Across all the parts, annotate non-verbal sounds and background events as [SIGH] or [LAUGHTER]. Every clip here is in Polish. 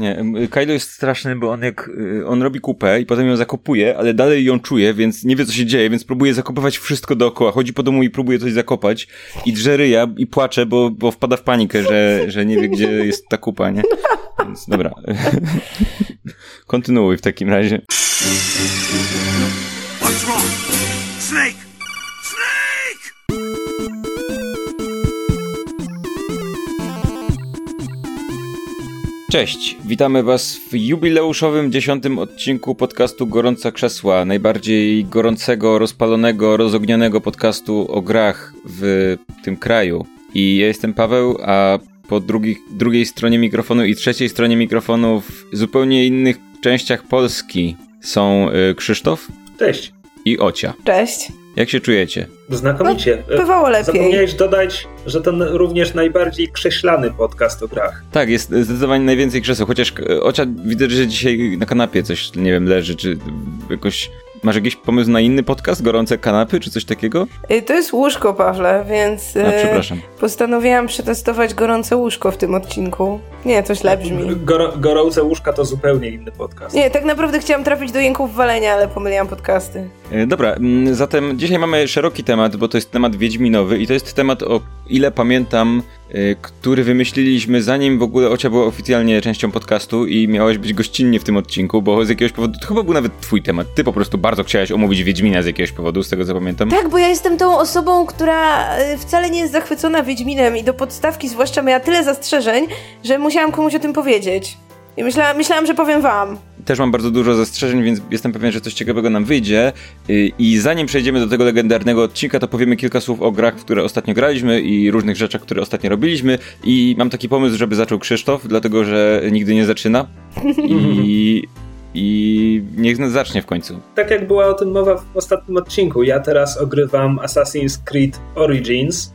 Nie, Kylo jest straszny, bo on jak, y, on robi kupę i potem ją zakopuje, ale dalej ją czuje, więc nie wie co się dzieje, więc próbuje zakopywać wszystko dookoła. Chodzi po domu i próbuje coś zakopać i drze ryja i płacze, bo, bo wpada w panikę, że, że nie wie gdzie jest ta kupa, nie? Więc dobra. [LAUGHS] Kontynuuj w takim razie. What's wrong? Snake! Cześć, witamy Was w jubileuszowym dziesiątym odcinku podcastu Gorąca Krzesła, najbardziej gorącego, rozpalonego, rozognionego podcastu o grach w tym kraju. I ja jestem Paweł, a po drugi, drugiej stronie mikrofonu i trzeciej stronie mikrofonu w zupełnie innych częściach Polski są y, Krzysztof. Cześć. I Ocia. Cześć. Jak się czujecie? Znakomicie. No, bywało lepiej. Zapomniałeś dodać, że to również najbardziej krześlany podcast o grach. Tak, jest zdecydowanie najwięcej krzeseł, chociaż e, Ocia widzę, że dzisiaj na kanapie coś, nie wiem, leży, czy jakoś Masz jakiś pomysł na inny podcast? Gorące kanapy czy coś takiego? Y, to jest łóżko, Pawle, więc A, przepraszam. postanowiłam przetestować gorące łóżko w tym odcinku. Nie, to źle brzmi. Gor gorące łóżka to zupełnie inny podcast. Nie, tak naprawdę chciałam trafić do jęków walenia, ale pomyliłam podcasty. E, dobra, zatem dzisiaj mamy szeroki temat, bo to jest temat wiedźminowy i to jest temat, o ile pamiętam, Y, który wymyśliliśmy zanim w ogóle Ocia była oficjalnie częścią podcastu i miałeś być gościnnie w tym odcinku, bo z jakiegoś powodu, to chyba był nawet twój temat, ty po prostu bardzo chciałaś omówić Wiedźmina z jakiegoś powodu, z tego co pamiętam. Tak, bo ja jestem tą osobą, która y, wcale nie jest zachwycona Wiedźminem i do podstawki zwłaszcza miała tyle zastrzeżeń, że musiałam komuś o tym powiedzieć. I myślałam, że powiem wam. Też mam bardzo dużo zastrzeżeń, więc jestem pewien, że coś ciekawego nam wyjdzie. Y, I zanim przejdziemy do tego legendarnego odcinka, to powiemy kilka słów o grach, w które ostatnio graliśmy i różnych rzeczach, które ostatnio robiliśmy. I mam taki pomysł, żeby zaczął Krzysztof, dlatego że nigdy nie zaczyna. I, i niech zacznie w końcu. Tak jak była o tym mowa w ostatnim odcinku, ja teraz ogrywam Assassin's Creed Origins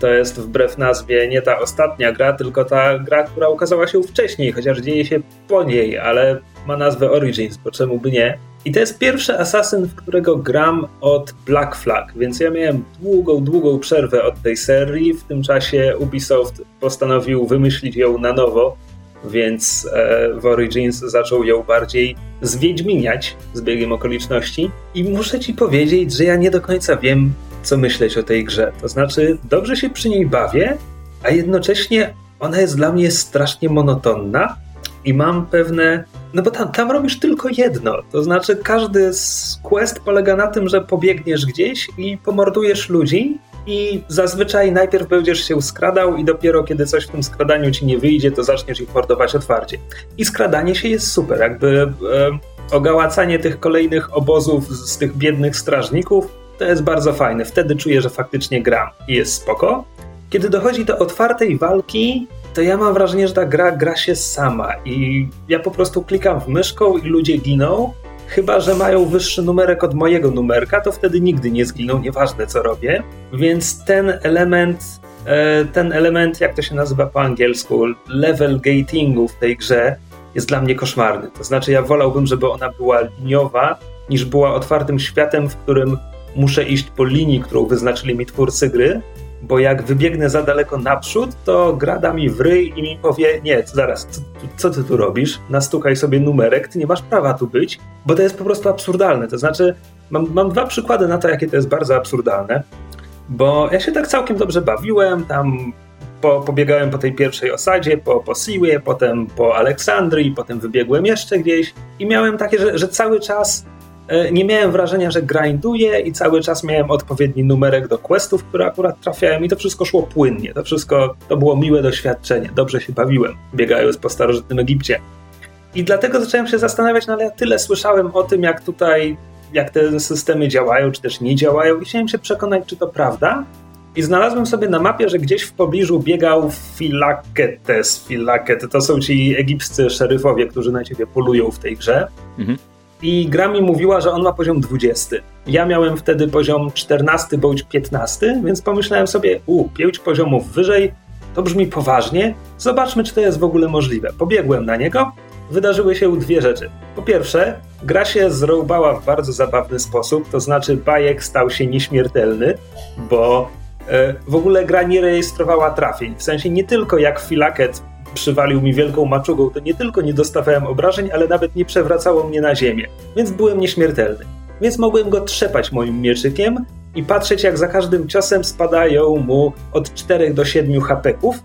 to jest wbrew nazwie nie ta ostatnia gra, tylko ta gra, która ukazała się wcześniej, chociaż dzieje się po niej, ale ma nazwę Origins, bo czemu by nie. I to jest pierwszy Assassin, w którego gram od Black Flag, więc ja miałem długą, długą przerwę od tej serii. W tym czasie Ubisoft postanowił wymyślić ją na nowo, więc e, w Origins zaczął ją bardziej zwiedźminiać z biegiem okoliczności. I muszę ci powiedzieć, że ja nie do końca wiem, co myśleć o tej grze. To znaczy, dobrze się przy niej bawię, a jednocześnie ona jest dla mnie strasznie monotonna i mam pewne. No bo tam, tam robisz tylko jedno. To znaczy, każdy z quest polega na tym, że pobiegniesz gdzieś i pomordujesz ludzi. I zazwyczaj najpierw będziesz się skradał, i dopiero kiedy coś w tym skradaniu ci nie wyjdzie, to zaczniesz ich mordować otwarcie. I skradanie się jest super, jakby e, ogałacanie tych kolejnych obozów z tych biednych strażników to jest bardzo fajne. Wtedy czuję, że faktycznie gram i jest spoko. Kiedy dochodzi do otwartej walki, to ja mam wrażenie, że ta gra gra się sama i ja po prostu klikam w myszką i ludzie giną. Chyba, że mają wyższy numerek od mojego numerka, to wtedy nigdy nie zginą, nieważne co robię. Więc ten element, e, ten element, jak to się nazywa po angielsku, level gatingu w tej grze jest dla mnie koszmarny. To znaczy, ja wolałbym, żeby ona była liniowa, niż była otwartym światem, w którym muszę iść po linii, którą wyznaczyli mi twórcy gry, bo jak wybiegnę za daleko naprzód, to gra da mi w ryj i mi powie, nie, zaraz, co, co, ty tu robisz? Nastukaj sobie numerek, ty nie masz prawa tu być, bo to jest po prostu absurdalne. To znaczy, mam, mam dwa przykłady na to, jakie to jest bardzo absurdalne, bo ja się tak całkiem dobrze bawiłem, tam po, pobiegałem po tej pierwszej osadzie, po, po Siwie, potem po Aleksandrii, potem wybiegłem jeszcze gdzieś i miałem takie, że, że cały czas nie miałem wrażenia, że grinduję i cały czas miałem odpowiedni numerek do questów, które akurat trafiałem i to wszystko szło płynnie. To wszystko to było miłe doświadczenie. Dobrze się bawiłem, biegając po starożytnym Egipcie. I dlatego zacząłem się zastanawiać, no ale ja tyle słyszałem o tym, jak tutaj, jak te systemy działają, czy też nie działają i chciałem się przekonać, czy to prawda. I znalazłem sobie na mapie, że gdzieś w pobliżu biegał Filaketes. Filaket to są ci egipscy szeryfowie, którzy na ciebie polują w tej grze. Mhm i gra mi mówiła, że on ma poziom 20. Ja miałem wtedy poziom 14 bądź 15, więc pomyślałem sobie, u, 5 poziomów wyżej, to brzmi poważnie, zobaczmy, czy to jest w ogóle możliwe. Pobiegłem na niego, wydarzyły się dwie rzeczy. Po pierwsze, gra się zrobała w bardzo zabawny sposób, to znaczy bajek stał się nieśmiertelny, bo e, w ogóle gra nie rejestrowała trafień. W sensie nie tylko jak Filaket przywalił mi wielką maczugą, to nie tylko nie dostawałem obrażeń, ale nawet nie przewracało mnie na ziemię, więc byłem nieśmiertelny. Więc mogłem go trzepać moim mieczykiem i patrzeć, jak za każdym ciosem spadają mu od 4 do 7 hapeków.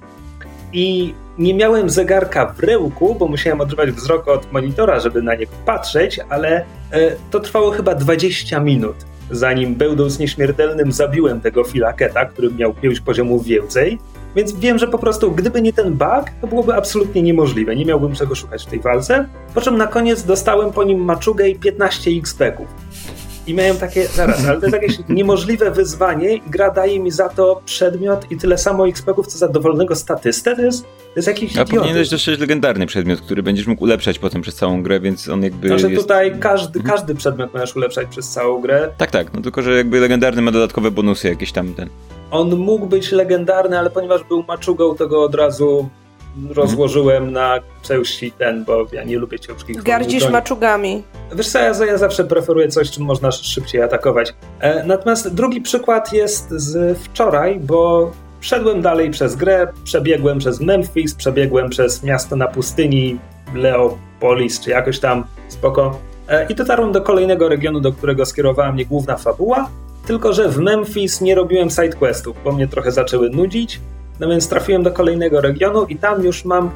I nie miałem zegarka w rełku, bo musiałem odrywać wzrok od monitora, żeby na niego patrzeć, ale e, to trwało chyba 20 minut, zanim będąc nieśmiertelnym zabiłem tego filaketa, który miał 5 poziomów więcej. Więc wiem, że po prostu gdyby nie ten bug, to byłoby absolutnie niemożliwe. Nie miałbym czego szukać w tej walce. Po czym na koniec dostałem po nim maczugę i 15 XP-ków. I miałem takie, zaraz, ale to jest jakieś niemożliwe wyzwanie i gra daje mi za to przedmiot i tyle samo XP-ków, co za dowolnego statystę, to jest, to jest jakiś A powinieneś dostać legendarny przedmiot, który będziesz mógł ulepszać potem przez całą grę, więc on jakby Znaczy jest... tutaj każdy, mhm. każdy przedmiot możesz ulepszać przez całą grę. Tak, tak, no tylko, że jakby legendarny ma dodatkowe bonusy jakieś tam ten... On mógł być legendarny, ale ponieważ był maczugą, to go od razu rozłożyłem na części ten, bo ja nie lubię ciężkich Gardzisz maczugami. Wiesz co, ja, ja, zawsze preferuję coś, czym można szybciej atakować. E, natomiast drugi przykład jest z wczoraj, bo szedłem dalej przez grę, przebiegłem przez Memphis, przebiegłem przez miasto na pustyni, Leopolis, czy jakoś tam, spoko. E, I dotarłem do kolejnego regionu, do którego skierowała mnie główna fabuła, tylko że w Memphis nie robiłem sidequestów, bo mnie trochę zaczęły nudzić, no więc trafiłem do kolejnego regionu i tam już mam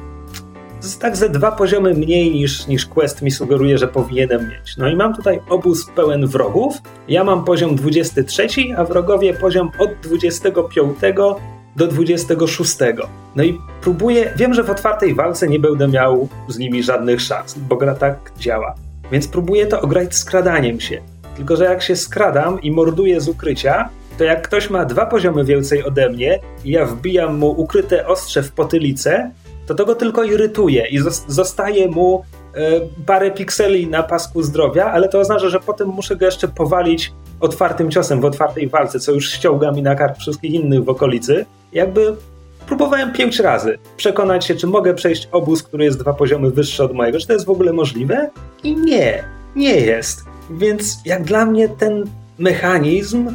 tak ze dwa poziomy mniej niż, niż quest mi sugeruje, że powinienem mieć. No i mam tutaj obóz pełen wrogów. Ja mam poziom 23, a wrogowie poziom od 25 do 26. No i próbuję, wiem, że w otwartej walce nie będę miał z nimi żadnych szans, bo gra tak działa. Więc próbuję to ograć skradaniem się. Tylko, że jak się skradam i morduję z ukrycia, to jak ktoś ma dwa poziomy więcej ode mnie i ja wbijam mu ukryte ostrze w potylicę, to to go tylko irytuje i zostaje mu e, parę pikseli na pasku zdrowia, ale to oznacza, że potem muszę go jeszcze powalić otwartym ciosem w otwartej walce, co już ściąga mi na kark wszystkich innych w okolicy. Jakby próbowałem pięć razy przekonać się, czy mogę przejść obóz, który jest dwa poziomy wyższy od mojego, czy to jest w ogóle możliwe? I nie, nie jest. Więc jak dla mnie ten mechanizm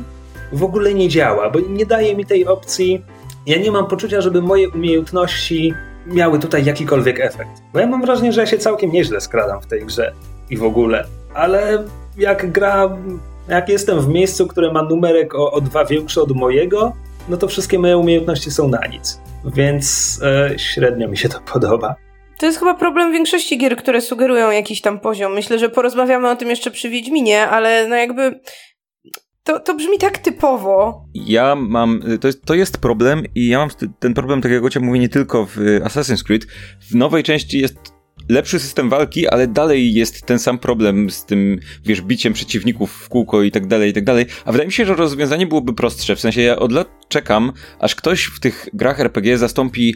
w ogóle nie działa, bo nie daje mi tej opcji. Ja nie mam poczucia, żeby moje umiejętności miały tutaj jakikolwiek efekt. Bo ja mam wrażenie, że ja się całkiem nieźle skradam w tej grze i w ogóle. Ale jak gra, jak jestem w miejscu, które ma numerek o, o dwa większy od mojego, no to wszystkie moje umiejętności są na nic. Więc e, średnio mi się to podoba. To jest chyba problem większości gier, które sugerują jakiś tam poziom. Myślę, że porozmawiamy o tym jeszcze przy Wiedźminie, ale no jakby to, to brzmi tak typowo. Ja mam, to jest, to jest problem i ja mam ten problem, tak jak Gocia mówi, nie tylko w Assassin's Creed. W nowej części jest lepszy system walki, ale dalej jest ten sam problem z tym, wiesz, biciem przeciwników w kółko i tak dalej, i tak dalej. A wydaje mi się, że rozwiązanie byłoby prostsze. W sensie ja od lat czekam, aż ktoś w tych grach RPG zastąpi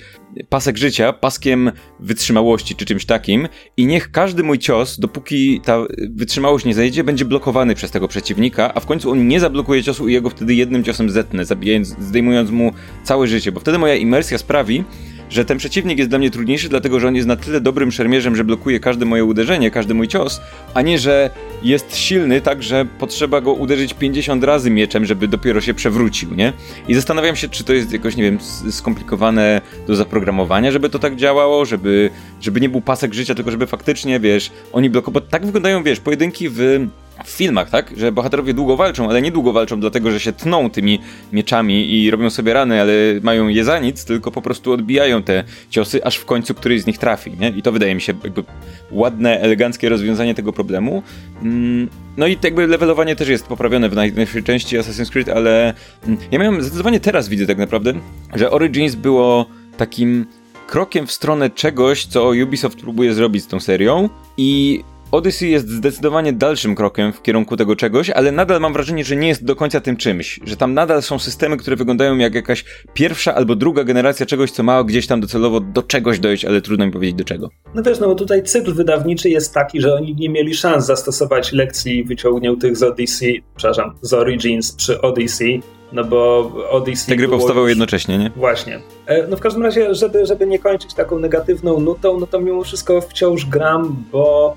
pasek życia paskiem wytrzymałości czy czymś takim i niech każdy mój cios, dopóki ta wytrzymałość nie zejdzie, będzie blokowany przez tego przeciwnika, a w końcu on nie zablokuje ciosu i jego wtedy jednym ciosem zetnę, zabijając, zdejmując mu całe życie, bo wtedy moja imersja sprawi, że ten przeciwnik jest dla mnie trudniejszy, dlatego że on jest na tyle dobrym szermierzem, że blokuje każde moje uderzenie, każdy mój cios, a nie, że jest silny tak, że potrzeba go uderzyć 50 razy mieczem, żeby dopiero się przewrócił, nie? I zastanawiam się, czy to jest jakoś, nie wiem, skomplikowane do zaprogramowania, żeby to tak działało, żeby, żeby nie był pasek życia, tylko żeby faktycznie, wiesz, oni bo tak wyglądają, wiesz, pojedynki w w filmach, tak? Że bohaterowie długo walczą, ale nie długo walczą dlatego, że się tną tymi mieczami i robią sobie rany, ale mają je za nic, tylko po prostu odbijają te ciosy, aż w końcu któryś z nich trafi, nie? I to wydaje mi się jakby ładne, eleganckie rozwiązanie tego problemu. Mm, no i jakby levelowanie też jest poprawione w najnowszej części Assassin's Creed, ale mm, ja miałem zdecydowanie teraz widzę tak naprawdę, że Origins było takim krokiem w stronę czegoś, co Ubisoft próbuje zrobić z tą serią i Odyssey jest zdecydowanie dalszym krokiem w kierunku tego czegoś, ale nadal mam wrażenie, że nie jest do końca tym czymś. Że tam nadal są systemy, które wyglądają jak jakaś pierwsza albo druga generacja czegoś, co ma gdzieś tam docelowo do czegoś dojść, ale trudno mi powiedzieć do czego. No wiesz, no bo tutaj cykl wydawniczy jest taki, że oni nie mieli szans zastosować lekcji wyciągniętych z Odyssey, przepraszam, z Origins przy Odyssey, no bo Odyssey... Te gry powstawały już... jednocześnie, nie? Właśnie. E, no w każdym razie, żeby, żeby nie kończyć taką negatywną nutą, no to mimo wszystko wciąż gram, bo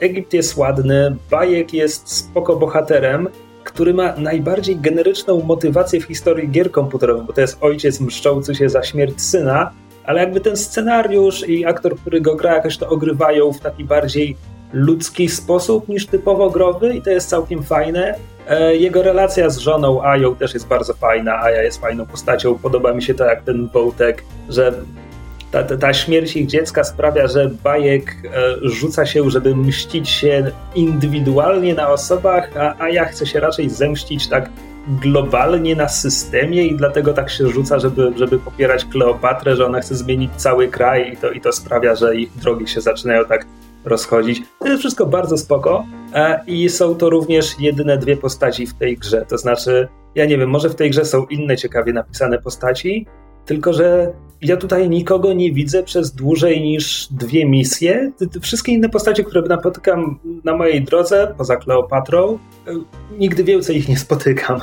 Egipt jest ładny, Bajek jest spoko bohaterem, który ma najbardziej generyczną motywację w historii gier komputerowych, bo to jest ojciec mszczący się za śmierć syna, ale jakby ten scenariusz i aktor, który go gra, jakoś to ogrywają w taki bardziej ludzki sposób niż typowo growy i to jest całkiem fajne. E, jego relacja z żoną Ają też jest bardzo fajna. Aja jest fajną postacią. Podoba mi się to, jak ten Wołtek, że ta, ta, śmierć ich dziecka sprawia, że Bajek e, rzuca się, żeby mścić się indywidualnie na osobach, a, a ja chcę się raczej zemścić tak globalnie na systemie i dlatego tak się rzuca, żeby, żeby popierać Kleopatrę, że ona chce zmienić cały kraj i to, i to sprawia, że ich drogi się zaczynają tak rozchodzić. To jest wszystko bardzo spoko e, i są to również jedyne dwie postaci w tej grze. To znaczy, ja nie wiem, może w tej grze są inne ciekawie napisane postaci, tylko że ja tutaj nikogo nie widzę przez dłużej niż dwie misje. Wszystkie inne postacie, które napotykam na mojej drodze, poza Kleopatrą, e, nigdy więcej ich nie spotykam.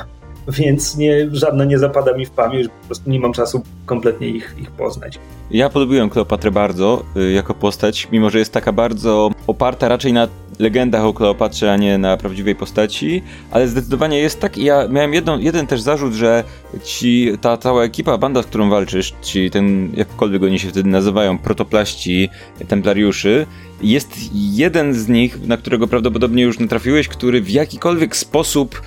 Więc nie, żadna nie zapada mi w pamięć, po prostu nie mam czasu kompletnie ich, ich poznać. Ja polubiłem Kleopatrę bardzo y, jako postać, mimo że jest taka bardzo oparta raczej na legendach o Kleopatrze, a nie na prawdziwej postaci, ale zdecydowanie jest tak i ja miałem jedną, jeden też zarzut, że ci, ta cała ekipa, banda, z którą walczysz, ci ten, jakkolwiek oni się wtedy nazywają, protoplaści, templariuszy, jest jeden z nich, na którego prawdopodobnie już natrafiłeś, który w jakikolwiek sposób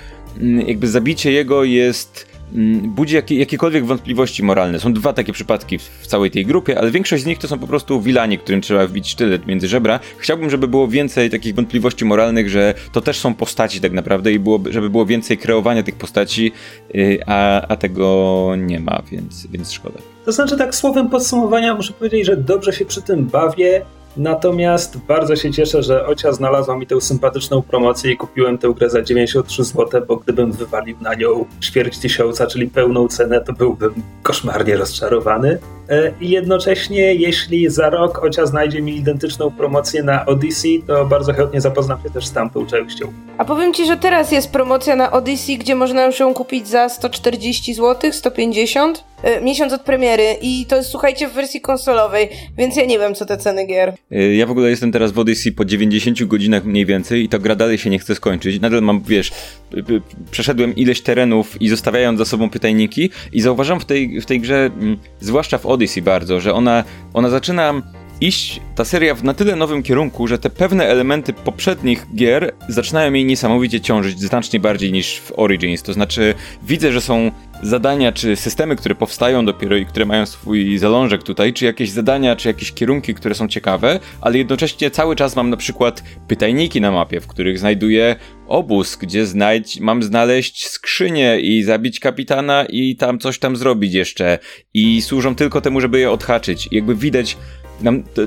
jakby zabicie jego jest budzi jakie, jakiekolwiek wątpliwości moralne. Są dwa takie przypadki w, w, całej tej grupie, ale większość z nich to są po prostu wilani, którym trzeba wbić sztylet między żebra. Chciałbym, żeby było więcej takich wątpliwości moralnych, że to też są postaci tak naprawdę i żeby było więcej kreowania tych postaci, yy, a, a tego nie ma, więc, więc szkoda. To znaczy tak słowem podsumowania muszę powiedzieć, że dobrze się przy tym bawię. Natomiast bardzo się cieszę, że Ocia znalazła mi tę sympatyczną promocję i kupiłem tę grę za 93 zł, bo gdybym wywalił na nią ćwierć tysiąca, czyli pełną cenę, to byłbym koszmarnie rozczarowany. E, I jednocześnie, jeśli za rok Ocia znajdzie mi identyczną promocję na Odyssey, to bardzo chętnie zapoznam się też z tamtą częścią. A powiem Ci, że teraz jest promocja na Odyssey, gdzie można już ją kupić za 140 zł, 150 E, miesiąc od premiery i to jest, słuchajcie, w wersji konsolowej, więc ja nie wiem, co te ceny gier. E, ja w ogóle jestem teraz w Odyssey po 90 godzinach mniej więcej i ta gra dalej się nie chce skończyć. Nadal mam, wiesz, przeszedłem ileś terenów i zostawiając za sobą pytajniki i zauważam w tej, w tej grze, mm, zwłaszcza w Odyssey bardzo, że ona, ona zaczyna iść ta seria w na tyle nowym kierunku, że te pewne elementy poprzednich gier zaczynają jej niesamowicie ciążyć, znacznie bardziej niż w Origins. To znaczy, widzę, że są zadania czy systemy, które powstają dopiero i które mają swój zalążek tutaj, czy jakieś zadania, czy jakieś kierunki, które są ciekawe, ale jednocześnie cały czas mam na przykład pytajniki na mapie, w których znajduję obóz, gdzie znajdź, mam znaleźć skrzynię i zabić kapitana i tam coś tam zrobić jeszcze. I służą tylko temu, żeby je odhaczyć. I jakby widać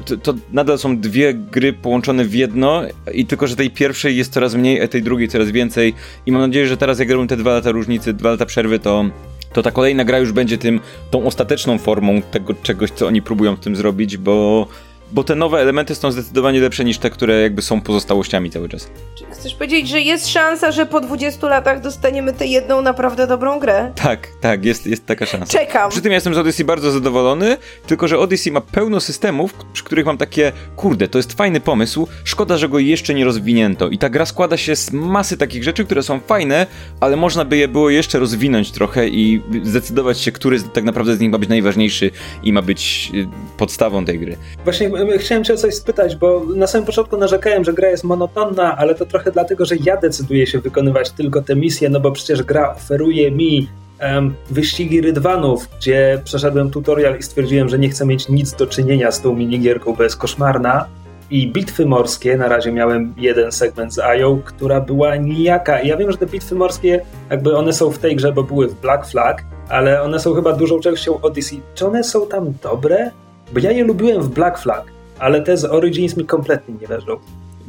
to, to, nadal są dwie gry połączone w jedno i tylko, że tej pierwszej jest coraz mniej, a tej drugiej coraz więcej. I mam nadzieję, że teraz jak robią te dwa lata różnicy, dwa lata przerwy, to to ta kolejna gra już będzie tym, tą ostateczną formą tego czegoś, co oni próbują w tym zrobić, bo bo te nowe elementy są zdecydowanie lepsze niż te, które jakby są pozostałościami cały czas. Czy chcesz powiedzieć, że jest szansa, że po 20 latach dostaniemy tę jedną naprawdę dobrą grę? Tak, tak, jest, jest taka szansa. Czekam. Przy tym ja jestem z Odyssey bardzo zadowolony, tylko że Odyssey ma pełno systemów, przy których mam takie, kurde, to jest fajny pomysł, szkoda, że go jeszcze nie rozwinięto. I ta gra składa się z masy takich rzeczy, które są fajne, ale można by je było jeszcze rozwinąć trochę i zdecydować się, który tak naprawdę z nich ma być najważniejszy i ma być y, podstawą tej gry. Właśnie chciałem cię o coś spytać, bo na samym początku narzekałem, że gra jest monotonna, ale to trochę dlatego, że ja decyduję się wykonywać tylko te misje, no bo przecież gra oferuje mi um, wyścigi rydwanów, gdzie przeszedłem tutorial i stwierdziłem, że nie chcę mieć nic do czynienia z tą minigierką, bo jest koszmarna. I bitwy morskie, na razie miałem jeden segment z Ają, która była nijaka. Ja wiem, że te bitwy morskie, jakby one są w tej grze, bo były w Black Flag, ale one są chyba dużą częścią Odyssey. Czy one są tam dobre? Bo ja je lubiłem w Black Flag ale te z Origins mi kompletnie nie leżą.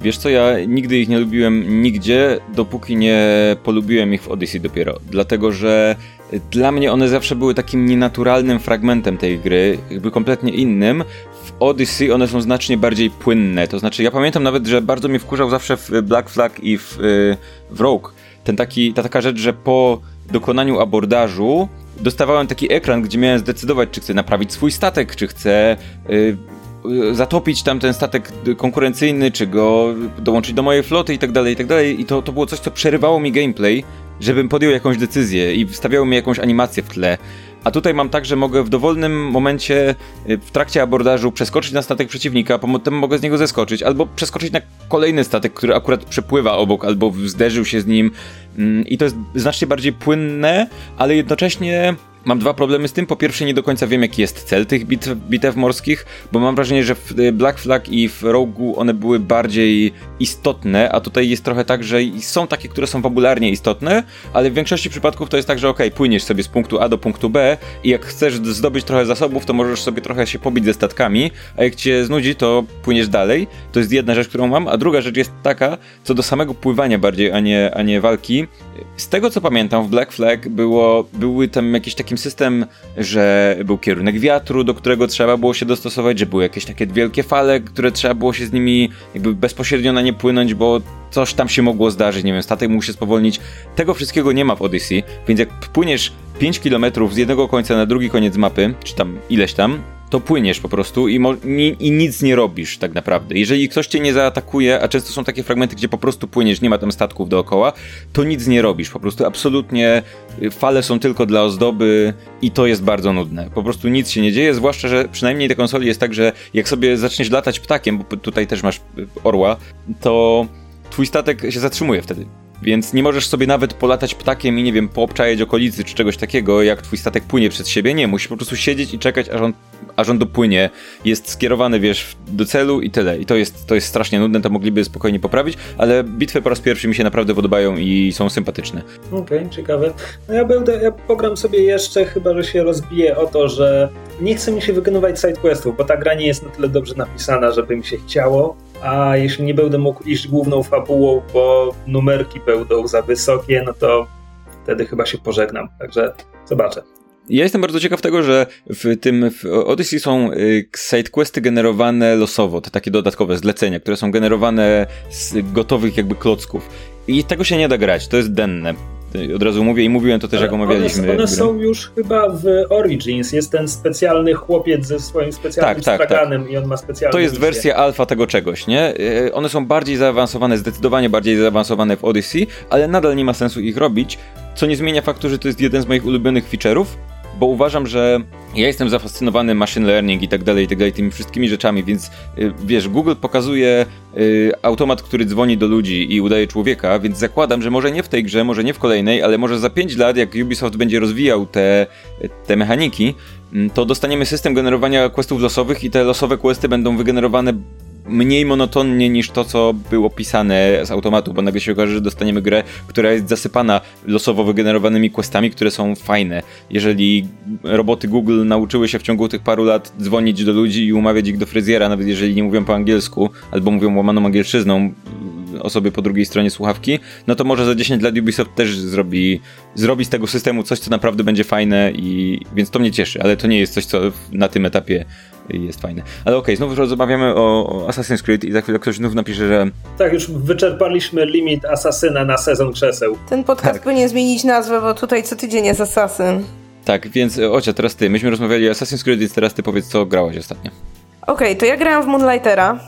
Wiesz co, ja nigdy ich nie lubiłem nigdzie, dopóki nie polubiłem ich w Odyssey dopiero. Dlatego, że dla mnie one zawsze były takim nienaturalnym fragmentem tej gry, jakby kompletnie innym. W Odyssey one są znacznie bardziej płynne. To znaczy, ja pamiętam nawet, że bardzo mnie wkurzał zawsze w Black Flag i w, y, w Rogue. Ten taki, ta taka rzecz, że po dokonaniu abordażu dostawałem taki ekran, gdzie miałem zdecydować, czy chcę naprawić swój statek, czy chcę y, Y, zatopić tam ten statek konkurencyjny, czy go dołączyć do mojej floty i tak dalej, i tak dalej. I to, to było coś, co przerywało mi gameplay, żebym podjął jakąś decyzję i wstawiało mi jakąś animację w tle. A tutaj mam tak, że mogę w dowolnym momencie y, w trakcie abordażu przeskoczyć na statek przeciwnika, potem mogę z niego zeskoczyć, albo przeskoczyć na kolejny statek, który akurat przepływa obok, albo zderzył się z nim. Mm, I to jest znacznie bardziej płynne, ale jednocześnie Mam dwa problemy z tym. Po pierwsze, nie do końca wiem, jaki jest cel tych bitew, bitew morskich, bo mam wrażenie, że w y, Black Flag i w Rogu one były bardziej istotne, a tutaj jest trochę tak, że są takie, które są fabularnie istotne, ale w większości przypadków to jest tak, że ok, płyniesz sobie z punktu A do punktu B i jak chcesz zdobyć trochę zasobów, to możesz sobie trochę się pobić ze statkami, a jak cię znudzi, to płyniesz dalej. To jest jedna rzecz, którą mam, a druga rzecz jest taka, co do samego pływania bardziej, a nie, a nie walki. Z tego co pamiętam, w Black Flag było, były tam jakieś takie takim system, że był kierunek wiatru, do którego trzeba było się dostosować, że były jakieś takie wielkie fale, które trzeba było się z nimi jakby bezpośrednio na nie płynąć, bo coś tam się mogło zdarzyć, nie wiem, statek mógł się spowolnić. Tego wszystkiego nie ma w Odyssey, więc jak płyniesz 5 km z jednego końca na drugi koniec mapy, czy tam ileś tam, to płyniesz po prostu i, i, nic nie robisz tak naprawdę. Jeżeli ktoś cię nie zaatakuje, a często są takie fragmenty, gdzie po prostu płyniesz, nie ma tam statków dookoła, to nic nie robisz. Po prostu absolutnie y, fale są tylko dla ozdoby i to jest bardzo nudne. Po prostu nic się nie dzieje, zwłaszcza, że przynajmniej te konsoli jest tak, że jak sobie zaczniesz latać ptakiem, bo tutaj też masz y, orła, to twój statek się zatrzymuje wtedy. Więc nie możesz sobie nawet polatać ptakiem i nie wiem, poobczajać okolicy czy czegoś takiego, jak twój statek płynie przed siebie. Nie, musisz po prostu siedzieć i czekać, aż on, aż on dopłynie. Jest skierowany, wiesz, do celu i tyle. I to jest, to jest strasznie nudne, to mogliby spokojnie poprawić, ale bitwy po raz pierwszy mi się naprawdę podobają i są sympatyczne. Okej, okay, ciekawe. No ja będę, ja pogram sobie jeszcze, chyba że się rozbije o to, że nie chcę mi się wykonywać sidequestów, bo ta gra nie jest na tyle dobrze napisana, żeby mi się chciało a jeśli nie będę mógł iść główną fabułą, bo numerki będą za wysokie, no to wtedy chyba się pożegnam. Także zobaczę. Ja jestem bardzo ciekaw tego, że w tym w Odyssey są y, sidequesty generowane losowo, te takie dodatkowe zlecenia, które są generowane z gotowych jakby klocków. I tego się nie da grać, to jest denne. Od razu mówię i mówiłem to też, jak omawialiśmy. One, one są już chyba w Origins. Jest ten specjalny chłopiec ze swoim specjalnym tak, tak, tak. i on ma specjalną To jest misję. wersja alfa tego czegoś, nie? E, one są bardziej zaawansowane, zdecydowanie bardziej zaawansowane w Odyssey, ale nadal nie ma sensu ich robić, co nie zmienia faktu, że to jest jeden z moich ulubionych feature'ów, bo uważam, że ja jestem zafascynowany machine learning i tak dalej, i tak dalej, tymi wszystkimi rzeczami, więc y, wiesz, Google pokazuje y, automat, który dzwoni do ludzi i udaje człowieka, więc zakładam, że może nie w tej grze, może nie w kolejnej, ale może za 5 lat, jak Ubisoft będzie rozwijał te, te mechaniki, mm, to dostaniemy system generowania questów losowych i te losowe questy będą wygenerowane mniej monotonnie niż to, co było pisane z automatu, bo nagle się okaże, że dostaniemy grę, która jest zasypana losowo wygenerowanymi questami, które są fajne. Jeżeli roboty Google nauczyły się w ciągu tych paru lat dzwonić do ludzi i umawiać ich do fryzjera, nawet jeżeli nie mówią po angielsku, albo mówią łamaną angielszczyzną, osoby po drugiej stronie słuchawki, no to może za 10 lat Ubisoft też zrobi, zrobi z tego systemu coś, co naprawdę będzie fajne i więc to mnie cieszy, ale to nie jest coś, co na tym etapie jest fajne. Ale okej, okay, znowu rozmawiamy o, o Assassin's Creed i za chwilę ktoś znów napisze, że... Tak, już wyczerpaliśmy limit Asasyna na sezon krzeseł. Ten podcast tak. powinien zmienić nazwę, bo tutaj co tydzień jest Assassin. Tak, więc Ocia, teraz ty. Myśmy rozmawiali o Assassin's Creed, więc teraz ty powiedz, co grałaś ostatnio. Okej, okay, to ja grałam w Moonlightera.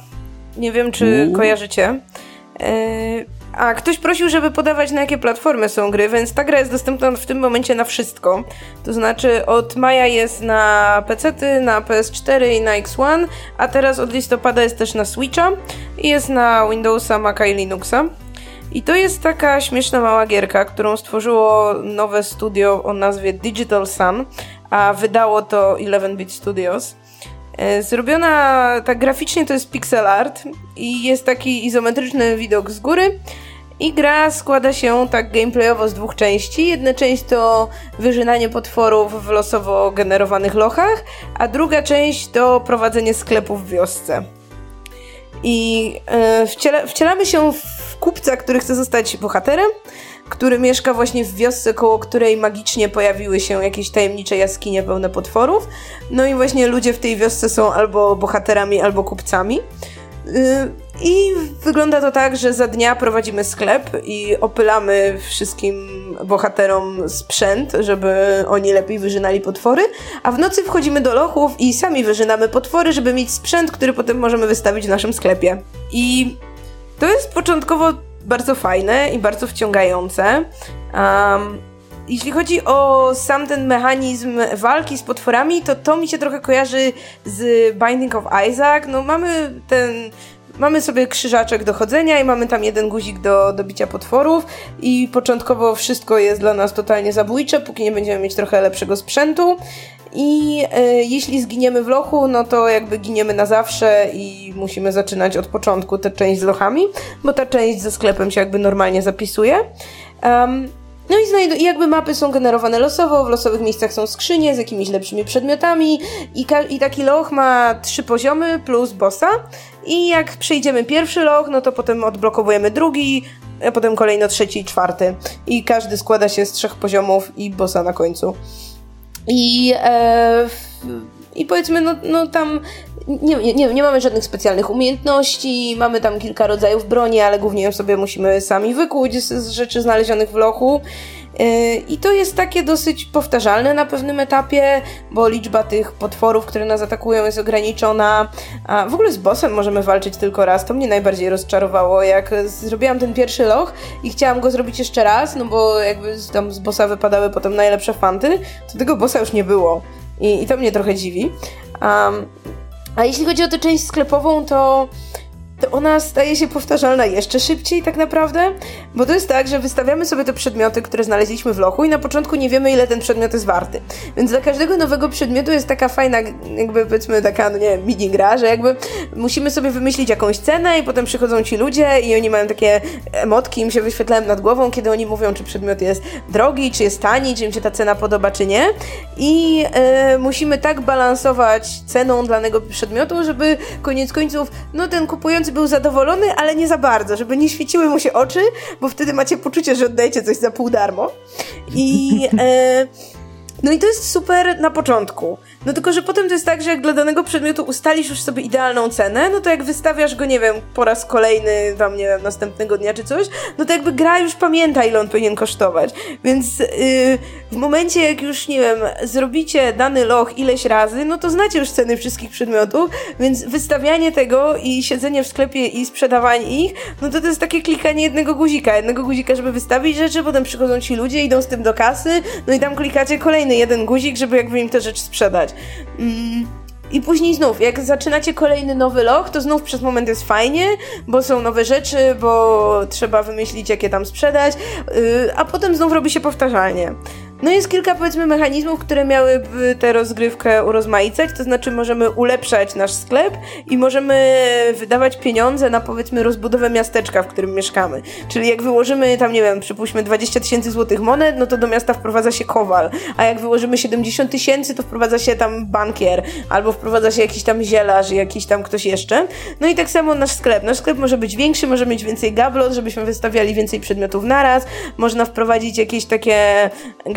Nie wiem, czy Uuu. kojarzycie. Yy, a ktoś prosił, żeby podawać na jakie platformy są gry, więc ta gra jest dostępna w tym momencie na wszystko. To znaczy od maja jest na PC, na PS4 i na X1, a teraz od listopada jest też na Switcha i jest na Windowsa, Maca i Linuxa. I to jest taka śmieszna mała gierka, którą stworzyło nowe studio o nazwie Digital Sun, a wydało to 11-bit Studios. E, zrobiona tak graficznie to jest pixel art i jest taki izometryczny widok z góry. I gra składa się tak gameplayowo z dwóch części. Jedna część to wyżynanie potworów w losowo generowanych lochach, a druga część to prowadzenie sklepów w wiosce. I yy, wciela, wcielamy się w kupca, który chce zostać bohaterem, który mieszka właśnie w wiosce, koło której magicznie pojawiły się jakieś tajemnicze jaskinie pełne potworów. No i właśnie ludzie w tej wiosce są albo bohaterami, albo kupcami. Y, I wygląda to tak, że za dnia prowadzimy sklep i opylamy wszystkim bohaterom sprzęt, żeby oni lepiej wyżynali potwory, a w nocy wchodzimy do lochów i sami wyżynamy potwory, żeby mieć sprzęt, który potem możemy wystawić w naszym sklepie. I to jest początkowo bardzo fajne i bardzo wciągające. Um, jeśli chodzi o sam ten mechanizm walki z potworami, to to mi się trochę kojarzy z Binding of Isaac. No mamy ten Mamy sobie krzyżaczek do chodzenia i mamy tam jeden guzik do, do bicia potworów i początkowo wszystko jest dla nas totalnie zabójcze, póki nie będziemy mieć trochę lepszego sprzętu. I e, jeśli zginiemy w lochu, no to jakby giniemy na zawsze i musimy zaczynać od początku tę część z lochami, bo ta część ze sklepem się jakby normalnie zapisuje. Um, no i znajdu- jakby mapy są generowane losowo, w losowych miejscach są skrzynie z jakimiś lepszymi przedmiotami i, i taki loch ma trzy poziomy plus bossa i jak przejdziemy pierwszy loch, no to potem odblokowujemy drugi, a potem kolejno trzeci i czwarty i każdy składa się z trzech poziomów i bossa na końcu. I, e, i powiedzmy, no, no tam nie, nie, nie mamy żadnych specjalnych umiejętności, mamy tam kilka rodzajów broni, ale głównie ją sobie musimy sami wykuć z, z rzeczy znalezionych w lochu. E, I to jest takie dosyć powtarzalne na pewnym etapie, bo liczba tych potworów, które nas atakują, jest ograniczona. A w ogóle z bossem możemy walczyć tylko raz. To mnie najbardziej rozczarowało. Jak zrobiłam ten pierwszy loch i chciałam go zrobić jeszcze raz, no bo jakby tam z bossa wypadały potem najlepsze fanty, to tego bossa już nie było. I, i to mnie trochę dziwi. Um, a jeśli chodzi o tę część sklepową, to to ona staje się powtarzalna jeszcze szybciej tak naprawdę, bo to jest tak, że wystawiamy sobie te przedmioty, które znaleźliśmy w lochu i na początku nie wiemy, ile ten przedmiot jest warty. Więc dla każdego nowego przedmiotu jest taka fajna, jakby powiedzmy taka, no nie wiem, mini gra, że jakby musimy sobie wymyślić jakąś cenę i potem przychodzą ci ludzie i oni mają takie emotki, im się wyświetlają nad głową, kiedy oni mówią, czy przedmiot jest drogi, czy jest tani, czy im się ta cena podoba, czy nie. I yy, musimy tak balansować ceną danego przedmiotu, żeby koniec końców, no ten kupujący był zadowolony, ale nie za bardzo, żeby nie świeciły mu się oczy, bo wtedy macie poczucie, że oddajecie coś za pół darmo. I... E, no i to jest super na początku. No tylko, że potem to jest tak, że jak dla danego przedmiotu ustalisz już sobie idealną cenę, no to jak wystawiasz go, nie wiem, po raz kolejny, tam, nie wiem, następnego dnia czy coś, no to jakby gra już pamięta, ile on powinien kosztować. Więc yy, w momencie, jak już, nie wiem, zrobicie dany loch ileś razy, no to znacie już ceny wszystkich przedmiotów, więc wystawianie tego i siedzenie w sklepie i sprzedawanie ich, no to to jest takie klikanie jednego guzika. Jednego guzika, żeby wystawić rzeczy, potem przychodzą ci ludzie, idą z tym do kasy, no i tam klikacie kolejny jeden guzik, żeby jakby im te rzeczy sprzedać. Mm. I później znów, jak zaczynacie kolejny nowy loch, to znów przez moment jest fajnie, bo są nowe rzeczy, bo trzeba wymyślić, jakie tam sprzedać, yy, a potem znów robi się powtarzalnie. No jest kilka powiedzmy mechanizmów, które miałyby tę rozgrywkę urozmaicać, to znaczy możemy ulepszać nasz sklep i możemy wydawać pieniądze na powiedzmy rozbudowę miasteczka, w którym mieszkamy. Czyli jak wyłożymy tam, nie wiem, przypuśćmy 20 tysięcy złotych monet, no to do miasta wprowadza się kowal, a jak wyłożymy 70 tysięcy, to wprowadza się tam bankier, albo wprowadza się jakiś tam zielarz, jakiś tam ktoś jeszcze. No i tak samo nasz sklep. Nasz sklep może być większy, może mieć więcej gablot, żebyśmy wystawiali więcej przedmiotów naraz, można wprowadzić jakieś takie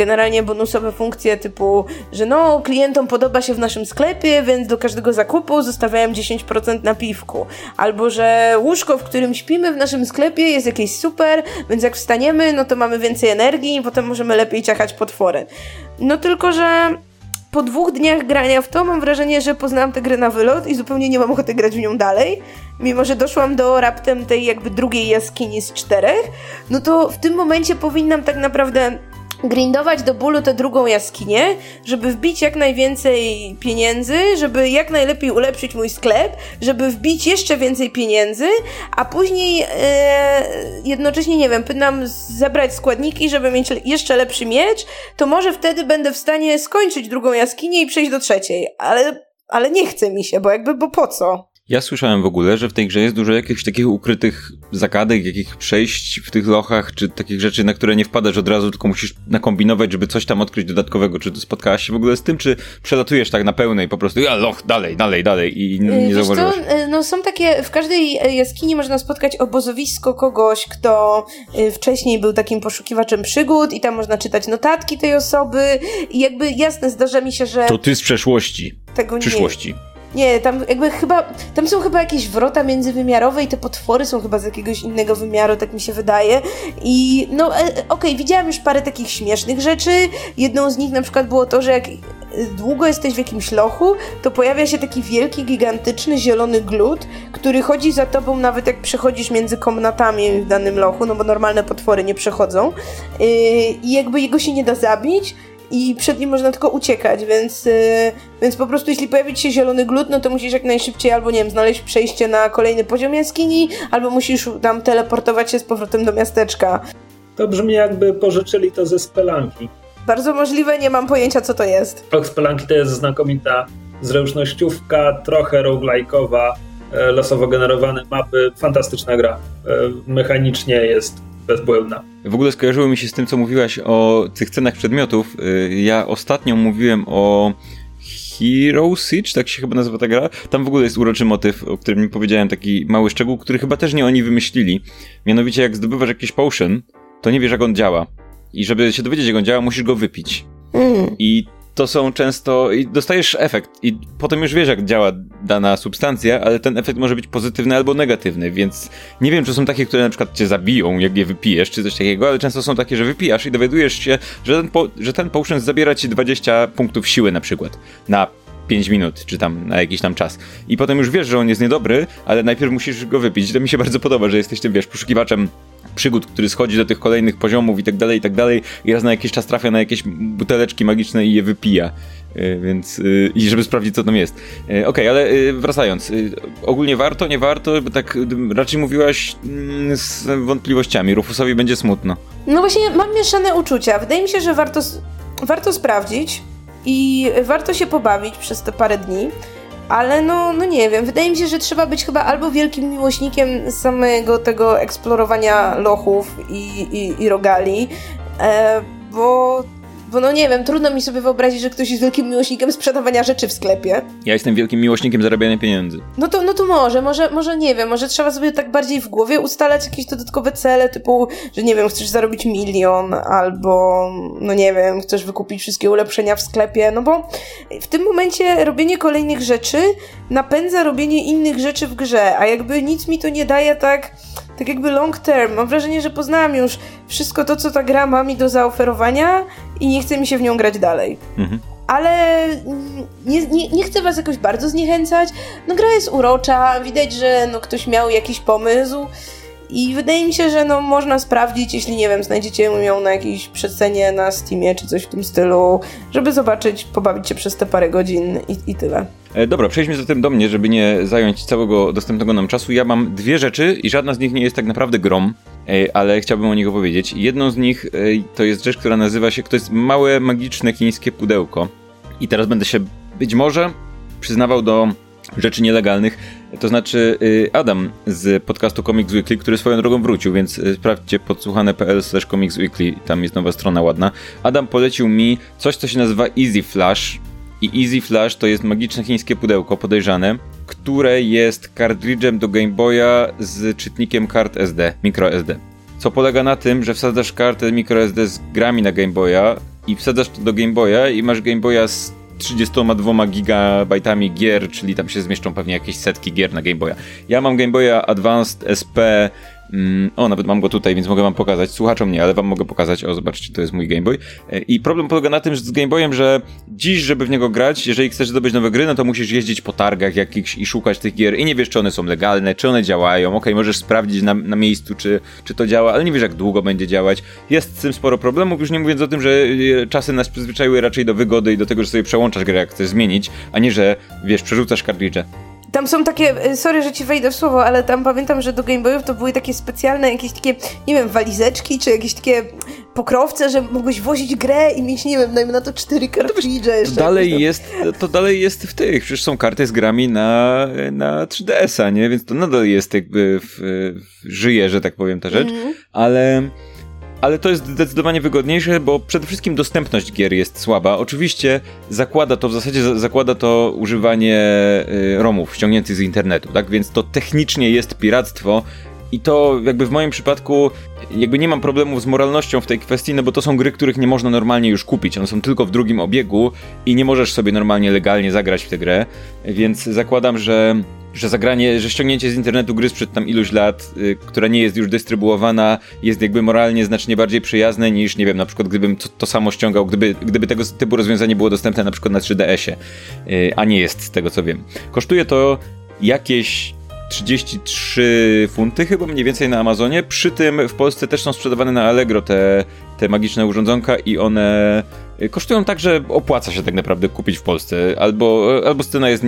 generalnie bonusowe funkcje typu, że no, klientom podoba się w naszym sklepie, więc do każdego zakupu zostawiałem 10% na piwku. Albo, że łóżko, w którym śpimy w naszym sklepie jest jakieś super, więc jak wstaniemy, no to mamy więcej energii i potem możemy lepiej ciachać potwory. No tylko, że po dwóch dniach grania w to mam wrażenie, że poznałam tę grę na wylot i zupełnie nie mam ochoty grać w nią dalej. Mimo, że doszłam do raptem tej jakby drugiej jaskini z czterech, no to w tym momencie powinnam tak naprawdę grindować do bólu tę drugą jaskinię, żeby wbić jak najwięcej pieniędzy, żeby jak najlepiej ulepszyć mój sklep, żeby wbić jeszcze więcej pieniędzy, a później e, jednocześnie, nie wiem, powinnam zebrać składniki, żeby mieć jeszcze lepszy miecz, to może wtedy będę w stanie skończyć drugą jaskinię i przejść do trzeciej, ale, ale nie chce mi się, bo jakby, bo po co? Ja słyszałem w ogóle, że w tej grze jest dużo jakichś takich ukrytych zagadek, jakich przejść w tych lochach, czy takich rzeczy, na które nie wpadasz od razu, tylko musisz nakombinować, żeby coś tam odkryć dodatkowego. Czy spotkałaś się w ogóle z tym, czy przelatujesz tak na pełnej po prostu, ja loch, dalej, dalej, dalej i nie, nie zauważyłeś? no są takie, w każdej jaskini można spotkać obozowisko kogoś, kto y, wcześniej był takim poszukiwaczem przygód i tam można czytać notatki tej osoby i jakby jasne, zdarza mi się, że... To ty z przeszłości. Tego przyszłości. Nie. Nie, tam jakby chyba, tam są chyba jakieś wrota międzywymiarowe i te potwory są chyba z jakiegoś innego wymiaru, tak mi się wydaje. I no, e, okej, okay, widziałam już parę takich śmiesznych rzeczy. Jedną z nich na przykład było to, że jak długo jesteś w jakimś lochu, to pojawia się taki wielki, gigantyczny, zielony glut, który chodzi za tobą nawet jak przechodzisz między komnatami w danym lochu, no bo normalne potwory nie przechodzą. Yy, I jakby jego się nie da zabić, i przed nim można tylko uciekać, więc, yy, więc po prostu jeśli pojawi się zielony glut, no to musisz jak najszybciej albo nie wiem, znaleźć przejście na kolejny poziom jaskini, albo musisz tam teleportować się z powrotem do miasteczka. To brzmi jakby pożyczyli to ze Spelanki. Bardzo możliwe, nie mam pojęcia co to jest. Och, Spelanki to jest znakomita zręcznościówka, trochę roguelike'owa, e, losowo generowane mapy, fantastyczna gra. E, mechanicznie jest bezbłędna. W ogóle skojarzyło mi się z tym, co mówiłaś o tych cenach przedmiotów. Y, ja ostatnio mówiłem o Hero Siege, tak się chyba nazywa ta gra. Tam w ogóle jest uroczy motyw, o którym mi powiedziałem, taki mały szczegół, który chyba też nie oni wymyślili. Mianowicie, jak zdobywasz jakiś potion, to nie wiesz, jak on działa. I żeby się dowiedzieć, jak on działa, musisz go wypić. Mm. I to są często. i dostajesz efekt, i potem już wiesz, jak działa dana substancja, ale ten efekt może być pozytywny albo negatywny, więc nie wiem, czy są takie, które na przykład cię zabiją, jak je wypijesz, czy coś takiego, ale często są takie, że wypijasz i dowiadujesz się, że ten, po, że ten potion zabiera ci 20 punktów siły na przykład. Na 5 minut, czy tam na jakiś tam czas. I potem już wiesz, że on jest niedobry, ale najpierw musisz go wypić. To mi się bardzo podoba, że jesteś tym, wiesz, poszukiwaczem przygód, który schodzi do tych kolejnych poziomów i tak dalej, i tak dalej i raz na jakiś czas trafia na jakieś buteleczki magiczne i je wypija. E, więc e, i żeby sprawdzić, co tam jest. E, okej, okay, ale wracając. Ogólnie warto, nie warto, bo tak raczej mówiłaś mm, z wątpliwościami. Rufusowi będzie smutno. No właśnie, mam mieszane uczucia. Wydaje mi się, że warto, warto sprawdzić i warto się pobawić przez te parę dni. Ale no, no nie wiem, wydaje mi się, że trzeba być chyba albo wielkim miłośnikiem samego tego eksplorowania lochów i, i, i rogali, e, bo bo no nie wiem, trudno mi sobie wyobrazić, że ktoś jest wielkim miłośnikiem sprzedawania rzeczy w sklepie. Ja jestem wielkim miłośnikiem zarabiania pieniędzy. No to, no to może, może, może nie wiem, może trzeba sobie tak bardziej w głowie ustalać jakieś dodatkowe cele, typu, że nie wiem, chcesz zarobić milion, albo no nie wiem, chcesz wykupić wszystkie ulepszenia w sklepie, no bo w tym momencie robienie kolejnych rzeczy napędza robienie innych rzeczy w grze, a jakby nic mi to nie daje tak tak jakby long term. Mam wrażenie, że poznałam już wszystko to, co ta gra ma mi do zaoferowania i nie chce mi się w nią grać dalej. Mhm. Ale nie, nie, nie chcę was jakoś bardzo zniechęcać. No gra jest urocza, widać, że no, ktoś miał jakiś pomysł i wydaje mi się, że no, można sprawdzić, jeśli nie wiem, znajdziecie ją na jakiejś przecenie na Steamie czy coś w tym stylu, żeby zobaczyć, pobawić się przez te parę godzin i, i tyle. E, dobra, przejdźmy zatem do mnie, żeby nie zająć całego dostępnego nam czasu. Ja mam dwie rzeczy i żadna z nich nie jest tak naprawdę grom, ale chciałbym o nich opowiedzieć. Jedną z nich e, to jest rzecz, która nazywa się, to jest małe, magiczne chińskie pudełko. I teraz będę się być może przyznawał do rzeczy nielegalnych. To znaczy y, Adam z podcastu Comics Weekly, który swoją drogą wrócił, więc sprawdźcie podsłuchane.pl slash Comics Weekly, tam jest nowa strona ładna. Adam polecił mi coś, co się nazywa Easy Flash. I Easy Flash to jest magiczne chińskie pudełko, podejrzane, które jest kartridżem do Game Boya z czytnikiem kart SD, microSD. Co polega na tym, że wsadzasz kartę microSD z grami na Game Boya i wsadzasz to do Game Boya i masz Game Boya z 32 gigabajtami gier, czyli tam się zmieszczą pewnie jakieś setki gier na Game Boya. Ja mam Game Boya Advanced SP Mm, o, nawet mam go tutaj, więc mogę wam pokazać. Słuchaczom nie, ale wam mogę pokazać. O, zobaczcie, to jest mój Game Boy. E, I problem polega na tym, że z Game Boyem, że dziś, żeby w niego grać, jeżeli chcesz zdobyć nowe gry, no to musisz jeździć po targach jakichś i szukać tych gier i nie wiesz, czy one są legalne, czy one działają. Ok, możesz sprawdzić na, na miejscu, czy, czy to działa, ale nie wiesz, jak długo będzie działać. Jest z tym sporo problemów, już nie mówiąc o tym, że e, czasy nas przyzwyczaiły raczej do wygody i do tego, że sobie przełączasz grę, jak chcesz zmienić, a nie, że, wiesz, przerzucasz kartridże. Tam są takie, y, sorry, że ci wejdę w słowo, ale tam pamiętam, że do Gameboyów to były takie specjalne jakieś takie, nie wiem, walizeczki, czy jakieś takie pokrowce, że mogłeś wozić grę i mieć, nie wiem, dajmy na to cztery kartridże jeszcze. Dalej jest, to dalej jest w tych, przecież są karty z grami na, na 3DS-a, nie? Więc to nadal jest jakby w, w, żyje, że tak powiem, ta rzecz, mm. ale ale to jest zdecydowanie wygodniejsze, bo przede wszystkim dostępność gier jest słaba. Oczywiście zakłada to, w zasadzie zakłada to używanie y, ROMów ściągniętych z internetu, tak? Więc to technicznie jest piractwo i to jakby w moim przypadku jakby nie mam problemów z moralnością w tej kwestii, no bo to są gry, których nie można normalnie już kupić. One są tylko w drugim obiegu i nie możesz sobie normalnie legalnie zagrać w tę grę, więc zakładam, że że zagranie, że ściągnięcie z internetu gry sprzed tam iluś lat, y, która nie jest już dystrybuowana, jest jakby moralnie znacznie bardziej przyjazne niż, nie wiem, na przykład gdybym to, to samo ściągał, gdyby, gdyby tego typu rozwiązanie było dostępne na przykład na 3DS-ie, y, a nie jest z tego co wiem. Kosztuje to jakieś 33 funty chyba mniej więcej na Amazonie. Przy tym w Polsce też są sprzedawane na Allegro te, te magiczne urządzonka i one kosztują tak, że opłaca się tak naprawdę kupić w Polsce. Albo, albo scena jest e,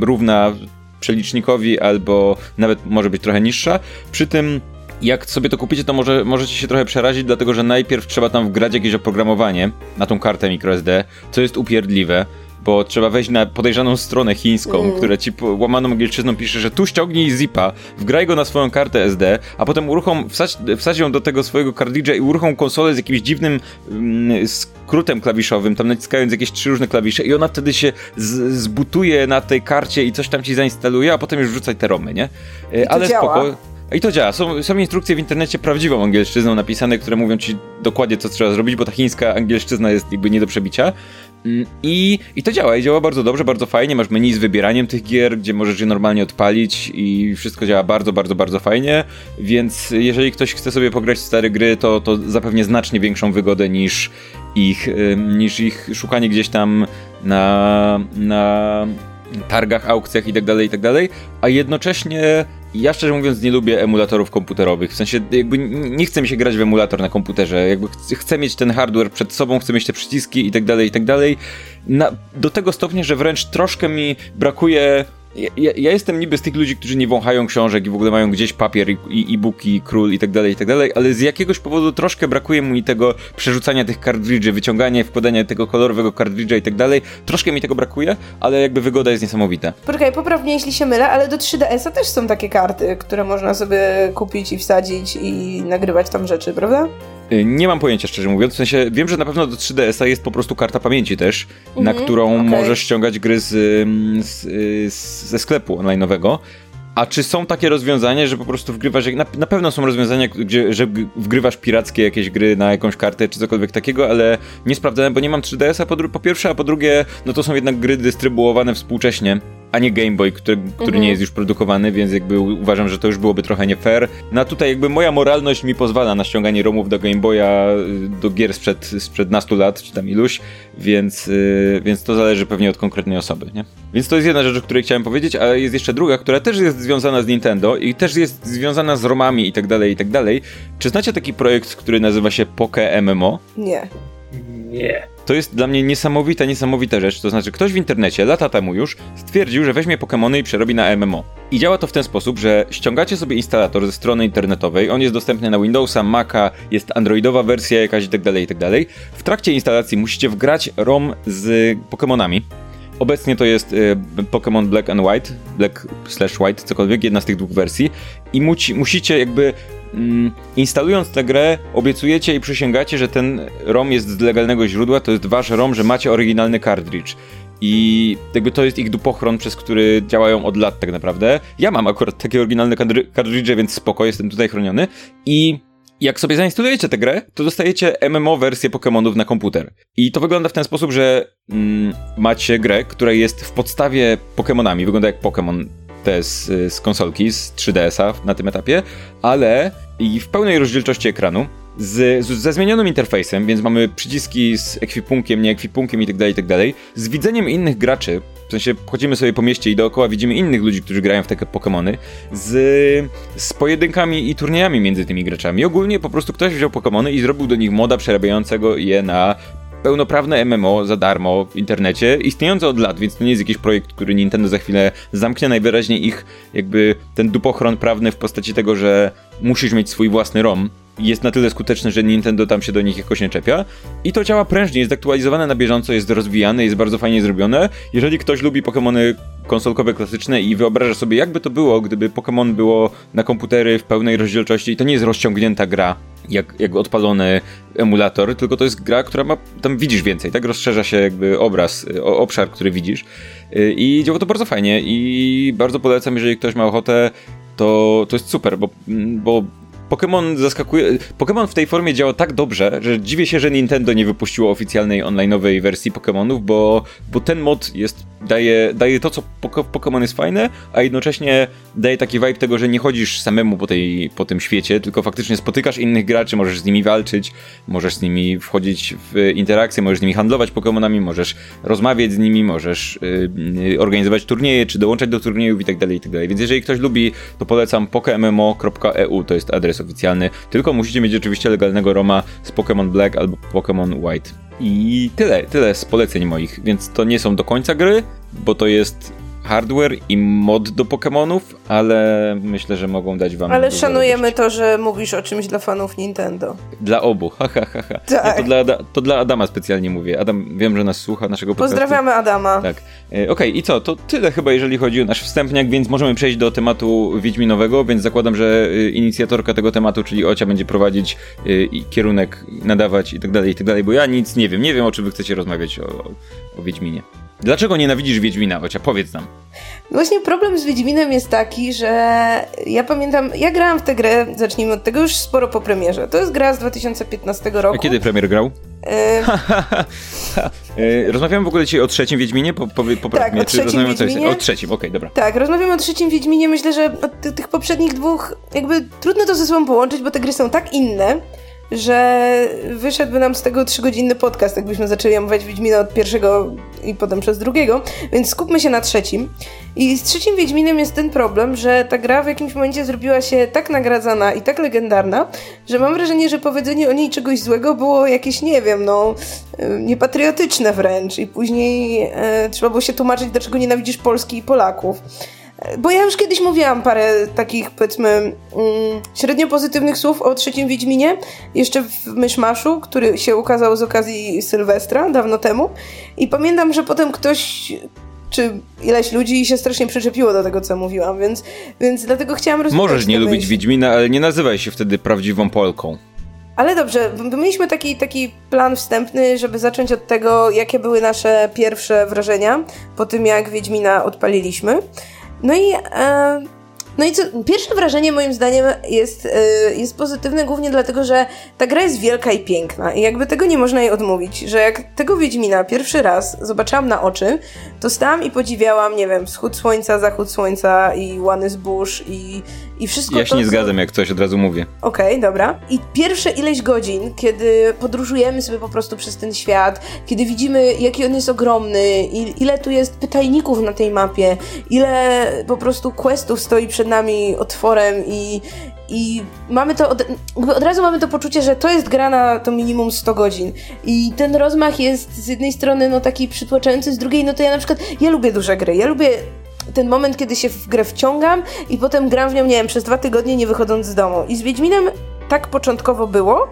równa przelicznikowi, albo nawet może być trochę niższa. Przy tym jak sobie to kupicie, to może, możecie się trochę przerazić, dlatego że najpierw trzeba tam wgrać jakieś oprogramowanie na tą kartę microSD, co jest upierdliwe bo trzeba wejść na podejrzaną stronę chińską, mm. która ci łamaną angielszczyzną pisze, że tu ściągnij zipa, wgraj go na swoją kartę SD, a potem uruchom, wsadź, wsadź ją do tego swojego kartridża i uruchom konsolę z jakimś dziwnym mm, skrótem klawiszowym, tam naciskając jakieś trzy różne klawisze i ona wtedy się zbutuje na tej karcie i coś tam ci zainstaluje, a potem już wrzucaj te romy, nie? E, ale spoko. I to działa. Są, są instrukcje w internecie prawdziwą angielszczyzną napisane, które mówią ci dokładnie, co trzeba zrobić, bo ta chińska angielszczyzna jest jakby nie do przebicia. Mm, I, I to działa, i działa bardzo dobrze, bardzo fajnie. Masz menu z wybieraniem tych gier, gdzie możesz je normalnie odpalić i wszystko działa bardzo, bardzo, bardzo fajnie. Więc jeżeli ktoś chce sobie pograć w stare gry, to, to zapewnie znacznie większą wygodę niż ich, niż ich szukanie gdzieś tam na, na targach, aukcjach i tak dalej, i tak. A jednocześnie ja szczerze mówiąc nie lubię emulatorów komputerowych. W sensie jakby nie chcę mi się grać w emulator na komputerze. Jakby chcę mieć ten hardware przed sobą, chcę mieć te przyciski i tak dalej, i dalej. Na, do tego stopnia, że wręcz troszkę mi brakuje ja, ja, jestem niby z tych ludzi, którzy nie wąchają książek i w ogóle mają gdzieś papier i e-booki, król i tak dalej, i tak dalej, ale z jakiegoś powodu troszkę brakuje mi tego przerzucania tych kartridży, wyciągania, wkładania tego kolorowego kartridża i tak dalej. Troszkę mi tego brakuje, ale jakby wygoda jest niesamowita. Poczekaj, poprawnie jeśli się mylę, ale do 3DS-a też są takie karty, które można sobie kupić i wsadzić i nagrywać tam rzeczy, prawda? Y, nie mam pojęcia, szczerze mówiąc. W sensie wiem, że na pewno do 3DS-a jest po prostu karta pamięci też, mhm, na którą okay. możesz ściągać gry z, z, z, ze sklepu online'owego. A czy są takie rozwiązania, że po prostu wgrywasz, na, na pewno są rozwiązania, gdzie, że wgrywasz pirackie jakieś gry na jakąś kartę czy cokolwiek takiego, ale nie sprawdzałem, bo nie mam 3DS-a po, po pierwsze, a po drugie, no to są jednak gry dystrybuowane współcześnie a nie Game Boy, który, który mhm. nie jest już produkowany, więc jakby uważam, że to już byłoby trochę nie fair. No a tutaj jakby moja moralność mi pozwala na ściąganie ROMów do Game Boya, y, do gier sprzed, sprzed nastu lat, czy tam iluś, więc, yy, więc to zależy pewnie od konkretnej osoby, nie? Więc to jest jedna rzecz, o której chciałem powiedzieć, ale jest jeszcze druga, która też jest związana z Nintendo i też jest związana z ROMami i tak dalej, i tak dalej. Czy znacie taki projekt, który nazywa się Poke MMO? Nie. Nie. To jest dla mnie niesamowita, niesamowita rzecz. To znaczy, ktoś w internecie lata temu już stwierdził, że weźmie Pokémony i przerobi na MMO. I działa to w ten sposób, że ściągacie sobie instalator ze strony internetowej, on jest dostępny na Windowsa, Maca, jest androidowa wersja jakaś itd., tak itd. Tak w trakcie instalacji musicie wgrać ROM z Pokémonami. Obecnie to jest y, Pokémon Black and White, Black slash White, cokolwiek, jedna z tych dwóch wersji. I musicie jakby instalując tę grę, obiecujecie i przysięgacie, że ten ROM jest z legalnego źródła, to jest wasz ROM, że macie oryginalny cartridge. I jakby to jest ich dupochron, przez który działają od lat tak naprawdę. Ja mam akurat takie oryginalne cartridge, więc spoko, jestem tutaj chroniony. I jak sobie zainstalujecie tę grę, to dostajecie MMO wersję Pokémonów na komputer. I to wygląda w ten sposób, że mm, macie grę, która jest w podstawie Pokémonami, wygląda jak Pokémon te z, z konsolki, z 3DS-a na tym etapie, ale i w pełnej rozdzielczości ekranu, z, z, ze zmienionym interfejsem, więc mamy przyciski z ekwipunkiem, nie ekwipunkiem itd., tak itd., tak z widzeniem innych graczy, w sensie chodzimy sobie po mieście i dookoła widzimy innych ludzi, którzy grają w takie Pokémony, z, z pojedynkami i turniejami między tymi graczami. Ogólnie po prostu ktoś wziął Pokémony i zrobił do nich moda przerabiającego je na pełnoprawne MMO za darmo w internecie, istniejące od lat, więc to nie jest jakiś projekt, który Nintendo za chwilę zamknie. Najwyraźniej ich jakby ten dupochron prawny w postaci tego, że musisz mieć swój własny ROM, jest na tyle skuteczny, że Nintendo tam się do nich jakoś nie czepia. I to działa prężnie, jest aktualizowane na bieżąco, jest rozwijane, jest bardzo fajnie zrobione. Jeżeli ktoś lubi Pokémony konsolkowe klasyczne i wyobraża sobie, jakby to było, gdyby Pokémon było na komputery w pełnej rozdzielczości i to nie jest rozciągnięta gra, jak, jak odpalony emulator, tylko to jest gra, która ma, tam widzisz więcej, tak? Rozszerza się jakby obraz, o, obszar, który widzisz. Y, I działa to bardzo fajnie i bardzo polecam, jeżeli ktoś ma ochotę, to, to jest super, bo, bo Pokémon zaskakuje. Pokémon w tej formie działa tak dobrze, że dziwię się, że Nintendo nie wypuściło oficjalnej online'owej wersji Pokémonów, bo, bo ten mod jest, daje, daje to, co Pokémon jest fajne, a jednocześnie daje taki vibe tego, że nie chodzisz samemu po, tej, po tym świecie, tylko faktycznie spotykasz innych graczy, możesz z nimi walczyć, możesz z nimi wchodzić w interakcje, możesz z nimi handlować Pokémonami, możesz rozmawiać z nimi, możesz yy, organizować turnieje, czy dołączać do turniejów i tak tak. Więc jeżeli ktoś lubi, to polecam pokemmo.eu, to jest adres oficjalny, tylko musicie mieć oczywiście legalnego Roma z Pokémon Black albo Pokémon White. I tyle, tyle z poleceń moich, więc to nie są do końca gry, bo to jest hardware i mod do Pokémonów, ale myślę, że mogą dać wam. Ale szanujemy radości. to, że mówisz o czymś dla fanów Nintendo. Dla obu, ha, ha, ha. ha. Tak. to, dla, to dla Adama specjalnie mówię. Adam, wiem, że nas słucha, naszego podcastu. Pozdrawiamy Adama. Tak. E, Okej, okay, i co? To tyle chyba, jeżeli chodzi o nasz wstępniak, więc możemy przejść do tematu Wiedźminowego, więc zakładam, że y, inicjatorka tego tematu, czyli Ocia, będzie prowadzić y, kierunek, nadawać i tak dalej, i tak dalej, bo ja nic nie wiem. Nie wiem, o czym wy chcecie rozmawiać o, o Wiedźminie. Dlaczego nienawidzisz Wiedźmina? Chociaż powiedz nam. Właśnie problem z Wiedźminem jest taki, że ja pamiętam, ja grałam w tę grę, zacznijmy od tego, już sporo po premierze. To jest gra z 2015 roku. A kiedy premier grał? Yy... [LAUGHS] rozmawiamy w ogóle dzisiaj o trzecim Wiedźminie? Po, po, po tak, mnie, o trzecim Wiedźminie. O trzecim, okej, okay, dobra. Tak, rozmawiamy o trzecim Wiedźminie. Myślę, że od tych poprzednich dwóch jakby trudno to ze sobą połączyć, bo te gry są tak inne, że wyszedłby nam z tego trzygodzinny podcast, jakbyśmy zaczęli omawiać Wiedźmina od pierwszego i potem przez drugiego, więc skupmy się na trzecim. I z trzecim Wiedźminem jest ten problem, że ta gra w jakimś momencie zrobiła się tak nagradzana i tak legendarna, że mam wrażenie, że powiedzenie o niej czegoś złego było jakieś, nie wiem, no, niepatriotyczne wręcz i później e, trzeba było się tłumaczyć, dlaczego nienawidzisz Polski i Polaków. Bo ja już kiedyś mówiłam parę takich, powiedzmy, mm, średnio pozytywnych słów o trzecim Wiedźminie, jeszcze w Myszmaszu, który się ukazał z okazji Sylwestra dawno temu. I pamiętam, że potem ktoś, czy ileś ludzi się strasznie przyczepiło do tego, co mówiłam, więc, więc dlatego chciałam rozmawiać. Możesz nie lubić Wiedźmina, ale nie nazywaj się wtedy prawdziwą Polką. Ale dobrze, mieliśmy taki, taki plan wstępny, żeby zacząć od tego, jakie były nasze pierwsze wrażenia po tym, jak Wiedźmina odpaliliśmy. No i, e, no i co, pierwsze wrażenie moim zdaniem jest, e, jest pozytywne głównie dlatego, że ta gra jest wielka i piękna i jakby tego nie można jej odmówić, że jak tego Wiedźmina pierwszy raz zobaczyłam na oczy, to stałam i podziwiałam, nie wiem, wschód słońca, zachód słońca i łany zbóż i, i wszystko Ja się to, nie zgadzam, jak coś od razu mówię. Okej, okay, dobra. I pierwsze ileś godzin, kiedy podróżujemy sobie po prostu przez ten świat, kiedy widzimy, jaki on jest ogromny, ile tu jest pytajników na tej mapie, ile po prostu questów stoi przed nami otworem i, i mamy to, od, od razu mamy to poczucie, że to jest gra na to minimum 100 godzin. I ten rozmach jest z jednej strony no taki przytłaczający, z drugiej no to ja na przykład, ja lubię duże gry, ja lubię ten moment, kiedy się w grę wciągam i potem gram w nią, nie wiem, przez dwa tygodnie nie wychodząc z domu. I z Wiedźminem tak początkowo było,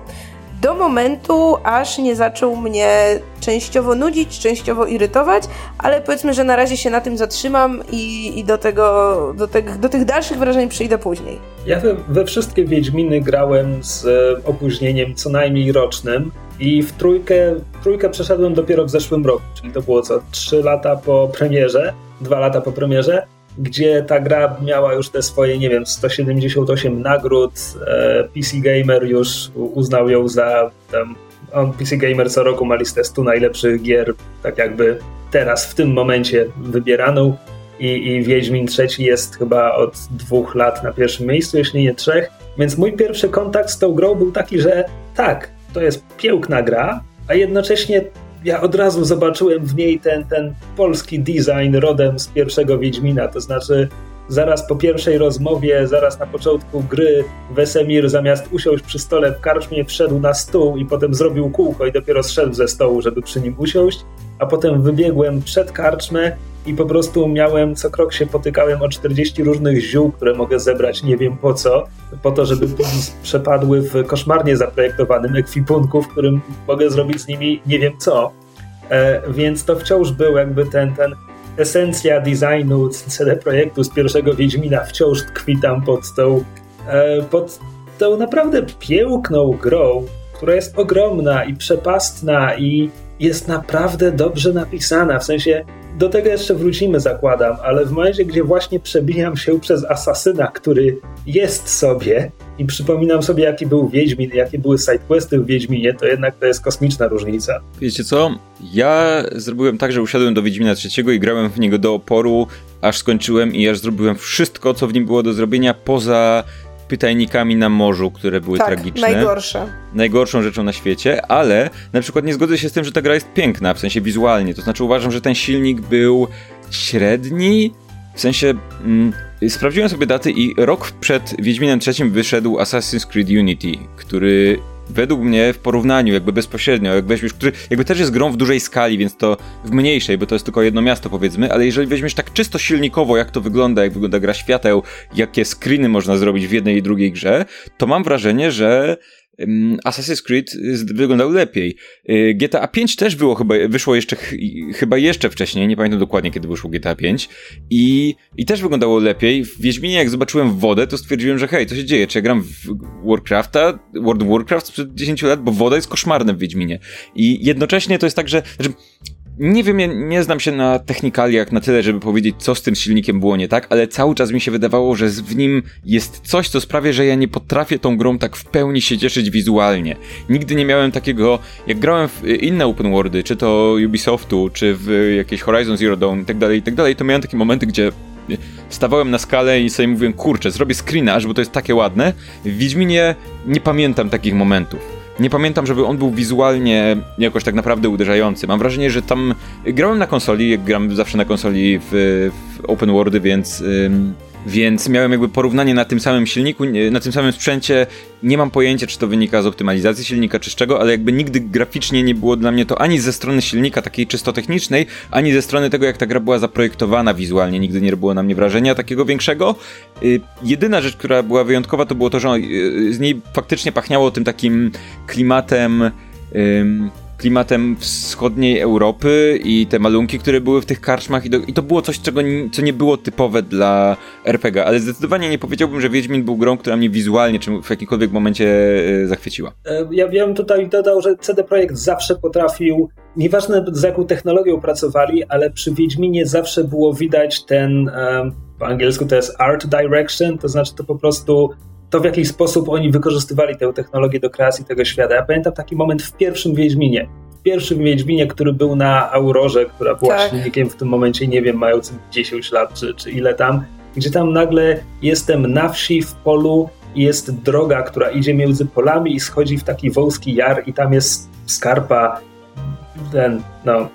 do momentu, aż nie zaczął mnie częściowo nudzić, częściowo irytować, ale powiedzmy, że na razie się na tym zatrzymam i, i do, tego, do, te, do tych dalszych wrażeń przyjdę później. Ja we, we wszystkie Wiedźminy grałem z opóźnieniem co najmniej rocznym i w trójkę, trójkę przeszedłem dopiero w zeszłym roku, czyli to było co, trzy lata po premierze, dwa lata po premierze, gdzie ta gra miała już te swoje, nie wiem, 178 nagród. E, PC Gamer już uznał ją za. Tam, on, PC Gamer co roku ma listę 100 najlepszych gier, tak jakby teraz, w tym momencie wybieraną. I, I Wiedźmin trzeci jest chyba od dwóch lat na pierwszym miejscu, jeśli nie trzech. Więc mój pierwszy kontakt z tą grą był taki, że tak, to jest piękna gra, a jednocześnie ja od razu zobaczyłem w niej ten, ten polski design rodem z pierwszego Wiedźmina, to znaczy zaraz po pierwszej rozmowie, zaraz na początku gry Wesemir zamiast usiąść przy stole w karczmie wszedł na stół i potem zrobił kółko i dopiero zszedł ze stołu, żeby przy nim usiąść, a potem wybiegłem przed karczmę i po prostu miałem, co krok się potykałem o 40 różnych ziół, które mogę zebrać nie wiem po co, po to, żeby przepadły w koszmarnie zaprojektowanym ekwipunku, w którym mogę zrobić z nimi nie wiem co. E, więc to wciąż był jakby ten, ten esencja designu CD Projektu z pierwszego Wiedźmina wciąż tkwi tam pod tą, e, pod tą naprawdę piękną grą, która jest ogromna i przepastna i jest naprawdę dobrze napisana. W sensie do tego jeszcze wrócimy, zakładam, ale w momencie, gdzie właśnie przebijam się przez asasyna, który jest sobie i przypominam sobie, jaki był Wiedźmin, jakie były sidequesty w Wiedźminie, to jednak to jest kosmiczna różnica. Wiecie co? Ja zrobiłem tak, że usiadłem do Wiedźmina trzeciego i grałem w niego do oporu, aż skończyłem i aż zrobiłem wszystko, co w nim było do zrobienia, poza pytajnikami na morzu, które były tak, tragiczne. najgorsze. Najgorszą rzeczą na świecie, ale na przykład nie zgodzę się z tym, że ta gra jest piękna, w sensie wizualnie. To znaczy uważam, że ten silnik był średni, w sensie mm, sprawdziłem sobie daty i rok przed Wiedźminem III wyszedł Assassin's Creed Unity, który według mnie w porównaniu jakby bezpośrednio, jak weźmiesz, który jakby też jest grą w dużej skali, więc to w mniejszej, bo to jest tylko jedno miasto powiedzmy, ale jeżeli weźmiesz tak czysto silnikowo, jak to wygląda, jak wygląda gra świateł, jakie screeny można zrobić w jednej i drugiej grze, to mam wrażenie, że Assassin's Creed wyglądał lepiej. Y, GTA 5 też było chyba, wyszło jeszcze, chyba jeszcze wcześniej, nie pamiętam dokładnie kiedy wyszło GTA 5 i, i też wyglądało lepiej. W Wiedźminie jak zobaczyłem wodę, to stwierdziłem, że hej, co się dzieje? Czy ja gram w Warcrafta, World of Warcraft sprzed 10 lat, bo woda jest koszmarna w Wiedźminie. I jednocześnie to jest tak, że, że nie wiem, nie, nie znam się na technikaliach na tyle, żeby powiedzieć, co z tym silnikiem było nie tak, ale cały czas mi się wydawało, że w nim jest coś, co sprawia, że ja nie potrafię tą grą tak w pełni się cieszyć wizualnie. Nigdy nie miałem takiego, jak grałem w inne open worldy, czy to Ubisoftu, czy w jakieś Horizon Zero Dawn tak i tak dalej, to miałem takie momenty, gdzie stawałem na skalę i sobie mówiłem, kurczę, zrobię screena, bo to jest takie ładne. W Wiedźminie nie pamiętam takich momentów nie pamiętam, żeby on był wizualnie jakoś tak naprawdę uderzający. Mam wrażenie, że tam grałem na konsoli, jak gram zawsze na konsoli w, w open worldy, więc więc miałem jakby porównanie na tym samym silniku, na tym samym sprzęcie. Nie mam pojęcia, czy to wynika z optymalizacji silnika, czy z czego, ale jakby nigdy graficznie nie było dla mnie to ani ze strony silnika takiej czysto technicznej, ani ze strony tego, jak ta gra była zaprojektowana wizualnie. Nigdy nie robiło na mnie wrażenia takiego większego. Yy, jedyna rzecz, która była wyjątkowa, to było to, że yy, z niej faktycznie pachniało tym takim klimatem. Klimatem wschodniej Europy i te malunki, które były w tych karczmach i, do, i to było coś, czego co nie było typowe dla RPG, ale zdecydowanie nie powiedziałbym, że Wiedźmin był grą, która mnie wizualnie czy w jakimkolwiek momencie e, zachwyciła. E, ja, ja bym tutaj dodał, że CD Projekt zawsze potrafił, nieważne z jaką technologią pracowali, ale przy Wiedźminie zawsze było widać ten, po angielsku to jest art direction, to znaczy to po prostu to, w jaki sposób oni wykorzystywali tę technologię do kreacji tego świata. Ja pamiętam taki moment w pierwszym Wiedźminie. W pierwszym Wiedźminie, który był na Aurorze, która była tak. silnikiem w tym momencie, nie wiem, mającym 10 lat czy, czy ile tam, gdzie tam nagle jestem na wsi, w polu i jest droga, która idzie między polami i schodzi w taki wąski jar i tam jest skarpa, ten, no,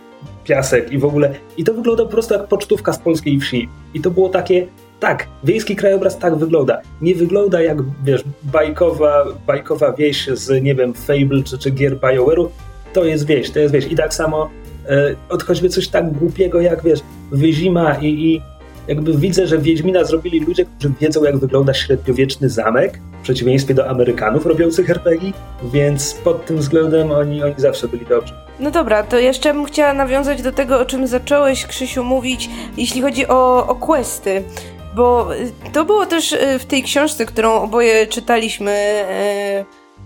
piasek i w ogóle. I to wygląda po prostu jak pocztówka z polskiej wsi. I to było takie, tak, wiejski krajobraz tak wygląda. Nie wygląda jak, wiesz, bajkowa, bajkowa wieś z, nie wiem, Fable czy, czy gier BioWare'u. To jest wieś, to jest wieś. I tak samo e, od choćby coś tak głupiego jak, wiesz, Wyzima i, i jakby widzę, że Wiedźmina zrobili ludzie, którzy wiedzą, jak wygląda średniowieczny zamek, w przeciwieństwie do Amerykanów robiących RPG, więc pod tym względem oni, oni zawsze byli dobrzy. No dobra, to jeszcze bym chciała nawiązać do tego, o czym zacząłeś, Krzysiu, mówić, jeśli chodzi o, o questy. Bo y, to było też y, w tej książce, którą oboje czytaliśmy,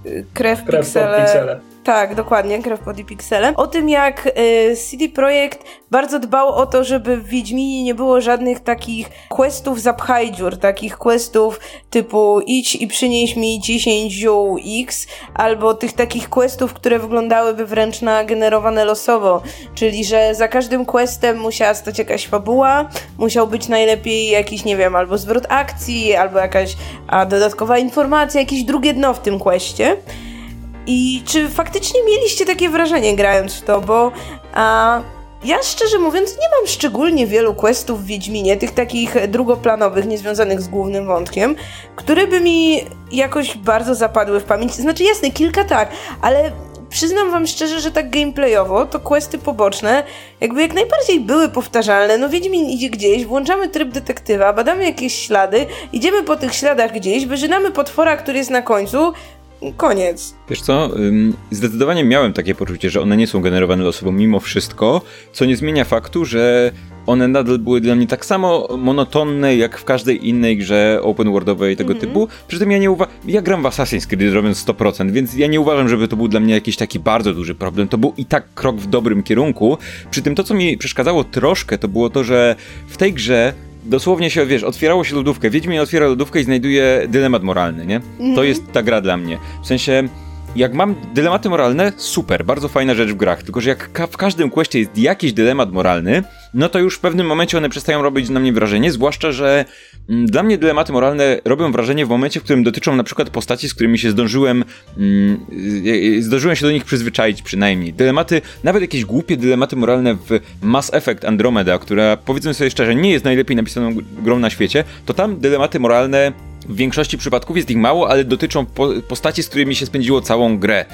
y, Krew, Krew Piksele. Tak, dokładnie, Krew pod i. O tym, jak y, CD Projekt bardzo dbał o to, żeby w Wiedźminie nie było żadnych takich questów zapchaj dziur, takich questów typu idź i przynieś mi 10 ziół X, albo tych takich questów, które wyglądałyby wręcz na generowane losowo, czyli że za każdym questem musiała stać jakaś fabuła, musiał być najlepiej jakiś, nie wiem, albo zwrot akcji, albo jakaś a, dodatkowa informacja, jakieś drugie dno w tym questie. I czy faktycznie mieliście takie wrażenie grając w to, bo a, ja szczerze mówiąc nie mam szczególnie wielu questów w Wiedźminie, tych takich drugoplanowych, niezwiązanych z głównym wątkiem, które by mi jakoś bardzo zapadły w pamięć. Znaczy jasne, kilka tak, ale przyznam wam szczerze, że tak gameplayowo to questy poboczne jakby jak najbardziej były powtarzalne. No Wiedźmin idzie gdzieś, włączamy tryb detektywa, badamy jakieś ślady, idziemy po tych śladach gdzieś, wyżynamy potwora, który jest na końcu, Koniec. Wiesz co, zdecydowanie miałem takie poczucie, że one nie są generowane losowo mimo wszystko, co nie zmienia faktu, że one nadal były dla mnie tak samo monotonne, jak w każdej innej grze open worldowej tego mm -hmm. typu. Przy tym ja nie uważam, ja gram w Assassin's Creed robiąc 100%, więc ja nie uważam, żeby to był dla mnie jakiś taki bardzo duży problem. To był i tak krok w dobrym kierunku. Przy tym to, co mi przeszkadzało troszkę, to było to, że w tej grze dosłownie się, wiesz, otwierało się lodówkę, Wiedźmin otwiera lodówkę i znajduje dylemat moralny, nie? Mm. To mhm. jest ta gra dla mnie. W sensie jak mam dylematy moralne, super, bardzo fajna rzecz w grach, tylko że jak ka w każdym questie jest jakiś dylemat moralny, no to już w pewnym momencie one przestają robić na mnie wrażenie, zwłaszcza, że dla mnie dylematy moralne robią wrażenie w momencie, w którym dotyczą na przykład postaci, z którymi się zdążyłem, mm, zdążyłem się do nich przyzwyczaić przynajmniej. Dylematy, nawet jakieś głupie dylematy moralne w Mass Effect Andromeda, która powiedzmy sobie szczerze, nie jest najlepiej napisaną grą na świecie, to tam dylematy moralne w większości przypadków jest ich mało, ale dotyczą po postaci, z którymi się spędziło całą grę.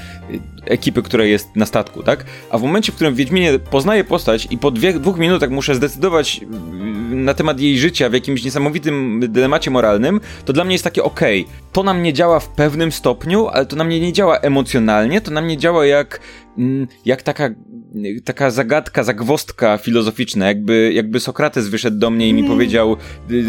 Ekipy, która jest na statku, tak? A w momencie, w którym Wiedźminie poznaję postać i po dwie, dwóch minutach muszę zdecydować mm, na temat jej życia w jakimś niesamowitym dylemacie moralnym, to dla mnie jest takie okay, to na mnie działa w pewnym stopniu, ale to na mnie nie działa emocjonalnie, to na mnie działa jak Mm, jak taka, taka zagadka, zagwostka filozoficzna, jakby, jakby Sokrates wyszedł do mnie i mi mm. powiedział,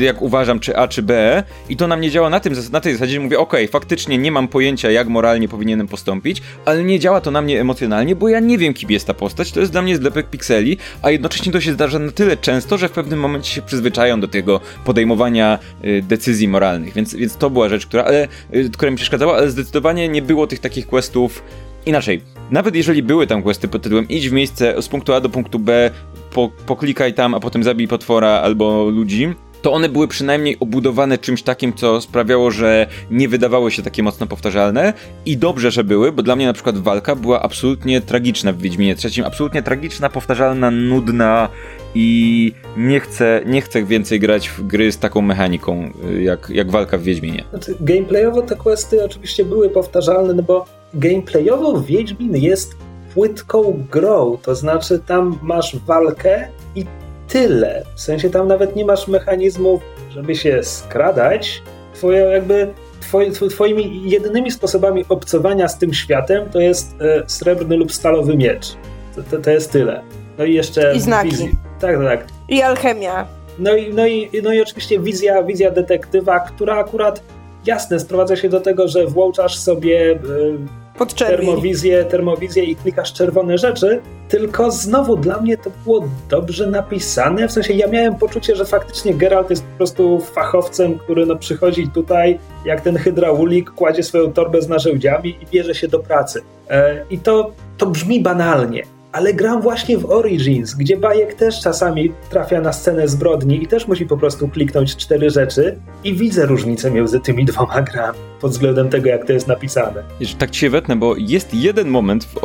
jak uważam, czy A, czy B, i to na mnie działa na, tym, na tej zasadzie, że mówię, okej, okay, faktycznie nie mam pojęcia, jak moralnie powinienem postąpić, ale nie działa to na mnie emocjonalnie, bo ja nie wiem, kim jest ta postać, to jest dla mnie zlepek pikseli, a jednocześnie to się zdarza na tyle często, że w pewnym momencie się przyzwyczają do tego podejmowania y, decyzji moralnych, więc, więc to była rzecz, która, ale, y, która mi przeszkadzała, ale zdecydowanie nie było tych takich questów Inaczej, nawet jeżeli były tam questy pod tytułem idź w miejsce z punktu A do punktu B, po, poklikaj tam, a potem zabij potwora albo ludzi, to one były przynajmniej obudowane czymś takim, co sprawiało, że nie wydawały się takie mocno powtarzalne i dobrze, że były, bo dla mnie na przykład walka była absolutnie tragiczna w Wiedźminie trzecim, absolutnie tragiczna, powtarzalna, nudna i nie chcę, nie chcę więcej grać w gry z taką mechaniką, jak, jak walka w Wiedźminie. Znaczy, gameplayowo te questy oczywiście były powtarzalne, no bo gameplayowo Wiedźmin jest płytką grą, to znaczy tam masz walkę i tyle. W sensie tam nawet nie masz mechanizmów, żeby się skradać. Twoje jakby twoje, twoimi jedynymi sposobami obcowania z tym światem to jest e, srebrny lub stalowy miecz. To, to, to, jest tyle. No i jeszcze... I znaki. Wizji. Tak, tak. I alchemia. No i, no, i, no i oczywiście wizja, wizja detektywa, która akurat jasne sprowadza się do tego, że włączasz sobie... Termowizję, termowizję i klikasz czerwone rzeczy, tylko znowu dla mnie to było dobrze napisane, w sensie ja miałem poczucie, że faktycznie Geralt jest po prostu fachowcem, który no przychodzi tutaj, jak ten hydraulik, kładzie swoją torbę z narzędziami i bierze się do pracy. E, I to, to brzmi banalnie, ale gram właśnie w Origins, gdzie Bajek też czasami trafia na scenę zbrodni i też musi po prostu kliknąć cztery rzeczy i widzę różnicę między tymi dwoma grami pod względem tego, jak to jest napisane. Tak ci się wetnę, bo jest jeden moment w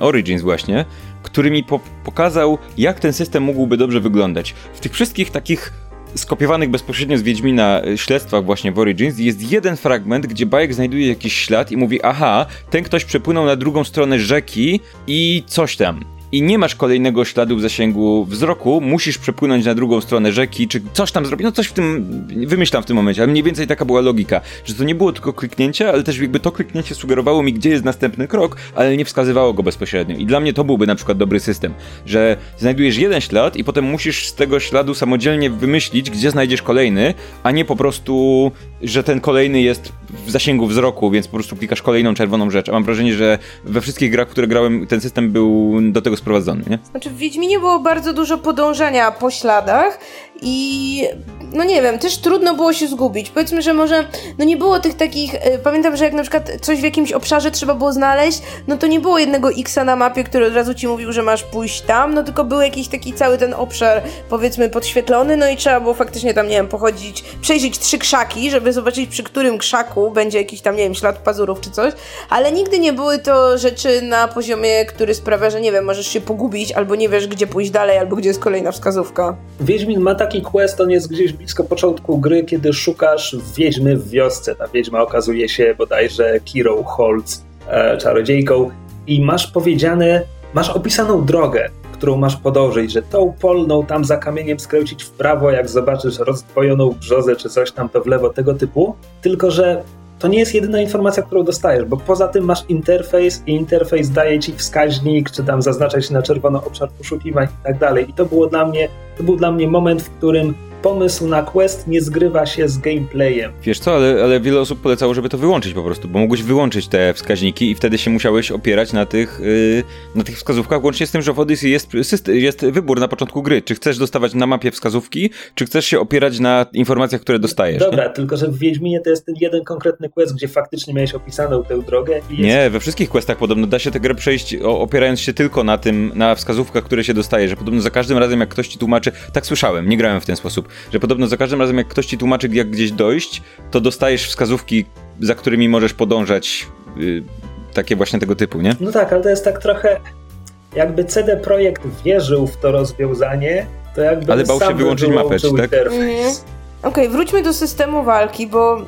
Origins właśnie, który mi po pokazał, jak ten system mógłby dobrze wyglądać. W tych wszystkich takich skopiowanych bezpośrednio z Wiedźmina e, śledztwach właśnie w Origins jest jeden fragment, gdzie Bajek znajduje jakiś ślad i mówi aha, ten ktoś przepłynął na drugą stronę rzeki i coś tam i nie masz kolejnego śladu w zasięgu wzroku, musisz przepłynąć na drugą stronę rzeki, czy coś tam zrobić, no coś w tym, wymyślam w tym momencie, ale mniej więcej taka była logika, że to nie było tylko kliknięcie, ale też jakby to kliknięcie sugerowało mi, gdzie jest następny krok, ale nie wskazywało go bezpośrednio. I dla mnie to byłby na przykład dobry system, że znajdujesz jeden ślad i potem musisz z tego śladu samodzielnie wymyślić, gdzie znajdziesz kolejny, a nie po prostu, że ten kolejny jest w zasięgu wzroku, więc po prostu klikasz kolejną czerwoną rzecz. A mam wrażenie, że we wszystkich grach, które grałem, ten system był do tego sprowadzony, nie? Znaczy w Wiedźminie było bardzo dużo podążania po śladach i no nie wiem, też trudno było się zgubić. Powiedzmy, że może no nie było tych takich, y, pamiętam, że jak na przykład coś w jakimś obszarze trzeba było znaleźć, no to nie było jednego X na mapie, który od razu ci mówił, że masz pójść tam, no tylko był jakiś taki cały ten obszar, powiedzmy, podświetlony, no i trzeba było faktycznie tam, nie wiem, pochodzić, przejrzeć trzy krzaki, żeby zobaczyć, przy którym krzaku będzie jakiś tam, nie wiem, ślad pazurów czy coś, ale nigdy nie były to rzeczy na poziomie, który sprawia, że nie wiem, możesz się pogubić, albo nie wiesz, gdzie pójść dalej, albo gdzie jest kolejna wskazówka. Wiedźmin ma taki quest, on jest gdzieś blisko początku gry, kiedy szukasz wiedźmy w wiosce. Ta wiedźma okazuje się bodajże Kiro Holtz, e, czarodziejką i masz powiedziane, masz opisaną drogę, którą masz podążyć, że tą polną tam za kamieniem skręcić w prawo, jak zobaczysz rozdwojoną brzozę czy coś tam, to w lewo, tego typu. Tylko, że to nie jest jedyna informacja, którą dostajesz, bo poza tym masz interfejs i interfejs daje ci wskaźnik, czy tam zaznacza się na czerwono obszar poszukiwań i tak dalej. I to było dla mnie, to był dla mnie moment, w którym pomysł na quest nie zgrywa się z gameplayem. Wiesz co, ale, ale wiele osób polecało, żeby to wyłączyć po prostu, bo mogłeś wyłączyć te wskaźniki i wtedy się musiałeś opierać na tych, yy, na tych wskazówkach, łącznie z tym, że w Odyssey jest, jest wybór na początku gry, czy chcesz dostawać na mapie wskazówki, czy chcesz się opierać na informacjach, które dostajesz. Dobra, nie? tylko że w Wiedźminie to jest ten jeden konkretny quest, gdzie faktycznie miałeś opisaną tę drogę. Jest... Nie, we wszystkich questach podobno da się tę grę przejść opierając się tylko na tym, na wskazówkach, które się dostaje, że podobno za każdym razem jak ktoś ci tłumaczy, tak słyszałem, nie grałem w ten sposób, że podobno za każdym razem, jak ktoś ci tłumaczy, jak gdzieś dojść, to dostajesz wskazówki, za którymi możesz podążać. Yy, takie właśnie tego typu, nie? No tak, ale to jest tak trochę. Jakby CD Projekt wierzył w to rozwiązanie, to jakby. Ale bał się wyłączyć mapę, tak? Mhm. Okej, okay, wróćmy do systemu walki, bo y,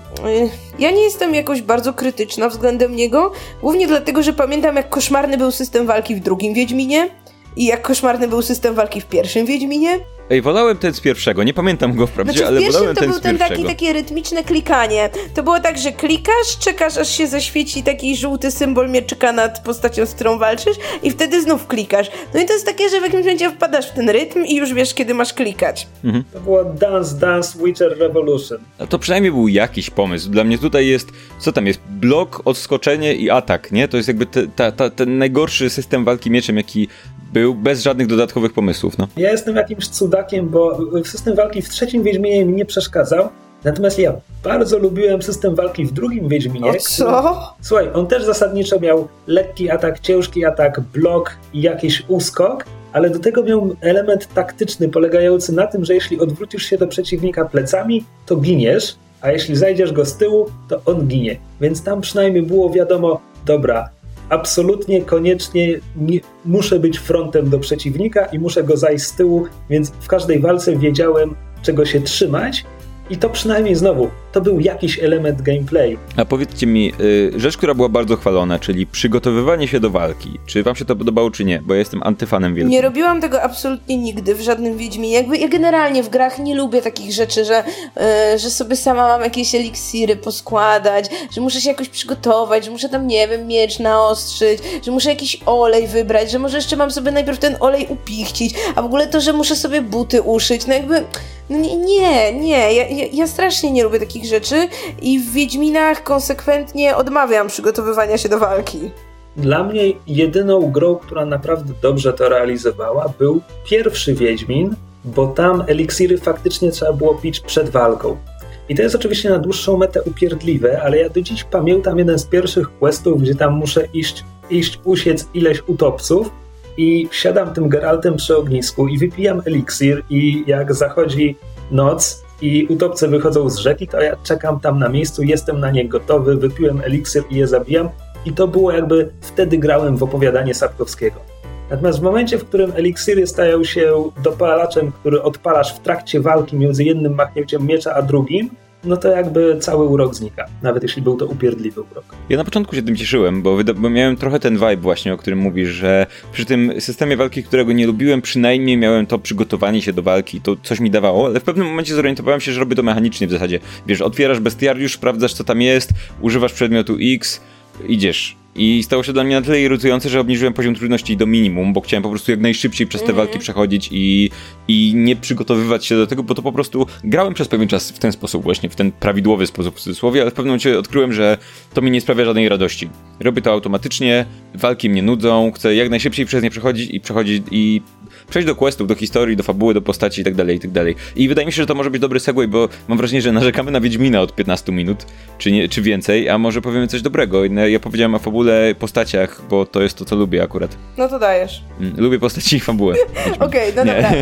ja nie jestem jakoś bardzo krytyczna względem niego, głównie dlatego, że pamiętam jak koszmarny był system walki w drugim Wiedźminie i jak koszmarny był system walki w pierwszym Wiedźminie. Ej, wolałem ten z pierwszego, nie pamiętam go wprawdzie, znaczy, ale wolałem ten z pierwszego. to był ten taki, takie rytmiczne klikanie. To było tak, że klikasz, czekasz aż się zaświeci taki żółty symbol mieczyka nad postacią, z którą walczysz i wtedy znów klikasz. No i to jest takie, że w jakimś momencie wpadasz w ten rytm i już wiesz, kiedy masz klikać. Mhm. To było Dance Dance Witcher Revolution. A to przynajmniej był jakiś pomysł. Dla mnie tutaj jest, co tam jest, blok, odskoczenie i atak, nie? To jest jakby te, ta, ta, ten najgorszy system walki mieczem, jaki był bez żadnych dodatkowych pomysłów. No. Ja jestem jakimś cudakiem, bo system walki w trzecim Wiedźminie mi nie przeszkadzał. Natomiast ja bardzo lubiłem system walki w drugim Wiedźminie. O co? Który, słuchaj, on też zasadniczo miał lekki atak, ciężki atak, blok i jakiś uskok, ale do tego miał element taktyczny polegający na tym, że jeśli odwrócisz się do przeciwnika plecami, to giniesz, a jeśli zajdziesz go z tyłu, to on ginie. Więc tam przynajmniej było wiadomo, dobra, absolutnie, koniecznie nie, muszę być frontem do przeciwnika i muszę go zajść z tyłu, więc w każdej walce wiedziałem, czego się trzymać. I to przynajmniej znowu, to był jakiś element gameplay. A powiedzcie mi, y, rzecz, która była bardzo chwalona, czyli przygotowywanie się do walki. Czy wam się to podobało, czy nie? Bo ja jestem antyfanem wielkim. Nie robiłam tego absolutnie nigdy w żadnym Wiedźminie. Jakby ja generalnie w grach nie lubię takich rzeczy, że, y, że sobie sama mam jakieś eliksiry poskładać, że muszę się jakoś przygotować, że muszę tam, nie wiem, miecz naostrzyć, że muszę jakiś olej wybrać, że może jeszcze mam sobie najpierw ten olej upichcić, a w ogóle to, że muszę sobie buty uszyć. No jakby, no nie, nie, nie. Ja, ja, ja strasznie nie lubię takich rzeczy i w Wiedźminach konsekwentnie odmawiam przygotowywania się do walki. Dla mnie jedyną grą, która naprawdę dobrze to realizowała, był pierwszy Wiedźmin, bo tam eliksiry faktycznie trzeba było pić przed walką. I to jest oczywiście na dłuższą metę upierdliwe, ale ja do dziś pamiętam jeden z pierwszych questów, gdzie tam muszę iść, iść usiec ileś utopców i siadam tym Geraltem przy ognisku i wypijam eliksir i jak zachodzi noc, i utopce wychodzą z rzeki, to ja czekam tam na miejscu, jestem na nie gotowy, wypiłem eliksir i je zabijam. I to było jakby wtedy grałem w opowiadanie Sapkowskiego. Natomiast w momencie, w którym eliksiry stają się dopalaczem, który odpalasz w trakcie walki między jednym machnięciem miecza a drugim, no to jakby cały urok znika, nawet jeśli był to upierdliwy urok. Ja na początku się tym cieszyłem, bo, bo, miałem trochę ten vibe właśnie, o którym mówisz, że przy tym systemie walki, którego nie lubiłem, przynajmniej miałem to przygotowanie się do walki, to coś mi dawało, ale w pewnym momencie zorientowałem się, że robię to mechanicznie w zasadzie. Wiesz, otwierasz bestiariusz, sprawdzasz co tam jest, używasz przedmiotu X, idziesz i stało się dla mnie na tyle irytujące, że obniżyłem poziom trudności do minimum, bo chciałem po prostu jak najszybciej przez te walki przechodzić i, i nie przygotowywać się do tego, bo to po prostu grałem przez pewien czas w ten sposób, właśnie w ten prawidłowy sposób w cudzysłowie, ale w pewnym momencie odkryłem, że to mi nie sprawia żadnej radości. Robię to automatycznie, walki mnie nudzą, chcę jak najszybciej przez nie przechodzić i przechodzić i przejść do questów, do historii, do fabuły, do postaci i tak dalej, i tak dalej. I wydaje mi się, że to może być dobry segway, bo mam wrażenie, że narzekamy na Wiedźmina od 15 minut, czy, nie, czy więcej, a może powiemy coś dobrego. Ja powiedziałem o fabule, postaciach, bo to jest to, co lubię akurat. No to dajesz. Mm, lubię postaci i fabułę. [LAUGHS] Okej, okay, no dobra.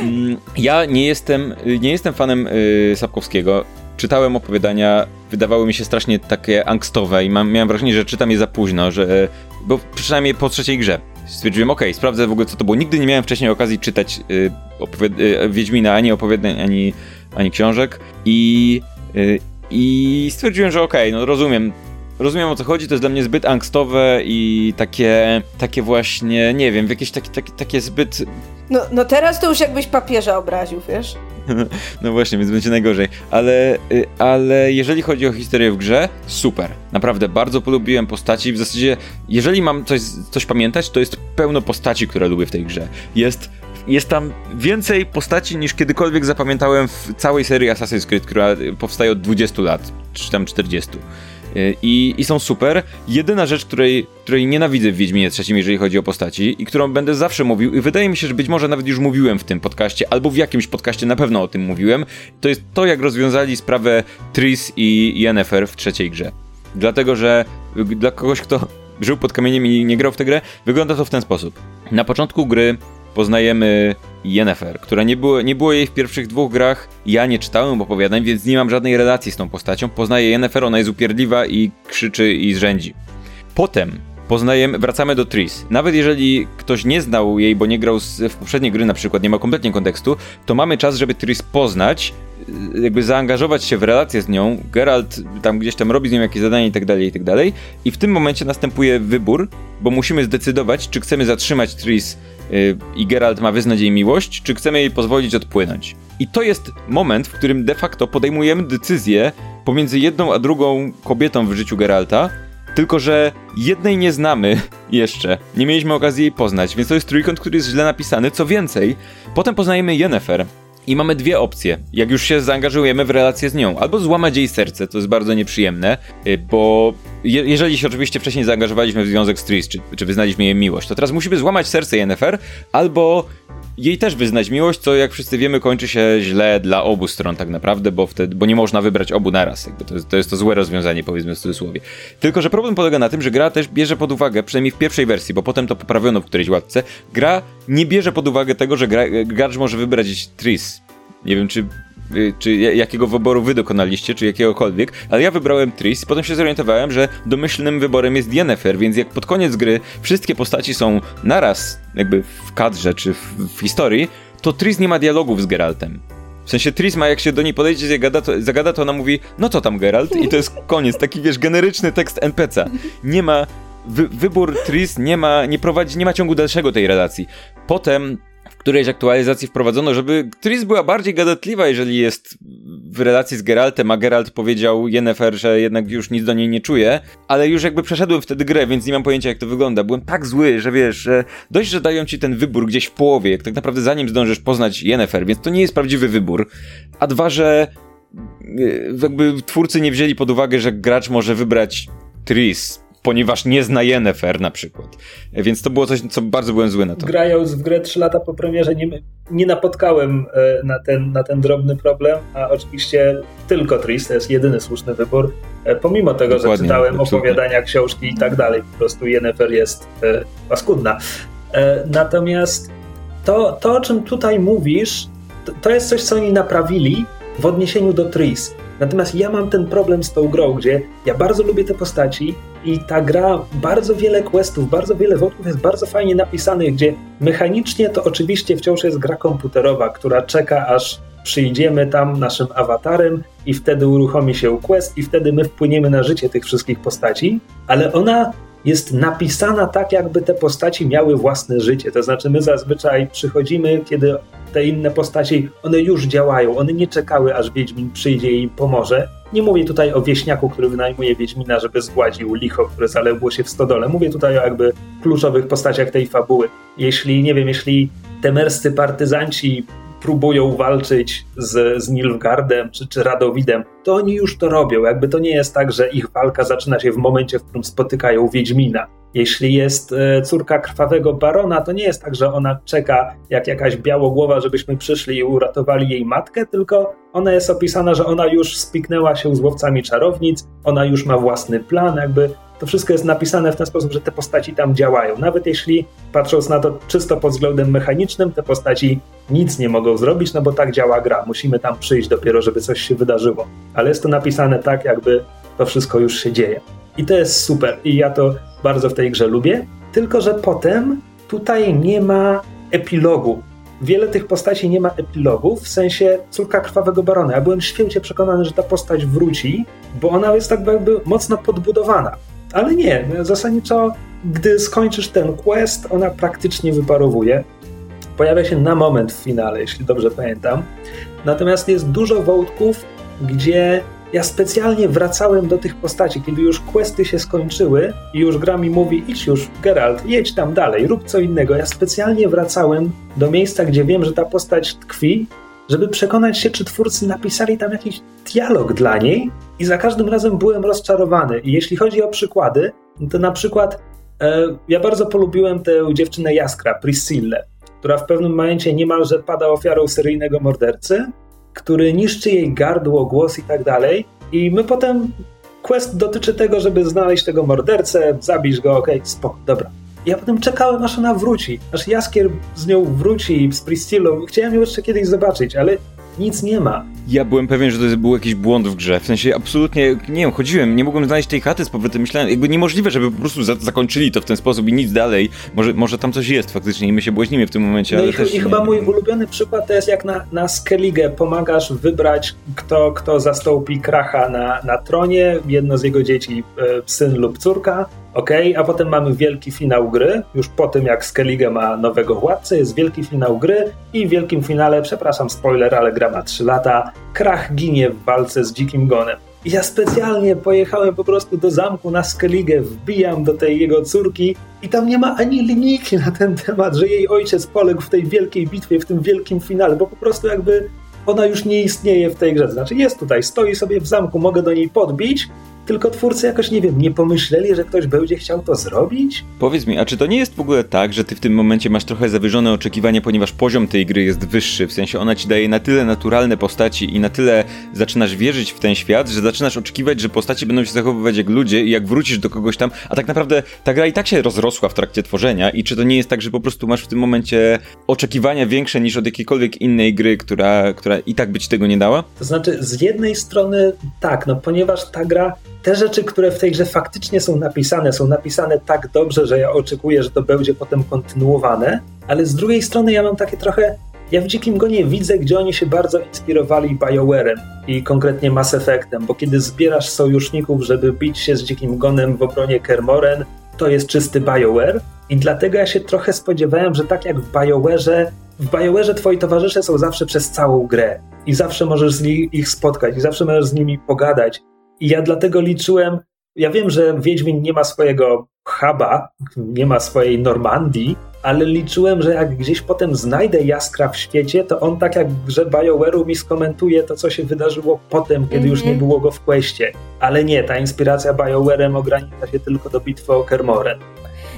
Mm, ja nie jestem, nie jestem fanem y, Sapkowskiego czytałem opowiadania, wydawały mi się strasznie takie angstowe i mam, miałem wrażenie, że czytam je za późno, że, bo je po trzeciej grze stwierdziłem, okay, sprawdzę w ogóle co to było. Nigdy nie miałem wcześniej okazji czytać y, opowiad- y, Wiedźmina, ani opowiadań, ani, ani książek i, y, i stwierdziłem, że okay, no rozumiem, rozumiem o co chodzi, to jest dla mnie zbyt angstowe i takie, takie właśnie, nie wiem, jakieś takie, takie, takie zbyt... No, no teraz to już jakbyś papieża obraził, wiesz? [LAUGHS] No właśnie, więc będzie najgorzej. Ale, y, ale jeżeli chodzi o historię w grze, super. Naprawdę bardzo polubiłem postaci. W zasadzie, jeżeli mam coś, coś pamiętać, to jest pełno postaci, które lubię w tej grze. Jest jest tam więcej postaci niż kiedykolwiek zapamiętałem w całej serii Assassin's Creed, która powstaje od 20 lat, czy tam 40. Y, I, I, są super. Jedyna rzecz, której, której nienawidzę w Wiedźminie trzecim, jeżeli chodzi o postaci i którą będę zawsze mówił i wydaje mi się, że być może nawet już mówiłem w tym podcaście, albo w jakimś podcaście na pewno o tym mówiłem, to jest to, jak rozwiązali sprawę Tris i Yennefer w trzeciej grze. Dlatego, że dla kogoś, kto żył pod kamieniem i nie grał w tę grę, wygląda to w ten sposób. Na początku gry poznajemy Yennefer, która nie było, nie było jej w pierwszych dwóch grach. Ja nie czytałem opowiadań, więc nie mam żadnej relacji z tą postacią. Poznaję Yennefer, ona jest upierdliwa i krzyczy i zrzędzi. Potem poznajemy, wracamy do Tris. Nawet jeżeli ktoś nie znał jej, bo nie grał z, w poprzedniej gry na przykład, nie ma kompletnie kontekstu, to mamy czas, żeby Tris poznać, jakby zaangażować się w relację z nią. Geralt tam gdzieś tam robi z nią jakieś zadania i tak dalej, i tak dalej. I w tym momencie następuje wybór, bo musimy zdecydować, czy chcemy zatrzymać Tris Y, i Geralt ma wyznać jej miłość, czy chcemy jej pozwolić odpłynąć. I to jest moment, w którym de facto podejmujemy decyzję pomiędzy jedną a drugą kobietą w życiu Geralta, tylko że jednej nie znamy [LAUGHS] jeszcze, nie mieliśmy okazji jej poznać, więc to jest trójkąt, który jest źle napisany. Co więcej, potem poznajemy Yennefer, i mamy dwie opcje, jak już się zaangażujemy w relację z nią. Albo złamać jej serce, to jest bardzo nieprzyjemne, y, bo je, jeżeli się oczywiście wcześniej zaangażowaliśmy w związek z Tris, czy, czy wyznaliśmy jej miłość, to teraz musimy złamać serce Yennefer, albo jej też wyznać miłość, co jak wszyscy wiemy kończy się źle dla obu stron tak naprawdę, bo wtedy, bo nie można wybrać obu naraz. Jakby to, to jest to złe rozwiązanie, powiedzmy w cudzysłowie. Tylko, że problem polega na tym, że gra też bierze pod uwagę, przynajmniej w pierwszej wersji, bo potem to poprawiono w którejś łatce, gra nie bierze pod uwagę tego, że gra, gracz może wybrać Tris. Nie wiem, czy czy jakiego wyboru wy dokonaliście, czy jakiegokolwiek, ale ja wybrałem Tris i potem się zorientowałem, że domyślnym wyborem jest Yennefer, więc jak pod koniec gry wszystkie postaci są naraz jakby w kadrze, czy w, w historii, to Tris nie ma dialogów z Geraltem. W sensie Tris ma, jak się do niej podejdzie, zagada to, zagada, to ona mówi, no to tam Geralt i to jest koniec, taki wiesz, generyczny tekst NPC. Nie ma, wy, wybór Tris nie ma, nie prowadzi, nie ma ciągu dalszego tej relacji. Potem którejś aktualizacji wprowadzono, żeby Tris była bardziej gadatliwa, jeżeli jest w relacji z Geraltem, a Geralt powiedział Yennefer, że jednak już nic do niej nie czuje, ale już jakby przeszedłem wtedy grę, więc nie mam pojęcia jak to wygląda. Byłem tak zły, że wiesz, że dość, że dają ci ten wybór gdzieś w połowie, jak tak naprawdę zanim zdążysz poznać Yennefer, więc to nie jest prawdziwy wybór. A dwa, że e, jakby twórcy nie wzięli pod uwagę, że gracz może wybrać Tris, ponieważ nie zna Yennefer na przykład. Więc to było coś, co bardzo byłem zły na to. Grając w grę 3 lata po premierze nie, nie napotkałem e, na ten, na ten drobny problem, a oczywiście tylko Tris to jest jedyny słuszny wybór, e, pomimo tego, Dokładnie, że czytałem absolutnie. opowiadania, książki i tak dalej. Po prostu Yennefer jest e, paskudna. Natomiast to, to, o czym tutaj mówisz, to, to jest coś, co oni naprawili w odniesieniu do Tris. Natomiast ja mam ten problem z tą grą, gdzie ja bardzo lubię te postaci i ta gra, bardzo wiele questów, bardzo wiele wątków jest bardzo fajnie napisanych, gdzie mechanicznie to oczywiście wciąż jest gra komputerowa, która czeka aż przyjdziemy tam naszym awatarem i wtedy uruchomi się quest i wtedy my wpłyniemy na życie tych wszystkich postaci, ale ona jest napisana tak, jakby te postaci miały własne życie. To znaczy, my zazwyczaj przychodzimy, kiedy te inne postaci, one już działają, one nie czekały, aż Wiedźmin przyjdzie i im pomoże. Nie mówię tutaj o wieśniaku, który wynajmuje Wiedźmina, żeby zgładził licho, które zaległo się w stodole. Mówię tutaj o jakby kluczowych postaciach tej fabuły. Jeśli, nie wiem, jeśli temerscy partyzanci próbują walczyć z, z Nilfgaardem czy, czy Radowidem, to oni już to robią. Jakby to nie jest tak, że ich walka zaczyna się w momencie, w którym spotykają Wiedźmina. Jeśli jest e, córka krwawego barona, to nie jest tak, że ona czeka jak jakaś białogłowa, żebyśmy przyszli i uratowali jej matkę, tylko ona jest opisana, że ona już spiknęła się z łowcami czarownic, ona już ma własny plan, jakby to wszystko jest napisane w ten sposób, że te postaci tam działają. Nawet jeśli patrząc na to czysto pod względem mechanicznym, te postaci nic nie mogą zrobić, no bo tak działa gra. Musimy tam przyjść dopiero, żeby coś się wydarzyło. Ale jest to napisane tak, jakby to wszystko już się dzieje. I to jest super. I ja to bardzo w tej grze lubię. Tylko, że potem tutaj nie ma epilogu. Wiele tych postaci nie ma epilogów, w sensie córka krwawego barona. Ja byłem święcie przekonany, że ta postać wróci, bo ona jest tak jakby mocno podbudowana. Ale nie, zasadniczo, gdy skończysz ten quest, ona praktycznie wyparowuje. pojawia się na moment w finale, jeśli dobrze pamiętam. Natomiast jest dużo wątków, gdzie ja specjalnie wracałem do tych postaci, kiedy już questy się skończyły i już gra mi mówi, idź już, Geralt, jedź tam dalej, rób co innego. Ja specjalnie wracałem do miejsca, gdzie wiem, że ta postać tkwi, żeby przekonać się, czy twórcy napisali tam jakiś dialog dla niej i za każdym razem byłem rozczarowany. I jeśli chodzi o przykłady, to na przykład e, ja bardzo polubiłem tę dziewczynę Jaskra, Priscillę, która w pewnym momencie niemalże pada ofiarą seryjnego mordercy, który niszczy jej gardło, głos i tak dalej. I my potem quest dotyczy tego, żeby znaleźć tego mordercę, zabić go, okej, okay, spoko, dobra. Ja potem czekałem, aż ona wróci, aż Jaskier z nią wróci z Priscillą. Chciałem ją jeszcze kiedyś zobaczyć, ale nic nie ma. Ja byłem pewien, że to był jakiś błąd w grze. W sensie absolutnie, nie wiem, chodziłem, nie mogłem znaleźć tej chaty z powrotem. Myślałem, jakby niemożliwe, żeby po prostu za zakończyli to w ten sposób i nic dalej. Może, może tam coś jest faktycznie i my się błędnimy w tym momencie. No ale i, też i chyba mój ulubiony przykład to jest jak na, na Skellige pomagasz wybrać, kto, kto zastąpi Kracha na, na tronie, jedno z jego dzieci, e, syn lub córka. Ok, a potem mamy wielki finał gry. Już po tym, jak Skellige ma nowego władcę, jest wielki finał gry i w wielkim finale, przepraszam, spoiler, ale gra ma 3 lata, Krach ginie w walce z Dzikim Gonem. I ja specjalnie pojechałem po prostu do zamku na Skellige, wbijam do tej jego córki i tam nie ma ani linijki na ten temat, że jej ojciec poległ w tej wielkiej bitwie, w tym wielkim finale, bo po prostu jakby ona już nie istnieje w tej grze. Znaczy jest tutaj, stoi sobie w zamku, mogę do niej podbić, tylko twórcy jakoś, nie wiem, nie pomyśleli, że ktoś będzie chciał to zrobić? Powiedz mi, a czy to nie jest w ogóle tak, że ty w tym momencie masz trochę zawyżone oczekiwania, ponieważ poziom tej gry jest wyższy, w sensie ona ci daje na tyle naturalne postaci i na tyle zaczynasz wierzyć w ten świat, że zaczynasz oczekiwać, że postaci będą się zachowywać jak ludzie i jak wrócisz do kogoś tam, a tak naprawdę ta gra i tak się rozrosła w trakcie tworzenia i czy to nie jest tak, że po prostu masz w tym momencie oczekiwania większe niż od jakiejkolwiek innej gry, która, która i tak by ci tego nie dała? To znaczy, z jednej strony tak, no ponieważ ta gra te rzeczy, które w tej grze faktycznie są napisane, są napisane tak dobrze, że ja oczekuję, że to będzie potem kontynuowane, ale z drugiej strony ja mam takie trochę. Ja w Dzikim Gonie widzę, gdzie oni się bardzo inspirowali BioWare'em i konkretnie Mass Effectem, bo kiedy zbierasz sojuszników, żeby bić się z Dzikim Gonem w obronie Kermoren, to jest czysty BioWare i dlatego ja się trochę spodziewałem, że tak jak w BioWare'ze, w BioWare'ze twoi towarzysze są zawsze przez całą grę i zawsze możesz z nich ich spotkać i zawsze możesz z nimi pogadać i ja dlatego liczyłem, ja wiem, że Wiedźmin nie ma swojego huba, nie ma swojej Normandii, ale liczyłem, że jak gdzieś potem znajdę Jaskra w świecie, to on tak jak w grze BioWare'u mi skomentuje to, co się wydarzyło potem, kiedy mm -hmm. już nie mhm. było go w questie. Ale nie, ta inspiracja BioWare'em ogranicza się tylko do bitwy o Kermoren.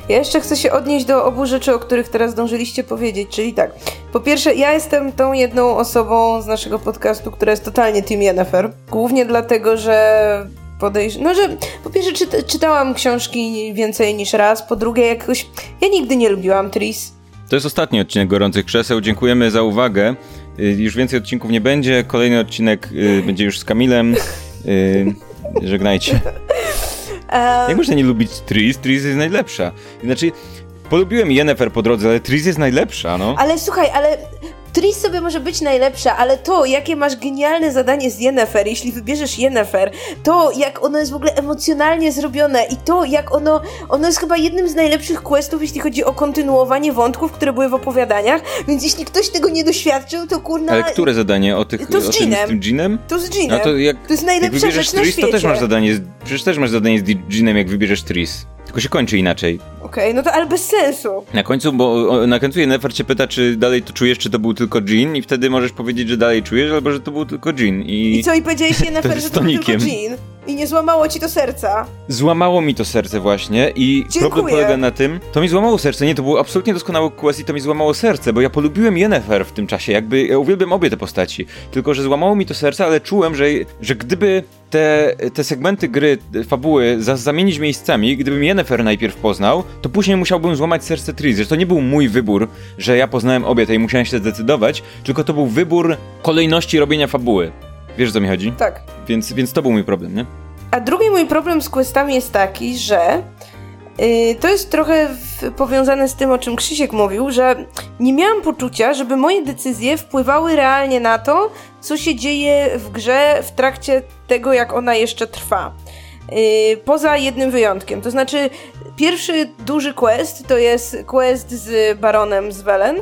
Ja jeszcze chcę się odnieść do obu rzeczy, o których teraz zdążyliście powiedzieć, czyli tak. Po pierwsze, ja jestem tą jedną osobą z naszego podcastu, która jest totalnie Team Yennefer. Głównie dlatego, że podejść. No, że po pierwsze czyta, czytałam książki więcej niż raz, po drugie jakoś ja nigdy nie lubiłam Tris. To jest ostatni odcinek Gorących Krzeseł. Dziękujemy za uwagę. Y, już więcej odcinków nie będzie. Kolejny odcinek y, będzie już z Kamilem. Y, żegnajcie. [LAUGHS] Um... Jak można nie lubić Tris? Tris jest najlepsza. Znaczy, polubiłem Yennefer po drodze, ale Tris jest najlepsza, no. Ale słuchaj, ale Tris sobie może być najlepsza, ale to, jakie masz genialne zadanie z Yennefer, jeśli wybierzesz Yennefer, to jak ono jest w ogóle emocjonalnie zrobione i to, jak ono, ono jest chyba jednym z najlepszych questów, jeśli chodzi o kontynuowanie wątków, które były w opowiadaniach, więc jeśli ktoś tego nie doświadczył, to kurna... Ale które zadanie? O, tych, to z o tym, z? To z. No to, jak, to jest najlepsza rzecz na Tris, świecie. to też masz zadanie, przecież też masz zadanie z Jeanem, jak wybierzesz Tris. Tylko się kończy inaczej. Okej, okay, no to ale bez sensu. Na końcu, bo na końcu Yennefer cię pyta, czy dalej to czujesz, czy to był tylko Jean i wtedy możesz powiedzieć, że dalej czujesz, albo że to był tylko Jean. I, I co, i powiedziałeś [LAUGHS] Yennefer, że to był tylko Jean? I nie złamało ci to serca? Złamało mi to serce właśnie i Dziękuję. problem polega na tym, to mi złamało serce, nie, to był absolutnie doskonały quest i to mi złamało serce, bo ja polubiłem Yennefer w tym czasie, jakby, ja uwielbiam obie te postaci, tylko że złamało mi to serce, ale czułem, że, że gdyby te, te segmenty gry, fabuły za, zamienić miejscami, gdybym Yennefer najpierw poznał, to później musiałbym złamać serce Tris. Że to nie był mój wybór, że ja poznałem obie te i musiałem się zdecydować, tylko to był wybór kolejności robienia fabuły. Wiesz, o co mi chodzi? Tak. Więc, więc to był mój problem, nie? A drugi mój problem z questami jest taki, że yy, to jest trochę w, powiązane z tym, o czym Krzysiek mówił, że nie miałam poczucia, żeby moje decyzje wpływały realnie na to, co się dzieje w grze w trakcie tego, jak ona jeszcze trwa. Yy, poza jednym wyjątkiem. To znaczy, pierwszy duży quest to jest quest z baronem z Welen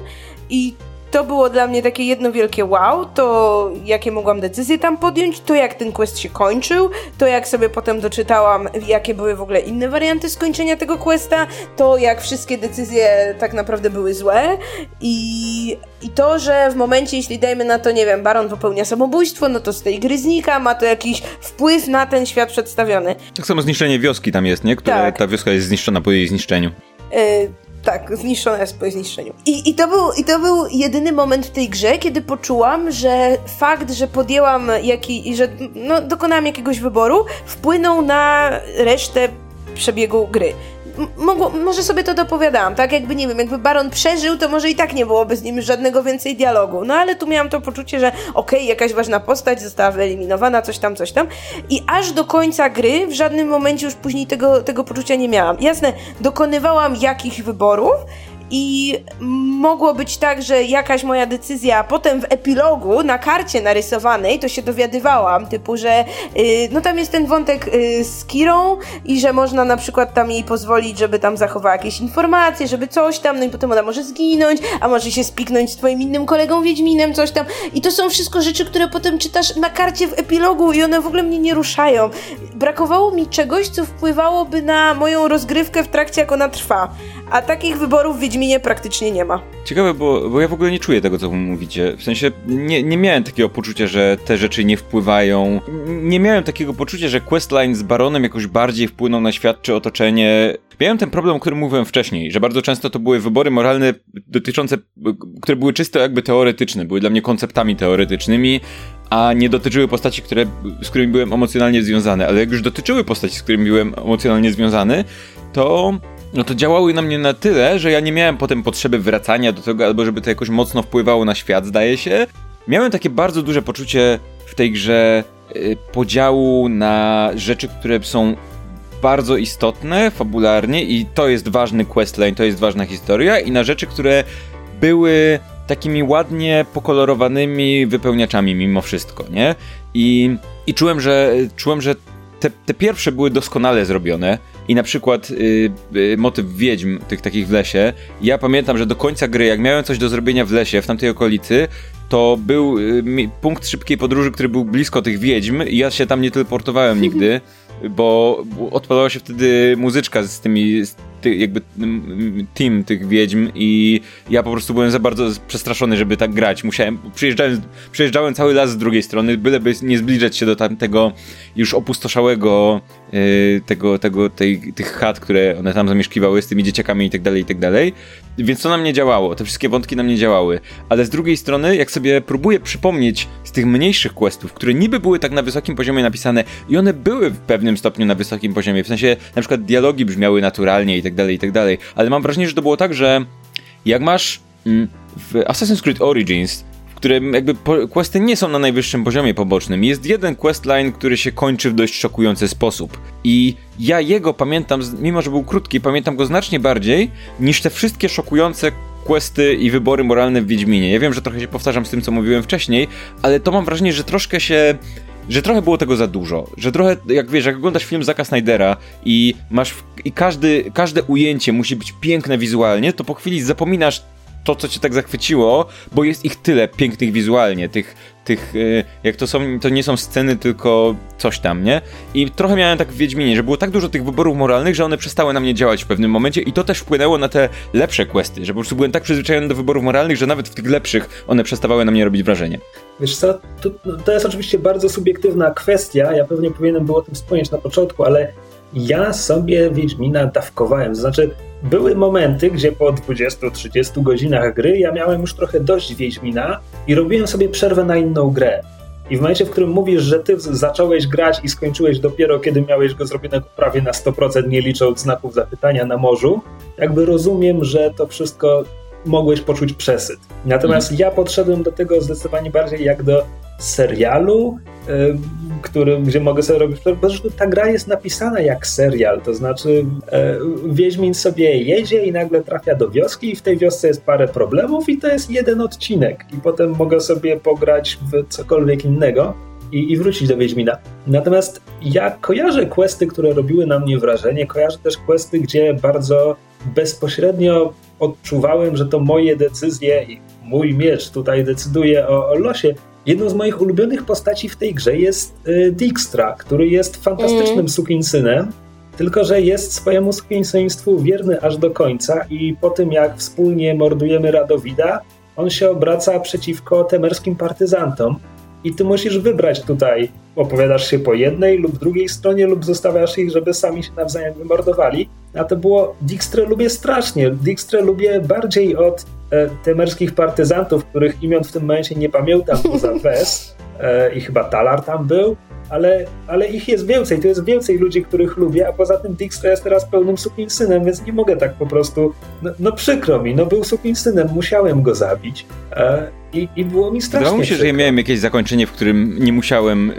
I to było dla mnie takie jedno wielkie wow, to jakie mogłam decyzje tam podjąć, to jak ten quest się kończył, to jak sobie potem doczytałam, jakie były w ogóle inne warianty skończenia tego questa, to jak wszystkie decyzje tak naprawdę były złe i, i to, że w momencie, jeśli dajmy na to, nie wiem, Baron popełnia samobójstwo, no to z tej gry znika, ma to jakiś wpływ na ten świat przedstawiony. Tak samo zniszczenie wioski tam jest, nie? Które tak. ta wioska jest zniszczona po jej zniszczeniu. Yy, tak, zniszczona jest po zniszczeniu. I, i, to był, I to był jedyny moment w tej grze, kiedy poczułam, że fakt, że podjęłam jaki, że no, dokonałam jakiegoś wyboru, wpłynął na resztę przebiegu gry mogło, może sobie to dopowiadałam, tak? Jakby, nie wiem, jakby Baron przeżył, to może i tak nie byłoby z nim żadnego więcej dialogu. No ale tu miałam to poczucie, że okej, okay, jakaś ważna postać została wyeliminowana, coś tam, coś tam. I aż do końca gry w żadnym momencie już później tego, tego poczucia nie miałam. Jasne, dokonywałam jakichś wyborów, i mogło być tak, że jakaś moja decyzja potem w epilogu na karcie narysowanej to się dowiadywałam, typu, że yy, no tam jest ten wątek yy, z Kirą i że można na przykład tam jej pozwolić, żeby tam zachowała jakieś informacje, żeby coś tam, no i potem ona może zginąć, a może się spiknąć z twoim innym kolegą Wiedźminem, coś tam. I to są wszystko rzeczy, które potem czytasz na karcie w epilogu i one w ogóle mnie nie ruszają. Brakowało mi czegoś, co wpływałoby na moją rozgrywkę w trakcie, jak ona trwa. A takich wyborów w Wiedźminie praktycznie nie ma. Ciekawe, bo, bo ja w ogóle nie czuję tego, co mówicie. W sensie nie, nie miałem takiego poczucia, że te rzeczy nie wpływają. Nie miałem takiego poczucia, że questline z Baronem jakoś bardziej wpłynął na świat czy otoczenie. Miałem ten problem, o którym mówiłem wcześniej, że bardzo często to były wybory moralne dotyczące, które były czysto jakby teoretyczne, były dla mnie konceptami teoretycznymi, a nie dotyczyły postaci, które, z którymi byłem emocjonalnie związany. Ale jak już dotyczyły postaci, z którymi byłem emocjonalnie związany, to no to działały na mnie na tyle, że ja nie miałem potem potrzeby wracania do tego, albo żeby to jakoś mocno wpływało na świat, zdaje się. Miałem takie bardzo duże poczucie w tej grze yy, podziału na rzeczy, które są bardzo istotne fabularnie i to jest ważny questline, to jest ważna historia i na rzeczy, które były takimi ładnie pokolorowanymi wypełniaczami mimo wszystko, nie? I, i czułem, że czułem, że te, te pierwsze były doskonale zrobione i na przykład y, y, motyw wiedźm, tych takich w lesie, ja pamiętam, że do końca gry, jak miałem coś do zrobienia w lesie, w tamtej okolicy, to był y, punkt szybkiej podróży, który był blisko tych wiedźm i ja się tam nie teleportowałem [LAUGHS] nigdy, bo odpalała się wtedy muzyczka z tymi, z ty, jakby team tych wiedźm i ja po prostu byłem za bardzo przestraszony, żeby tak grać. Musiałem, przyjeżdżałem, przyjeżdżałem cały las z drugiej strony, byleby nie zbliżać się do tamtego już opustoszałego tego, tego, tej, tych chat, które one tam zamieszkiwały z tymi dzieciakami i tak dalej, i tak dalej. Więc to na mnie działało, te wszystkie wątki na mnie działały. Ale z drugiej strony, jak sobie próbuję przypomnieć z tych mniejszych questów, które niby były tak na wysokim poziomie napisane i one były w pewnym stopniu na wysokim poziomie, w sensie na przykład dialogi brzmiały naturalnie i tak dalej, i tak dalej, ale mam wrażenie, że to było tak, że jak masz mm, w Assassin's Creed Origins w którym jakby questy nie są na najwyższym poziomie pobocznym. Jest jeden questline, który się kończy w dość szokujący sposób. I ja jego pamiętam, mimo że był krótki, pamiętam go znacznie bardziej niż te wszystkie szokujące questy i wybory moralne w Wiedźminie. Ja wiem, że trochę się powtarzam z tym, co mówiłem wcześniej, ale to mam wrażenie, że troszkę się że trochę było tego za dużo, że trochę, jak wiesz, jak oglądasz film Zaka Snydera i masz, i każdy, każde ujęcie musi być piękne wizualnie, to po chwili zapominasz to, co cię tak zachwyciło, bo jest ich tyle pięknych wizualnie, tych, tych, y, jak to są, to nie są sceny, tylko coś tam, nie? I trochę miałem tak w Wiedźminie, że było tak dużo tych wyborów moralnych, że one przestały na mnie działać w pewnym momencie i to też wpłynęło na te lepsze questy, że po prostu byłem tak przyzwyczajony do wyborów moralnych, że nawet w tych lepszych one przestawały na mnie robić wrażenie. Wiesz co, to, to jest oczywiście bardzo subiektywna kwestia, ja pewnie powinienem było o tym wspomnieć na początku, ale ja sobie Wiedźmina dawkowałem, to znaczy były momenty, gdzie po 20-30 godzinach gry ja miałem już trochę dość Wiedźmina i robiłem sobie przerwę na inną grę. I w momencie, w którym mówisz, że ty zacząłeś grać i skończyłeś dopiero, kiedy miałeś go zrobionego prawie na 100%, nie licząc znaków zapytania na morzu, jakby rozumiem, że to wszystko mogłeś poczuć przesyt. Natomiast mhm. ja podszedłem do tego zdecydowanie bardziej jak do serialu, który, gdzie mogę sobie robić. Po prostu ta gra jest napisana jak serial, to znaczy e, Wiedźmin sobie jedzie i nagle trafia do wioski i w tej wiosce jest parę problemów i to jest jeden odcinek i potem mogę sobie pograć w cokolwiek innego. I, i, wrócić do Wiedźmina. Natomiast ja kojarzę questy, które robiły na mnie wrażenie, kojarzę też questy, gdzie bardzo bezpośrednio odczuwałem, że to moje decyzje i mój miecz tutaj decyduje o, o losie. Jedną z moich ulubionych postaci w tej grze jest y, Dijkstra, który jest fantastycznym mm. sukinsynem, tylko że jest swojemu sukinsyństwu wierny aż do końca i po tym jak wspólnie mordujemy Radowida, on się obraca przeciwko temerskim partyzantom i ty musisz wybrać tutaj, opowiadasz się po jednej lub drugiej stronie lub zostawiasz ich, żeby sami się nawzajem wymordowali. A to było, Dijkstrę lubię strasznie, Dijkstrę lubię bardziej od e, temerskich partyzantów, których imion w tym momencie nie pamiętam poza [LAUGHS] Wes e, i chyba Talar tam był, ale, ale ich jest więcej, to jest więcej ludzi, których lubię, a poza tym Dijkstra jest teraz pełnym synem, więc nie mogę tak po prostu, no, no przykro mi, no był synem, musiałem go zabić e, i, i było mi strasznie Wydawało mi się, przykro. że ja miałem jakieś zakończenie, w którym nie musiałem,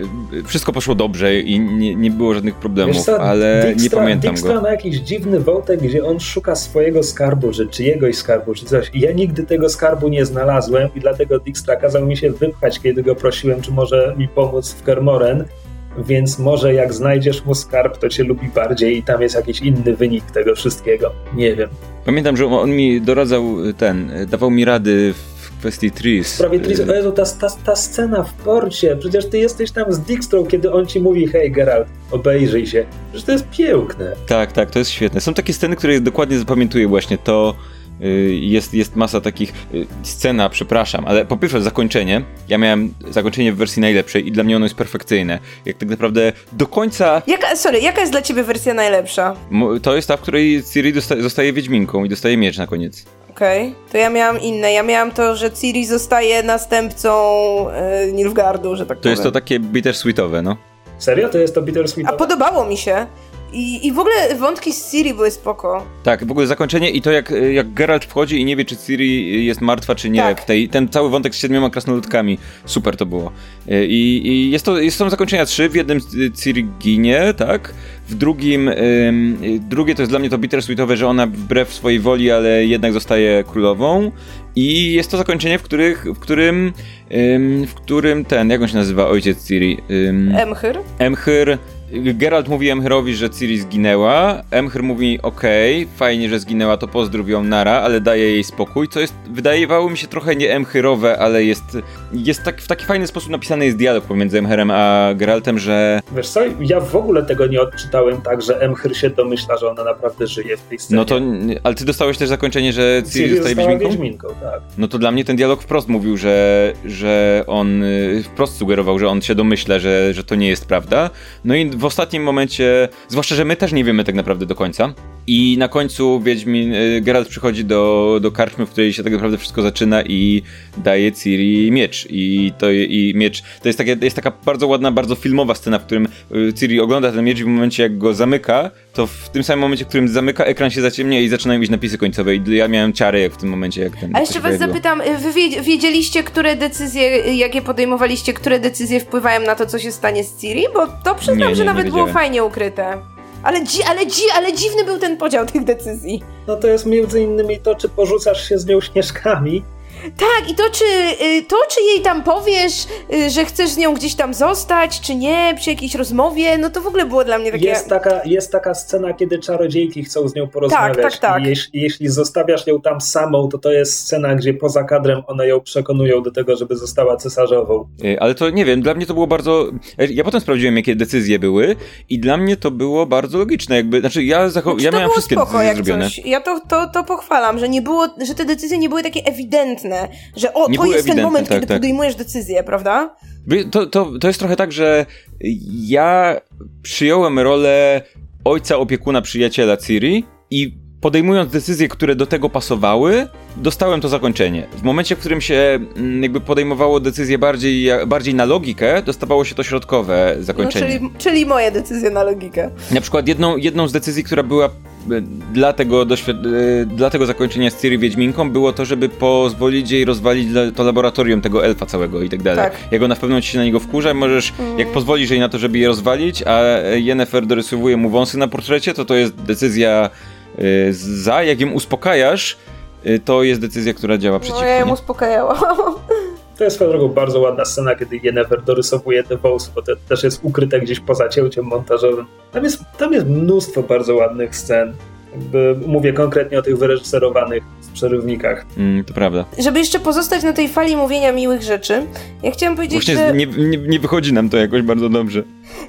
wszystko poszło dobrze i nie, nie było żadnych problemów, co, ale Dijkstra, nie pamiętam Dijkstra go. ma jakiś dziwny wątek, gdzie on szuka swojego skarbu, że czyjegoś skarbu, czy coś i ja nigdy tego skarbu nie znalazłem i dlatego Dijkstra kazał mi się wypchać, kiedy go prosiłem, czy może mi pomóc w Kermoren, więc może jak znajdziesz mu skarb, to cię lubi bardziej i tam jest jakiś inny wynik tego wszystkiego. Nie wiem. Pamiętam, że on mi doradzał ten, dawał mi rady w kwestii Tris. W sprawie Tris, o Jezu, ta, ta, ta scena w porcie, przecież ty jesteś tam z Dijkstrą, kiedy on ci mówi, hej Geralt, obejrzyj się. Przecież to jest piękne. Tak, tak, to jest świetne. Są takie sceny, które dokładnie zapamiętuję właśnie to, jest, jest masa takich y, scena, przepraszam, ale po pierwsze zakończenie. Ja miałem zakończenie w wersji najlepszej i dla mnie ono jest perfekcyjne. Jak tak naprawdę do końca. Jaka, sorry, jaka jest dla ciebie wersja najlepsza? To jest ta, w której Ciri dostaje, zostaje Wiedźminką i dostaje miecz na koniec. Okej, okay. to ja miałam inne. Ja miałam to, że Ciri zostaje następcą yy, Nilfgaardu, że tak to powiem. To jest to takie bittersweetowe, no. Serio? To jest to bittersweetowe? A podobało mi się. I, I w ogóle wątki z Ciri były spoko. Tak, w ogóle zakończenie i to jak, jak Geralt wchodzi i nie wie, czy Ciri jest martwa, czy nie. Tak. W tej, ten cały wątek z siedmioma krasnoludkami. Super to było. I, i jest to, jest, są zakończenia trzy. W jednym Ciri ginie, tak? W drugim, ym, drugie to jest dla mnie to bittersweetowe, że ona wbrew swojej woli, ale jednak zostaje królową. I jest to zakończenie, w, których, w którym ym, w którym ten, jak on się nazywa, ojciec Ciri? Ym, Emhyr? Emhyr Geralt mówi Emhyrowi, że Ciri zginęła. Emhyr mówi, okej, okay, fajnie, że zginęła, to pozdrów ją nara, ale daje jej spokój, co jest, wydawało mi się trochę nie Emhyrowe, ale jest, jest tak, w taki fajny sposób napisany jest dialog pomiędzy Emhyrem a Geraltem, że... Wiesz co, ja w ogóle tego nie odczytałem tak, że Emhyr się domyśla, że ona naprawdę żyje w tej scenie. No to, ale ty dostałeś też zakończenie, że Ciri, Ciri zostaje Wiedźminką? Wiedźminką tak. No to dla mnie ten dialog wprost mówił, że, że on wprost sugerował, że on się domyśla, że, że to nie jest prawda. No i w ostatnim momencie, zwłaszcza, że my też nie wiemy tak naprawdę do końca. I na końcu Wiedźmin, y, Geralt przychodzi do, do karczmy, w której się tak naprawdę wszystko zaczyna i daje Ciri miecz. I to i miecz, to jest, takie, jest taka bardzo ładna, bardzo filmowa scena, w którym y, Ciri ogląda ten miecz i w momencie jak go zamyka, to w tym samym momencie, w którym zamyka, ekran się zaciemnia i zaczynają iść napisy końcowe. I ja miałem ciary jak w tym momencie, jak ten. A jeszcze was pojawiło. zapytam, wy wiedzieliście, które decyzje, jakie podejmowaliście, które decyzje wpływają na to, co się stanie z Ciri? Bo to przyznam, nie, nie, że nawet było fajnie ukryte. Ale, dzi ale, dzi ale dziwny był ten podział tych decyzji. No to jest między innymi to, czy porzucasz się z nią śnieżkami, tak, i to czy, y, to, czy jej tam powiesz, y, że chcesz z nią gdzieś tam zostać, czy nie, przy jakiejś rozmowie, no to w ogóle było dla mnie takie... Jest taka, jest taka scena, kiedy czarodziejki chcą z nią porozmawiać. Tak, tak, tak. I jeśli, jeśli zostawiasz ją tam samą, to to jest scena, gdzie poza kadrem one ją przekonują do tego, żeby została cesarzową. Y, ale to nie wiem, dla mnie to było bardzo... Ja potem sprawdziłem, jakie decyzje były i dla mnie to było bardzo logiczne, jakby, znaczy ja, zachow... znaczy, ja miałem wszystkie spoko, decyzje zrobione. Coś. Ja to, to, to pochwalam, że nie było, że te decyzje nie były takie ewidentne, że o, nie to jest ten moment, tak, kiedy tak. podejmujesz decyzję, prawda? To, to, to jest trochę tak, że ja przyjąłem rolę ojca, opiekuna, przyjaciela Ciri i podejmując decyzje, które do tego pasowały, dostałem to zakończenie. W momencie, w którym się mm, jakby podejmowało decyzje bardziej, bardziej na logikę, dostawało się to środkowe zakończenie. No, czyli, czyli moje decyzje na logikę. Na przykład jedną, jedną z decyzji, która była dla tego, e, dla tego zakończenia z Ciri Wiedźminką było to, żeby pozwolić jej rozwalić to laboratorium tego elfa całego i tak dalej. Tak. Jak ona w pewnym momencie się na niego wkurza, możesz, mm. jak pozwolisz jej na to, żeby je rozwalić, a Yennefer dorysowuje mu wąsy na portrecie, to to jest decyzja za, jak ją uspokajasz, y, to jest decyzja, która działa przeciwko. No ja ją uspokajałam. To jest swoją drogą bardzo ładna scena, kiedy Yennefer dorysowuje te wąsy, bo to też jest ukryte gdzieś poza cięciem montażowym. Tam jest, tam jest mnóstwo bardzo ładnych scen. Jakby mówię konkretnie o tych wyreżyserowanych w przerywnikach. Mm, to prawda. Żeby jeszcze pozostać na tej fali mówienia miłych rzeczy, ja chciałam powiedzieć, Właśnie że... nie, nie, nie wychodzi nam to jakoś bardzo dobrze.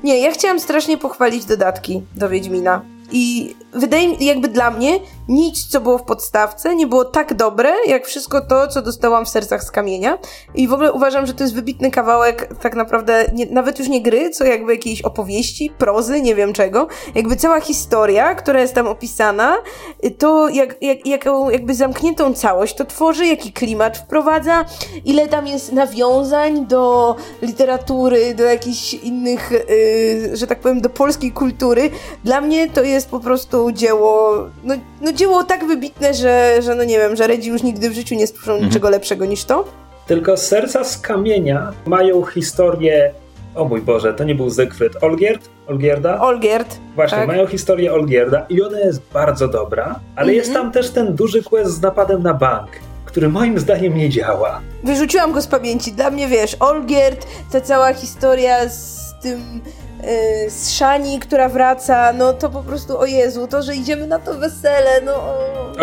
Nie, ja chciałam strasznie pochwalić dodatki do Wiedźmina. I wydaje mi jakby dla mnie, nic, co było w podstawce, nie było tak dobre, jak wszystko to, co dostałam w sercach z kamienia. I w ogóle uważam, że to jest wybitny kawałek, tak naprawdę, nie, nawet już nie gry, co jakby jakiejś opowieści, prozy, nie wiem czego. Jakby cała historia, która jest tam opisana, to jak, jak, jaką jakby zamkniętą całość to tworzy, jaki klimat wprowadza, ile tam jest nawiązań do literatury, do jakichś innych, yy, że tak powiem, do polskiej kultury. Dla mnie to jest po prostu dzieło, no, no dzieło tak wybitne, że, że no nie wiem, że Redzi już nigdy w życiu nie stworzą mhm. niczego lepszego niż to. Tylko serca z kamienia mają historię. O mój Boże, to nie był Zygfryd. Olgierd? Olgierda? Olgierd. Właśnie, tak. mają historię Olgierda i ona jest bardzo dobra, ale jest mhm. tam też ten duży quest z napadem na bank który moim zdaniem nie działa. Wyrzuciłam go z pamięci. Dla mnie, wiesz, Olgierd, ta cała historia z tym Y, z Szani, która wraca, no to po prostu, o Jezu, to, że idziemy na to wesele, no...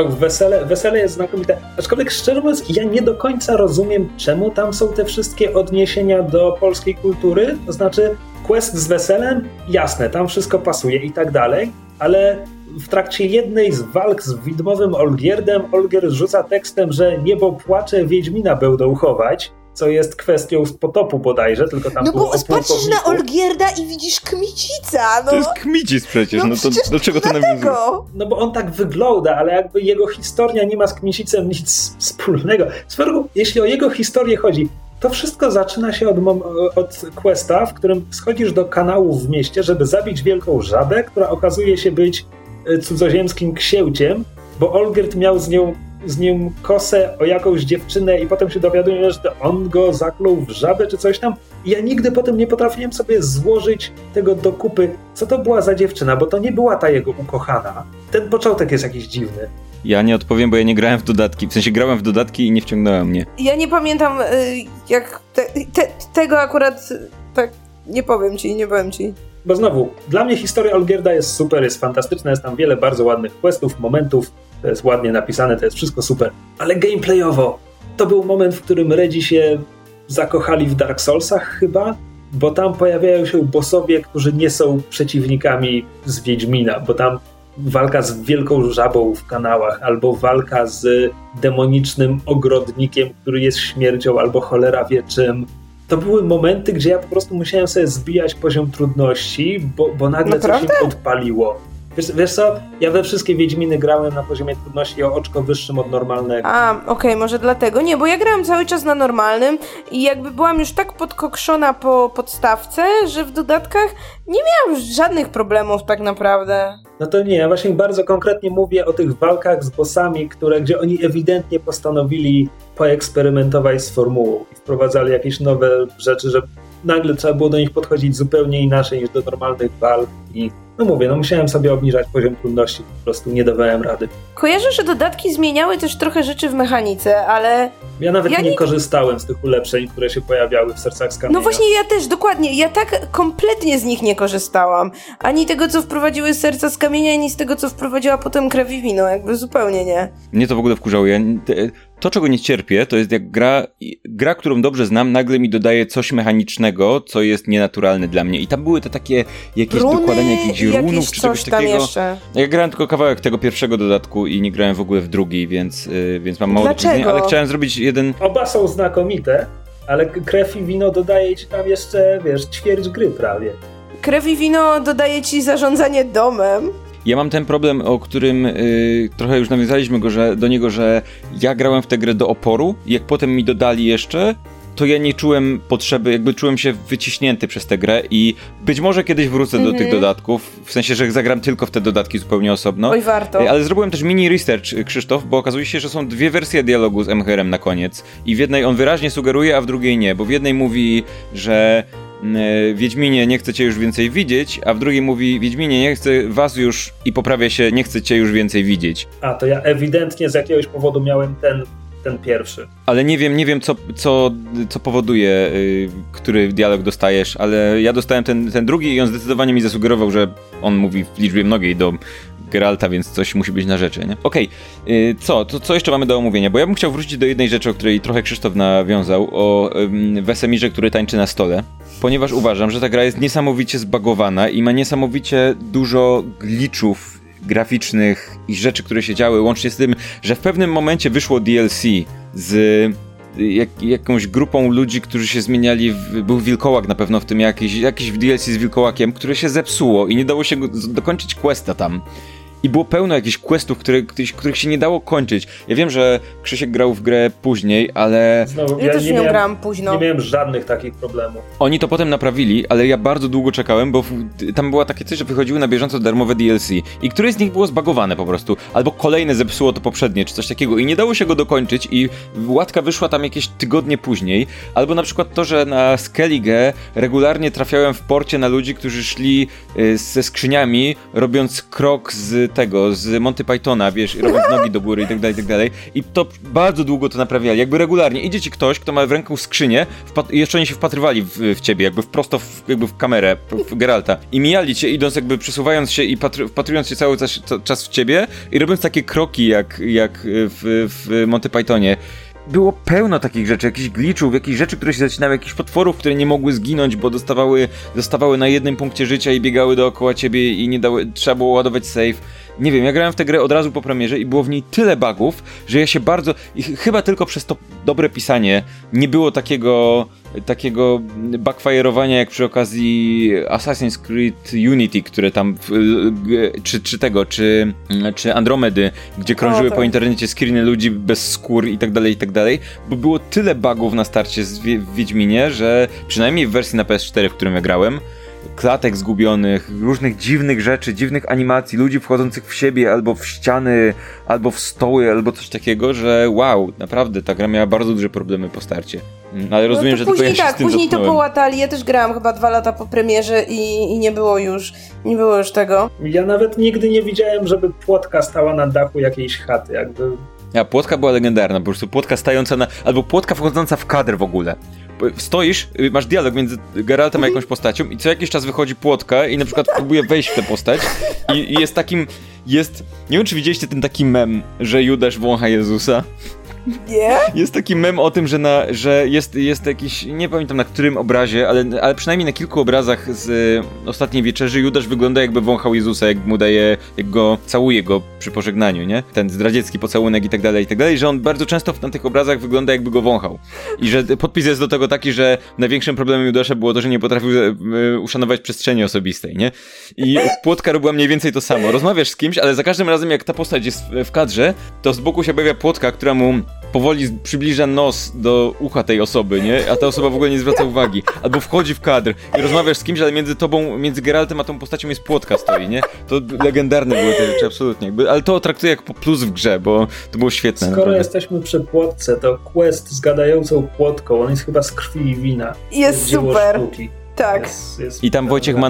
Wesele, wesele jest znakomite. Aczkolwiek szczerze mówiąc, ja nie do końca rozumiem, czemu tam są te wszystkie odniesienia do polskiej kultury. To znaczy, quest z weselem, jasne, tam wszystko pasuje i tak dalej, ale w trakcie jednej z walk z widmowym Olgierdem Olgierd rzuca tekstem, że niebo płacze, Wiedźmina będą chować co jest kwestią z potopu bodajże, tylko tam No bo patrzysz na Olgierda i widzisz Kmicica, no. To jest Kmicic przecież, no, no to dlaczego to nawiązuje? No bo on tak wygląda, ale jakby jego historia nie ma z Kmicicem nic wspólnego. Swoją jeśli o jego historię chodzi, to wszystko zaczyna się od, od questa, w którym schodzisz do kanału w mieście, żeby zabić wielką żabę, która okazuje się być e, cudzoziemskim księciem, bo Olgierd miał z nią z nim kosę o jakąś dziewczynę i potem się dowiaduję, że on go zaklął w żabę czy coś tam. I ja nigdy potem nie potrafiłem sobie złożyć tego do kupy, co to była za dziewczyna, bo to nie była ta jego ukochana. Ten początek jest jakiś dziwny. Ja nie odpowiem, bo ja nie grałem w dodatki. W sensie grałem w dodatki i nie wciągnąłem mnie. Ja nie pamiętam, y, jak te, te, tego akurat tak nie powiem ci, nie powiem ci. Bo znowu, dla mnie historia Olgierda jest super, jest fantastyczna, jest tam wiele bardzo ładnych questów, momentów, to jest ładnie napisane, to jest wszystko super. Ale gameplayowo to był moment, w którym Redzi się zakochali w Dark Soulsach chyba, bo tam pojawiają się bossowie, którzy nie są przeciwnikami z Wiedźmina, bo tam walka z wielką żabą w kanałach, albo walka z demonicznym ogrodnikiem, który jest śmiercią, albo cholera wie czym. To były momenty, gdzie ja po prostu musiałem sobie zbijać poziom trudności, bo, bo nagle Naprawdę? coś się odpaliło. Wiesz, wiesz co, ja we wszystkie Wiedźminy grałem na poziomie trudności o oczko wyższym od normalnego. A, okej, okay, może dlatego. Nie, bo ja grałem cały czas na normalnym i jakby byłam już tak podkokszona po podstawce, że w dodatkach nie miałam żadnych problemów tak naprawdę. No to nie, ja właśnie bardzo konkretnie mówię o tych walkach z bossami, które, gdzie oni ewidentnie postanowili poeksperymentować z formułą i wprowadzali jakieś nowe rzeczy, że nagle trzeba było do nich podchodzić zupełnie inaczej niż do normalnych walk i no mówię, no musiałem sobie obniżać poziom trudności, po prostu nie dawałem rady. Kojarzę, że dodatki zmieniały też trochę rzeczy w mechanice, ale... Ja nawet ja nie, nie, korzystałem z tych ulepszeń, które się pojawiały w sercach z No właśnie, ja też, dokładnie. Ja tak kompletnie z nich nie korzystałam. Ani tego, co wprowadziły serca z kamienia, ani z tego, co wprowadziła potem krew i wino. Jakby zupełnie nie. Mnie to w ogóle wkurzało. Ja, to, czego nie cierpię, to jest jak gra, gra, którą dobrze znam, nagle mi dodaje coś mechanicznego, co jest nienaturalne dla mnie. I tam były te takie jakieś Runy, dokładanie jakichś runów czy czegoś takiego. Jeszcze. Ja grałem tylko kawałek tego pierwszego dodatku i nie grałem w ogóle w drugi, więc, yy, więc mam mało Dlaczego? ale chciałem zrobić jeden... Oba są znakomite, ale krew i wino dodaje ci tam jeszcze, wiesz, ćwierć gry prawie. Krew i wino dodaje ci zarządzanie domem. Ja mam ten problem, o którym yy, trochę już nawiązaliśmy go, że, do niego, że ja grałem w tę grę do oporu jak potem mi dodali jeszcze, to ja nie czułem potrzeby, jakby czułem się wyciśnięty przez tę grę i być może kiedyś wrócę do tych mhm. dodatków, w sensie, że zagram tylko w te dodatki zupełnie osobno. Oj, warto. E, ale zrobiłem też mini research, y, Krzysztof, bo okazuje się, że są dwie wersje dialogu z MHR-em na koniec i w jednej on wyraźnie sugeruje, a w drugiej nie, bo w jednej mówi, że Wiedźminie nie chcę cię już więcej widzieć, a w drugiej mówi Wiedźminie nie chcę was już i poprawia się, nie chcę cię już więcej widzieć. A, to ja ewidentnie z jakiegoś powodu miałem ten ten pierwszy. Ale nie wiem, nie wiem co, co, co powoduje, yy, który dialog dostajesz, ale ja dostałem ten, ten drugi i on zdecydowanie mi zasugerował, że on mówi w liczbie mnogiej do Geralta, więc coś musi być na rzeczy, nie? Okej, okay. co? To co jeszcze mamy do omówienia? Bo ja bym chciał wrócić do jednej rzeczy, o której trochę Krzysztof nawiązał, o um, Wesemirze, który tańczy na stole, ponieważ uważam, że ta gra jest niesamowicie zbagowana i ma niesamowicie dużo glitchów graficznych i rzeczy, które się działy, łącznie z tym, że w pewnym momencie wyszło DLC z jak, jakąś grupą ludzi, którzy się zmieniali. W, był wilkołak na pewno w tym jakiś, jakiś DLC z wilkołakiem, które się zepsuło i nie dało się go, dokończyć questa tam i było pełno jakichś questów, które, których się nie dało kończyć. Ja wiem, że Krzysiek grał w grę później, ale... Znowu, ja, ja też nie, miałem, grałem późno. Nie miałem żadnych takich problemów. Oni to potem naprawili, ale ja bardzo długo czekałem, bo tam było takie coś, że wychodziły na bieżąco darmowe DLC i któreś z nich było zbagowane po prostu, albo kolejne zepsuło to poprzednie, czy coś takiego i nie dało się go dokończyć i łatka wyszła tam jakieś tygodnie później, albo na przykład to, że na Skellige regularnie trafiałem w porcie na ludzi, którzy szli y, ze skrzyniami, robiąc krok z tego, z Monty Pythona, wiesz, robiąc nogi do góry i tak dalej, i tak dalej. I to bardzo długo to naprawiali. Jakby regularnie idzie ci ktoś, kto ma w ręku skrzynię, i jeszcze oni się wpatrywali w, w ciebie, jakby prosto w, jakby w kamerę, w Geralta. I mijali cię, idąc jakby przesuwając się i patr wpatrując się cały czas, czas w ciebie i robiąc takie kroki jak, jak w, w Monty Pythonie było pełno takich rzeczy, jakichś glitchów, jakichś rzeczy, które się zacinały, jakichś potworów, które nie mogły zginąć, bo dostawały, dostawały na jednym punkcie życia i biegały dookoła ciebie i nie dały, trzeba było ładować save nie wiem, ja grałem w tę grę od razu po premierze i było w niej tyle bugów, że ja się bardzo, i chyba tylko przez to dobre pisanie nie było takiego, takiego backfire'owania jak przy okazji Assassin's Creed Unity, które tam, czy, czy tego, czy, czy Andromedy, gdzie krążyły o, tak. po internecie screeny ludzi bez skór i tak dalej, i tak dalej, bo było tyle bugów na starcie w Wiedźminie, że przynajmniej w wersji na PS4, w którym ja grałem, klatek zgubionych, różnych dziwnych rzeczy, dziwnych animacji, ludzi wchodzących w siebie albo w ściany, albo w stoły, albo coś takiego, że wow, naprawdę ta gra miała bardzo duże problemy po starcie. Mm, ale rozumiem, no że później tylko ja tak, później dotknąłem. to połatali. Ja też grałam chyba dwa lata po premierze i, i nie było już nie było już tego. Ja nawet nigdy nie widziałem, żeby płotka stała na dachu jakiejś chaty, jakby ja, płotka była legendarna, po prostu płotka stająca na... albo płotka wchodząca w kadr w ogóle stoisz, y, masz dialog między Geraltem a jakąś postacią i co jakiś czas wychodzi płotka i na przykład próbuje wejść w tę postać i, i jest takim, jest, nie wiem czy widzieliście ten taki mem, że Judasz wącha Jezusa. Nie? Jest taki mem o tym, że, na, że jest, jest jakiś, nie pamiętam na którym obrazie, ale, ale przynajmniej na kilku obrazach z y, ostatniej wieczerzy Judasz wygląda jakby wąchał Jezusa, jak mu daje, jak go całuje go przy pożegnaniu, nie? Ten zdradziecki pocałunek i tak dalej, i tak dalej, że on bardzo często na tych obrazach wygląda jakby go wąchał. I że podpis jest do tego taki, że największym problemem Judasza było to, że nie potrafił y, uszanować przestrzeni osobistej, nie? I Płotka robiła mniej więcej to samo. Rozmawiasz z kimś, ale za każdym razem jak ta postać jest w, kadrze, to z boku się pojawia Płotka, która mu powoli przybliża nos do ucha tej osoby, nie? A ta osoba w ogóle nie zwraca uwagi. Albo wchodzi w kadr i rozmawiasz z kimś, ale między tobą, między Geraltem a tą postacią jest płotka stoi, nie? To legendarne były te rzeczy, absolutnie. Ale to traktuję jak plus w grze, bo to było świetne. Skoro naprawdę. jesteśmy przy płotce, to quest z gadającą płotką, on jest chyba z krwi i wina. Jest super. Sztuki. Tak. Jest, jest I tam Wojciech ma,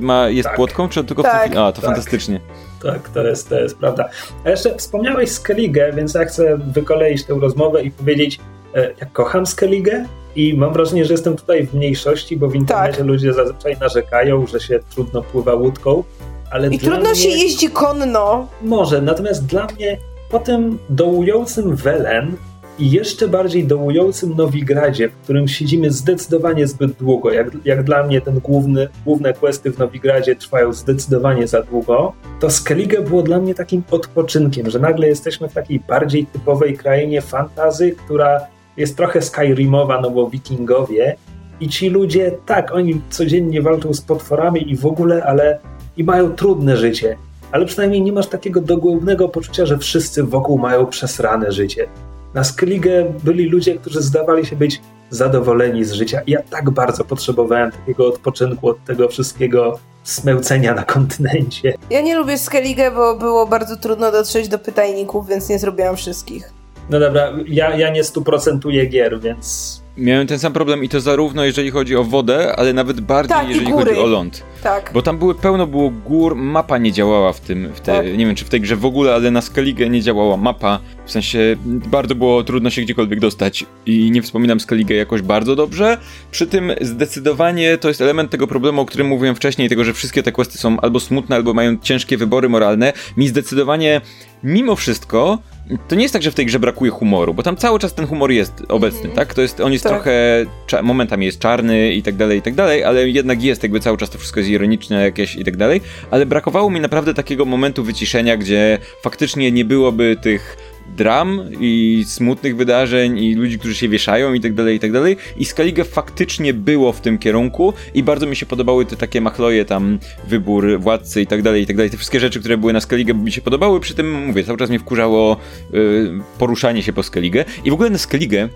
ma jest tak. płotką, czy tylko tak. w A, to tak. fantastycznie. Tak, to jest, to jest prawda. A jeszcze wspomniałeś Skellige, więc ja chcę wykoleić tę rozmowę i powiedzieć, e, jak kocham Skellige i mam wrażenie, że jestem tutaj w mniejszości, bo w internecie tak. ludzie zazwyczaj narzekają, że się trudno pływa łódką. Ale I trudno mnie... się jeździ konno. Może, natomiast dla mnie po tym dołującym Welen i jeszcze bardziej dołującym Nowigradzie, w którym siedzimy zdecydowanie zbyt długo. Jak, jak dla mnie ten główny, główne questy w Nowigradzie trwają zdecydowanie za długo, to Skellige było dla mnie takim odpoczynkiem, że nagle jesteśmy w takiej bardziej typowej krainie fantazy, która jest trochę Skyrimowa, no bo wikingowie i ci ludzie, tak, oni codziennie walczą z potworami i w ogóle, ale i mają trudne życie. Ale przynajmniej nie masz takiego dogłębnego poczucia, że wszyscy wokół mają przesrane życie. Na Skellige byli ludzie, którzy zdawali się być zadowoleni z życia. Ja tak bardzo potrzebowałem takiego odpoczynku od tego wszystkiego smełcenia na kontynencie. Ja nie lubię Skellige, bo było bardzo trudno dotrzeć do pytajników, więc nie zrobiłam wszystkich. No dobra, ja, ja nie stuprocentuję gier, więc miałem ten sam problem i to zarówno jeżeli chodzi o wodę, ale nawet bardziej tak, jeżeli chodzi o ląd. Tak. Bo tam były pełno było gór, mapa nie działała w tym, w te, tak. nie wiem czy w tej grze w ogóle, ale na Skellige nie działała mapa. W sensie bardzo było trudno się gdziekolwiek dostać i nie wspominam Skellige jakoś bardzo dobrze. Przy tym zdecydowanie to jest element tego problemu, o którym mówiłem wcześniej, tego, że wszystkie te questy są albo smutne, albo mają ciężkie wybory moralne. Mi zdecydowanie mimo wszystko to nie jest tak, że w tej grze brakuje humoru, bo tam cały czas ten humor jest obecny, mm. tak? To jest, on jest tak. trochę, momentami jest czarny i tak dalej, i tak dalej, ale jednak jest jakby cały czas to wszystko jest ironiczne jakieś i tak dalej, ale brakowało mi naprawdę takiego momentu wyciszenia, gdzie faktycznie nie byłoby tych dram i smutnych wydarzeń i ludzi, którzy się wieszają i tak dalej, i tak dalej. I Skellige faktycznie było w tym kierunku i bardzo mi się podobały te takie machloje tam, wybór władcy i tak dalej, i tak dalej. Te wszystkie rzeczy, które były na Skellige mi się podobały, przy tym, mówię, cały czas mnie wkurzało y, poruszanie się po Skellige. I w ogóle na Skellige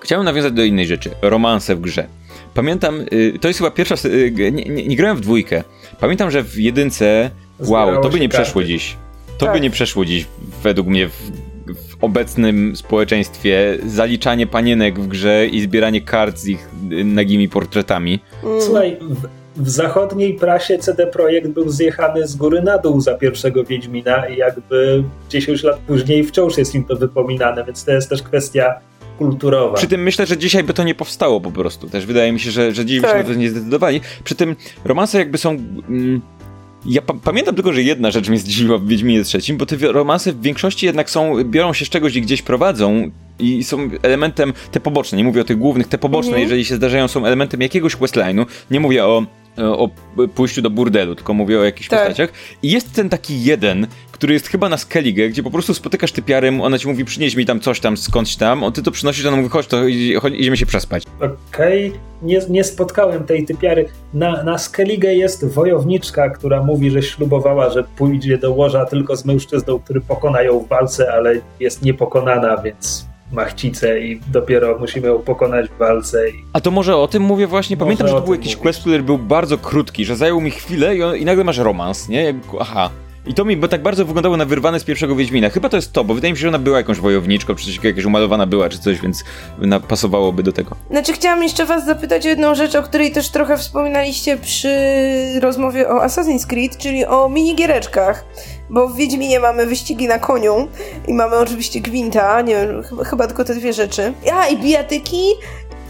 chciałem nawiązać do innej rzeczy. Romanse w grze. Pamiętam, y, to jest chyba pierwsza, y, nie, nie, nie, grałem w dwójkę. Pamiętam, że w jedynce, wow, to by nie przeszło dziś. To tak. by nie przeszło dziś, według mnie, w obecnym społeczeństwie zaliczanie panienek w grze i zbieranie kart z ich nagimi portretami. Mm. Słuchaj, w, w zachodniej prasie CD Projekt był zjechany z góry na dół za pierwszego Wiedźmina i jakby 10 lat później wciąż jest im to wypominane, więc to jest też kwestia kulturowa. Przy tym myślę, że dzisiaj by to nie powstało po prostu. Też wydaje mi się, że, że dziś tak. byśmy na to nie zdecydowali. Przy tym romanse jakby są... Mm, ja pa pamiętam tylko, że jedna rzecz mnie zdziwiła w Wiedźminie trzecim, bo te romanse w większości jednak są, biorą się z czegoś i gdzieś prowadzą i są elementem, te poboczne, nie mówię o tych głównych, te poboczne, mhm. jeżeli się zdarzają, są elementem jakiegoś questline'u, nie mówię o o pójściu do burdelu, tylko mówię o jakichś tak. postaciach. I jest ten taki jeden, który jest chyba na Skellige, gdzie po prostu spotykasz typiarę, ona ci mówi przynieś mi tam coś tam skądś tam, on ty to przynosisz, ona mówi chodź, to idziemy się przespać. Okej, okay. nie, nie spotkałem tej typiary. Na, na Skellige jest wojowniczka, która mówi, że ślubowała, że pójdzie do łoża tylko z mężczyzną, który pokona ją w walce, ale jest niepokonana, więc machcicę i dopiero musimy ją pokonać w walce. I... A to może o tym mówię właśnie? Może Pamiętam, że to był jakiś mówić. quest, który był bardzo krótki, że zajął mi chwilę i, on, i nagle masz romans, nie? aha. I to mi bo tak bardzo wyglądało na wyrwane z pierwszego Wiedźmina. Chyba to jest to, bo wydaje mi się, że ona była jakąś wojowniczką, czy coś jakaś umalowana była, czy coś, więc pasowałoby do tego. Znaczy chciałam jeszcze was zapytać o jedną rzecz, o której też trochę wspominaliście przy rozmowie o Assassin's Creed, czyli o minigiereczkach. Bo w Wiedźminie mamy wyścigi na koniu i mamy oczywiście Gwinta, nie wiem, chyba, tylko te dwie rzeczy. A, i bijatyki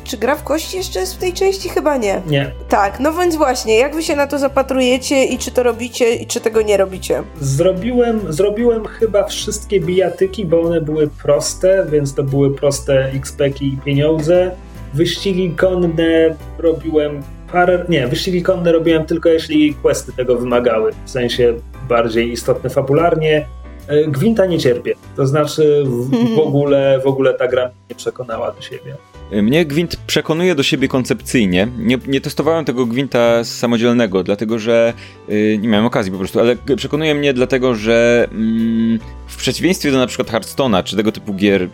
czy gra w kości jeszcze jest w tej części? Chyba nie. Nie. Tak, no więc właśnie, jak wy się na to zapatrujecie i czy to robicie i czy tego nie robicie? Zrobiłem, zrobiłem chyba wszystkie bijatyki, bo one były proste, więc to były proste XP i pieniądze. Wyścigi konne robiłem parę, nie, wyścigi konne robiłem tylko jeśli questy tego wymagały, w sensie bardziej istotne fabularnie. E, Gwinta nie cierpię, to znaczy w, w [LAUGHS] ogóle, w ogóle ta gra nie przekonała do siebie. Mnie Gwint przekonuje do siebie koncepcyjnie. Nie, nie testowałem tego Gwinta samodzielnego, dlatego że yy, nie miałem okazji po prostu, ale przekonuje mnie dlatego, że yy, w przeciwieństwie do na przykład Hearthstone'a czy tego typu gier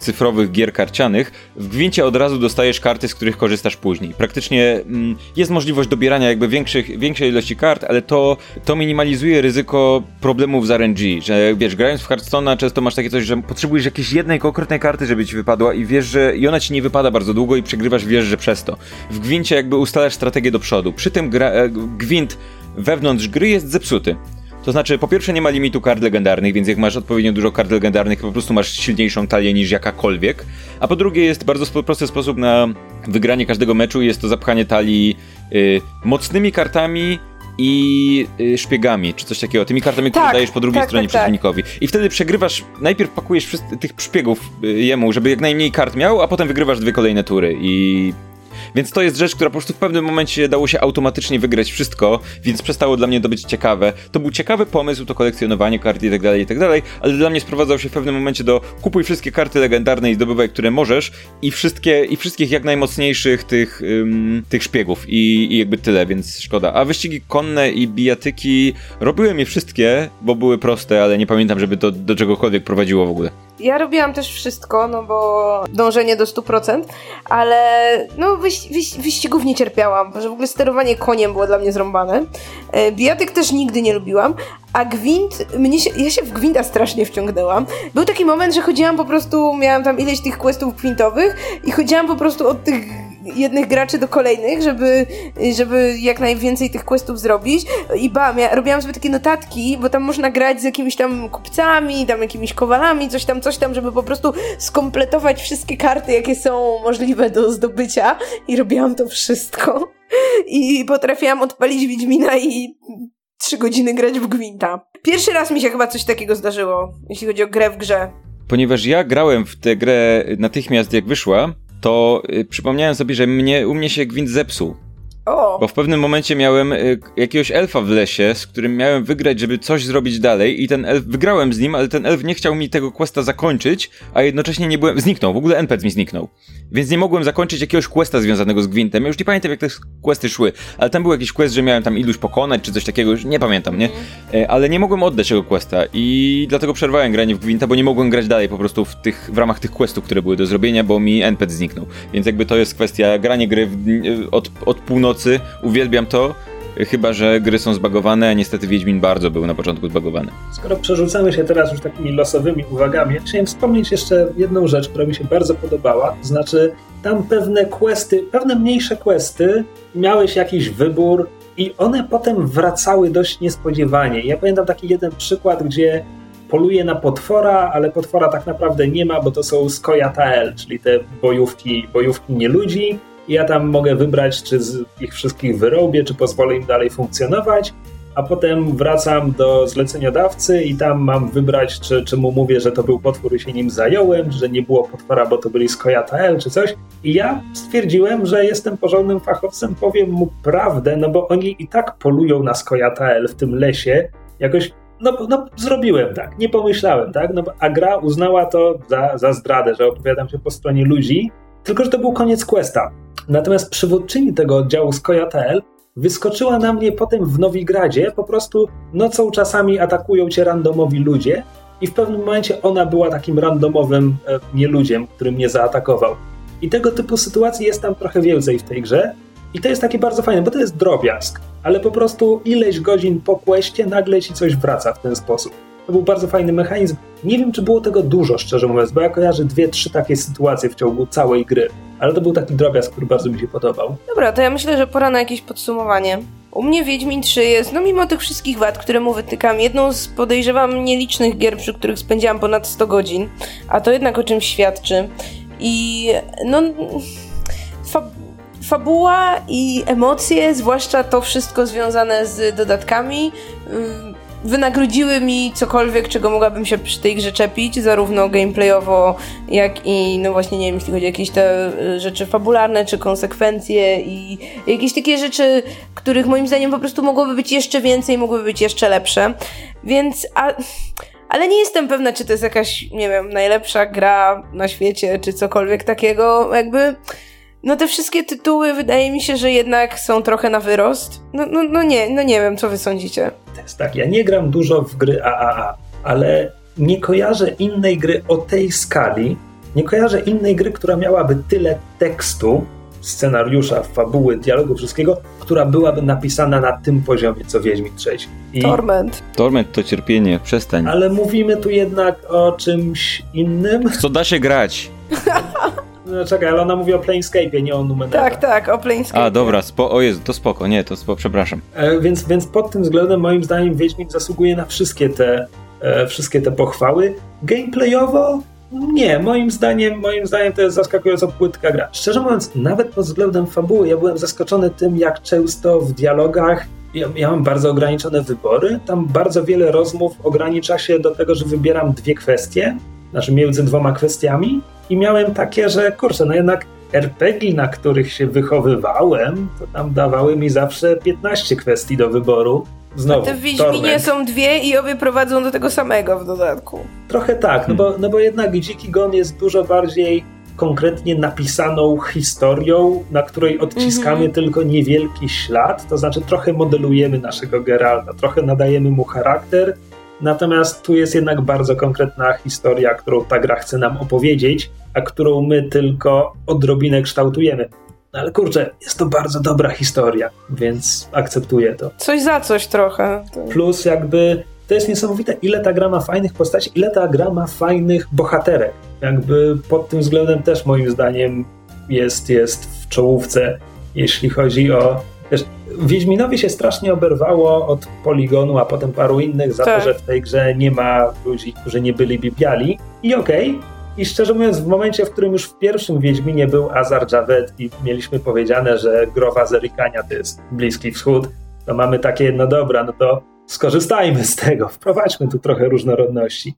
cyfrowych gier karcianych, w Gwincie od razu dostajesz karty, z których korzystasz później. Praktycznie mm, jest możliwość dobierania jakby większych, większej ilości kart, ale to, to minimalizuje ryzyko problemów z RNG, że wiesz, grając w Hearthstone'a często masz takie coś, że potrzebujesz jakiejś jednej konkretnej karty, żeby ci wypadła i wiesz, że i ona ci nie wypada bardzo długo i przegrywasz, wiesz, że przez to. W Gwincie jakby ustalasz strategię do przodu. Przy tym gra, e, Gwint wewnątrz gry jest zepsuty. To znaczy, po pierwsze nie ma limitu kart legendarnych, więc jak masz odpowiednio dużo kart legendarnych, po prostu masz silniejszą talię niż jakakolwiek. A po drugie jest bardzo prosty sposób na wygranie każdego meczu, jest to zapchanie talii y, mocnymi kartami i y, szpiegami, czy coś takiego, tymi kartami, tak, które dajesz po drugiej tak, stronie tak, tak. przeciwnikowi. I wtedy przegrywasz, najpierw pakujesz tych szpiegów y, jemu, żeby jak najmniej kart miał, a potem wygrywasz dwie kolejne tury i więc to jest rzecz, która po prostu w pewnym momencie dało się automatycznie wygrać wszystko, więc przestało dla mnie to być ciekawe. To był ciekawy pomysł, to kolekcjonowanie kart i tak dalej, i tak dalej, ale dla mnie sprowadzał się w pewnym momencie do kupuj wszystkie karty legendarne i zdobywaj, które możesz i wszystkie, i wszystkich jak najmocniejszych tych, ym, tych szpiegów I, i jakby tyle, więc szkoda. A wyścigi konne i bijatyki robiłem je wszystkie, bo były proste, ale nie pamiętam, żeby to do czegokolwiek prowadziło w ogóle. Ja robiłam też wszystko, no bo dążenie do 100%, ale no wyś, wyś, wyścigów nie cierpiałam, że w ogóle sterowanie koniem było dla mnie zrąbane. E, bijatyk też nigdy nie lubiłam, a gwint, mnie się, ja się w gwinta strasznie wciągnęłam. Był taki moment, że chodziłam po prostu, miałam tam ileś tych questów gwintowych i chodziłam po prostu od tych jednych graczy do kolejnych, żeby, żeby jak najwięcej tych questów zrobić. I bam, ja robiłam sobie takie notatki, bo tam można grać z jakimiś tam kupcami, tam jakimiś kowalami, coś tam, coś tam, żeby po prostu skompletować wszystkie karty, jakie są możliwe do zdobycia. I robiłam to wszystko. I potrafiłam odpalić Wiedźmina i trzy godziny grać w Gwinta. Pierwszy raz mi się chyba coś takiego zdarzyło, jeśli chodzi o grę w grze. Ponieważ ja grałem w tę grę natychmiast jak wyszła, to y, przypomniałem sobie, że mnie, u mnie się gwint zepsuł. O. Bo w pewnym momencie miałem y, jakiegoś elfa w lesie, z którym miałem wygrać, żeby coś zrobić dalej i ten elf, wygrałem z nim, ale ten elf nie chciał mi tego questa zakończyć, a jednocześnie nie byłem, zniknął, w ogóle NPC mi zniknął. Więc nie mogłem zakończyć jakiegoś questa związanego z gwintem. Ja już nie pamiętam jak te questy szły, ale tam był jakiś quest, że miałem tam iluś pokonać, czy coś takiego, już nie pamiętam, nie? E, ale nie mogłem oddać tego questa i dlatego przerwałem granie w gwinta, bo nie mogłem grać dalej po prostu w tych, w ramach tych questów, które były do zrobienia, bo mi NPC zniknął. Więc jakby to jest kwestia granie gry w, od, od północy nocy, uwielbiam to, chyba że gry są zbagowane, a niestety Wiedźmin bardzo był na początku zbagowany. Skoro przerzucamy się teraz już takimi losowymi uwagami, chciałem wspomnieć jeszcze jedną rzecz, która mi się bardzo podobała, znaczy tam pewne questy, pewne mniejsze questy, miałeś jakiś wybór i one potem wracały dość niespodziewanie. Ja pamiętam taki jeden przykład, gdzie poluje na potwora, ale potwora tak naprawdę nie ma, bo to są Skoyatael, czyli te bojówki, bojówki nie ludzi ja tam mogę wybrać, czy z ich wszystkich wyrobię, czy pozwolę im dalej funkcjonować, a potem wracam do zleceniodawcy i tam mam wybrać, czy, czy mu mówię, że to był potwór i się nim zająłem, że nie było potwora, bo to byli Skojatael czy coś. I ja stwierdziłem, że jestem porządnym fachowcem, powiem mu prawdę, no bo oni i tak polują na Skojatael w tym lesie. Jakoś no, no, zrobiłem tak, nie pomyślałem, tak? No, a gra uznała to za, za zdradę, że opowiadam się po stronie ludzi, tylko że to był koniec questa. Natomiast przywódczyni tego oddziału z Kojatel wyskoczyła na mnie potem w Nowigradzie, po prostu nocą czasami atakują cię randomowi ludzie i w pewnym momencie ona była takim randomowym e, nieludziem, który mnie zaatakował. I tego typu sytuacji jest tam trochę więcej w tej grze i to jest takie bardzo fajne, bo to jest drobiazg, ale po prostu ileś godzin po questie nagle ci coś wraca w ten sposób. To był bardzo fajny mechanizm. Nie wiem, czy było tego dużo, szczerze mówiąc, bo ja kojarzę dwie, trzy takie sytuacje w ciągu całej gry. Ale to był taki drobiazg, który bardzo mi się podobał. Dobra, to ja myślę, że pora na jakieś podsumowanie. U mnie Wiedźmin 3 jest, no mimo tych wszystkich wad, które mu wytykam, jedną z podejrzewam nielicznych gier, przy których spędziłam ponad 100 godzin, a to jednak o czymś świadczy. I no... Fa fabuła i emocje, zwłaszcza to wszystko związane z dodatkami, wynagrodziły mi cokolwiek, czego mogłabym się przy tej grze czepić, zarówno gameplayowo, jak i, no właśnie, nie wiem, jeśli chodzi o jakieś te y, rzeczy fabularne, czy konsekwencje i jakieś takie rzeczy, których moim zdaniem po prostu mogłoby być jeszcze więcej, mogłyby być jeszcze lepsze. Więc, a, ale nie jestem pewna, czy to jest jakaś, nie wiem, najlepsza gra na świecie, czy cokolwiek takiego, jakby no te wszystkie tytuły wydaje mi się, że jednak są trochę na wyrost. No, no, no nie, no nie wiem, co wy sądzicie. To jest tak, ja nie gram dużo w gry AAA, ale nie kojarzę innej gry o tej skali, nie kojarzę innej gry, która miałaby tyle tekstu, scenariusza, fabuły, dialogu, wszystkiego, która byłaby napisana na tym poziomie, co Wiedźmin 6. I... Torment. Torment to cierpienie, przestań. Ale mówimy tu jednak o czymś innym. Co da się grać? [LAUGHS] No czekaj, ale ona mówi o Planescape, nie o Numenera. Tak, tak, o Planescape. A, dobra, spo, o Jezu, to spoko, nie, to spoko, przepraszam. E, więc, więc pod tym względem moim zdaniem Wiedźmin zasługuje na wszystkie te, e, wszystkie te pochwały. Gameplayowo nie, moim zdaniem, moim zdaniem to jest zaskakująco płytka gra. Szczerze mówiąc, nawet pod względem fabuły, ja byłem zaskoczony tym, jak często w dialogach ja, ja, mam bardzo ograniczone wybory. Tam bardzo wiele rozmów ogranicza się do tego, że wybieram dwie kwestie, znaczy między dwoma kwestiami i miałem takie, że kurczę, no jednak RPG, na których się wychowywałem, to tam dawały mi zawsze 15 kwestii do wyboru. Znowu, A te w Wiedźminie są dwie i obie prowadzą do tego samego w dodatku. Trochę tak, no bo, no bo jednak Dziki Gon jest dużo bardziej konkretnie napisaną historią, na której odciskamy mm -hmm. tylko niewielki ślad, to znaczy trochę modelujemy naszego Geralta, trochę nadajemy mu charakter, Natomiast tu jest jednak bardzo konkretna historia, którą ta gra chce nam opowiedzieć, a którą my tylko odrobinę kształtujemy. No ale kurczę, jest to bardzo dobra historia, więc akceptuję to. Coś za coś trochę. Plus jakby to jest niesamowite, ile ta gra ma fajnych postaci, ile ta gra ma fajnych bohaterek. Jakby pod tym względem też moim zdaniem jest, jest w czołówce, jeśli chodzi o Wiesz, Wiedźminowi się strasznie oberwało od Poligonu, a potem paru innych za tak. to, że w tej grze nie ma ludzi, którzy nie byli bipiali. I okej. Okay. I szczerze mówiąc, w momencie, w którym już w pierwszym Wiedźminie był Azar Javed i mieliśmy powiedziane, że growa Zerikania to jest Bliski Wschód, to mamy takie, no dobra, no to skorzystajmy z tego, wprowadźmy tu trochę różnorodności.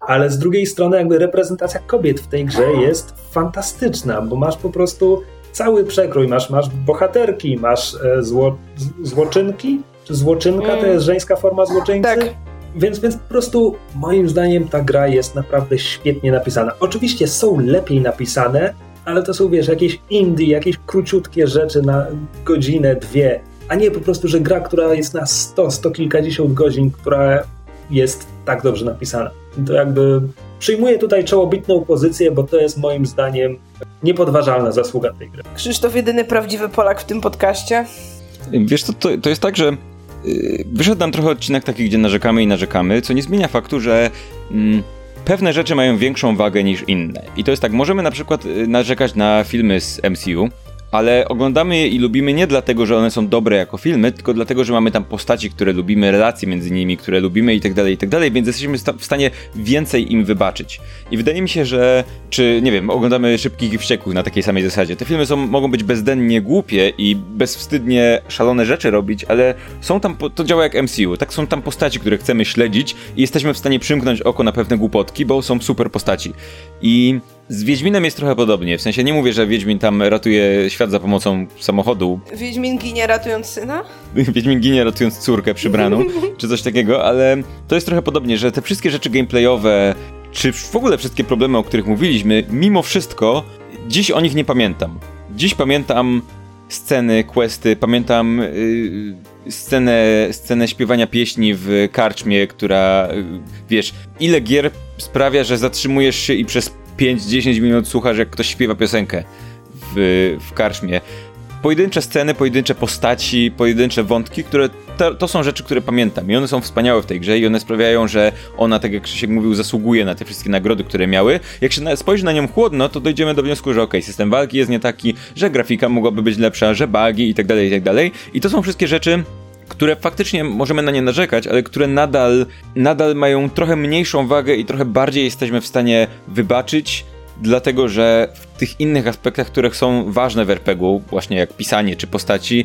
Ale z drugiej strony, jakby reprezentacja kobiet w tej grze jest fantastyczna, bo masz po prostu cały przekrój. Masz, masz bohaterki, masz e, zło, złoczynki, czy złoczynka mm. to jest żeńska forma złoczyńcy? Tak. Więc, więc po prostu moim zdaniem ta gra jest naprawdę świetnie napisana. Oczywiście są lepiej napisane, ale to są, wiesz, jakieś indie, jakieś króciutkie rzeczy na godzinę, dwie, a nie po prostu, że gra, która jest na 100, 100 kilkadziesiąt godzin, która jest tak dobrze napisana. To jakby przyjmuję tutaj czołobitną pozycję, bo to jest moim zdaniem niepodważalna zasługa tej gry. Krzysztof, jedyny prawdziwy Polak w tym podcaście. Wiesz, to, to, to jest tak, że yy, wyszedł nam trochę odcinek taki, gdzie narzekamy i narzekamy, co nie zmienia faktu, że yy, pewne rzeczy mają większą wagę niż inne. I to jest tak, możemy na przykład y, narzekać na filmy z MCU, ale oglądamy je i lubimy nie dlatego, że one są dobre jako filmy, tylko dlatego, że mamy tam postaci, które lubimy, relacje między nimi, które lubimy i tak dalej, i tak dalej, więc jesteśmy w stanie więcej im wybaczyć. I wydaje mi się, że, czy, nie wiem, oglądamy Szybkich i Wściekłych na takiej samej zasadzie. Te filmy są, mogą być bezdennie głupie i bezwstydnie szalone rzeczy robić, ale są tam, to działa jak MCU, tak są tam postaci, które chcemy śledzić i jesteśmy w stanie przymknąć oko na pewne głupotki, bo są super postaci. I z Wiedźminem jest trochę podobnie. W sensie nie mówię, że Wiedźmin tam ratuje świat za pomocą samochodu. Wiedźmin ginie ratując syna? [LAUGHS] Wiedźmin ginie ratując córkę przybraną, czy coś takiego, ale to jest trochę podobnie, że te wszystkie rzeczy gameplayowe, czy w ogóle wszystkie problemy, o których mówiliśmy, mimo wszystko, dziś o nich nie pamiętam. Dziś pamiętam sceny, questy, pamiętam yy, scenę, scenę śpiewania pieśni w karczmie, która, yy, wiesz, ile gier sprawia, że zatrzymujesz się i przez 5-10 minut słuchasz, jak ktoś śpiewa piosenkę w, w karczmie. Pojedyncze sceny, pojedyncze postaci, pojedyncze wątki, które to, to, są rzeczy, które pamiętam i one są wspaniałe w tej grze i one sprawiają, że ona, tak jak Krzysiek mówił, zasługuje na te wszystkie nagrody, które miały. Jak się spojrzy na nią chłodno, to dojdziemy do wniosku, że ok, system walki jest nie taki, że grafika mogłaby być lepsza, że bugi i tak dalej, i tak dalej. I to są wszystkie rzeczy, które faktycznie możemy na nie narzekać, ale które nadal, nadal mają trochę mniejszą wagę i trochę bardziej jesteśmy w stanie wybaczyć, dlatego że w tych innych aspektach, które są ważne w RPG-u, właśnie jak pisanie czy postaci,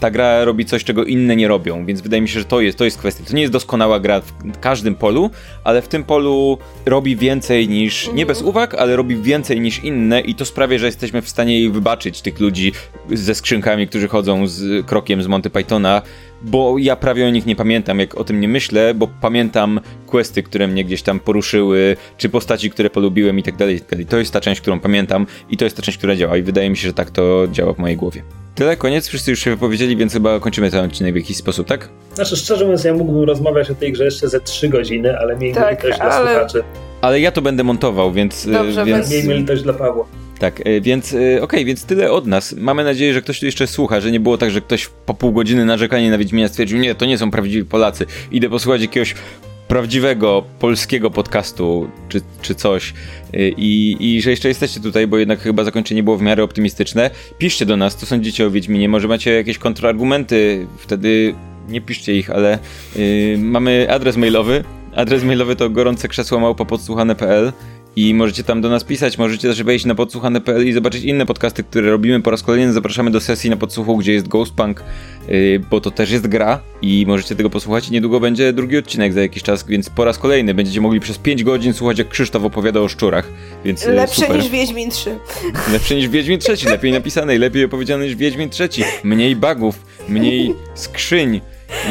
ta gra robi coś, czego inne nie robią, więc wydaje mi się, że to jest, to jest kwestia. To nie jest doskonała gra w każdym polu, ale w tym polu robi więcej niż, nie bez mhm. uwag, ale robi więcej niż inne i to sprawia, że jesteśmy w stanie jej wybaczyć, tych ludzi ze skrzynkami, którzy chodzą z krokiem z Monty Pythona, bo ja prawie o nich nie pamiętam, jak o tym nie myślę, bo pamiętam questy, które mnie gdzieś tam poruszyły, czy postaci, które polubiłem i tak dalej, i tak dalej. To jest ta część, którą pamiętam i to jest ta część, która działa i wydaje mi się, że tak to działa w mojej głowie. Tyle, koniec, wszyscy już się wypowiedzieli, więc chyba kończymy ten odcinek w jakiś sposób, tak? Znaczy, szczerze mówiąc, ja mógłbym rozmawiać o tej grze jeszcze ze trzy godziny, ale miejmy tak, litość ale... dla słuchaczy. Ale ja to będę montował, więc... E, Dobrze, więc... Miejmy litość dla Pawła. Tak, e, więc e, okej, okay, więc tyle od nas. Mamy nadzieję, że ktoś tu jeszcze słucha, że nie było tak, że ktoś po pół godziny narzekania na Wiedźmina stwierdził, nie, to nie są prawdziwi Polacy. Idę posłuchać jakiegoś prawdziwego polskiego podcastu czy, czy coś I, i że jeszcze jesteście tutaj, bo jednak chyba zakończenie było w miarę optymistyczne. Piszcie do nas, co sądzicie o Wiedźminie, może macie jakieś kontrargumenty, wtedy nie piszcie ich, ale yy, mamy adres mailowy. Adres mailowy to gorące krzesło małpa.podsłuchane.pl i możecie tam do nas pisać, możecie też wejść na podsłuchane.pl i zobaczyć inne podcasty, które robimy. Po raz kolejny zapraszamy do sesji na podsłuchu, gdzie jest Ghostpunk, yy, bo to też jest gra i możecie tego posłuchać. I niedługo będzie drugi odcinek za jakiś czas, więc po raz kolejny będziecie mogli przez 5 godzin słuchać, jak Krzysztof opowiada o szczurach. Więc, yy, Lepsze super. niż Wiedźmin 3. [LAUGHS] Lepsze niż Wiedźmin 3, lepiej napisane i lepiej opowiedziane niż Wiedźmin 3. Mniej bugów, mniej [LAUGHS] skrzyń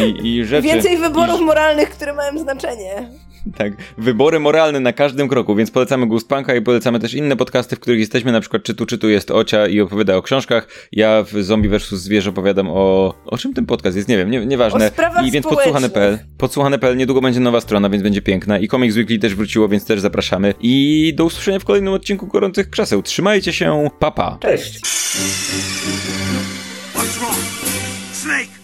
i, i rzeczy. Więcej wyborów I... moralnych, które mają znaczenie. [LAUGHS] Tak, wybory moralne na każdym kroku, więc polecamy Punka i polecamy też inne podcasty, w których jesteśmy, na przykład Czytu Czytu jest Ocia i opowiada o książkach. Ja w Zombie vs. Zwierzę opowiadam o... O czym ten podcast jest? Nie wiem, nie, nieważne. I więc podsłuchane.pl. Podsłuchane.pl, niedługo będzie nowa strona, więc będzie piękna. I Comics Weekly też wróciło, więc też zapraszamy. I do usłyszenia w kolejnym odcinku Gorących Krzeseł. Trzymajcie się, papa. Cześć. What's wrong? Snake!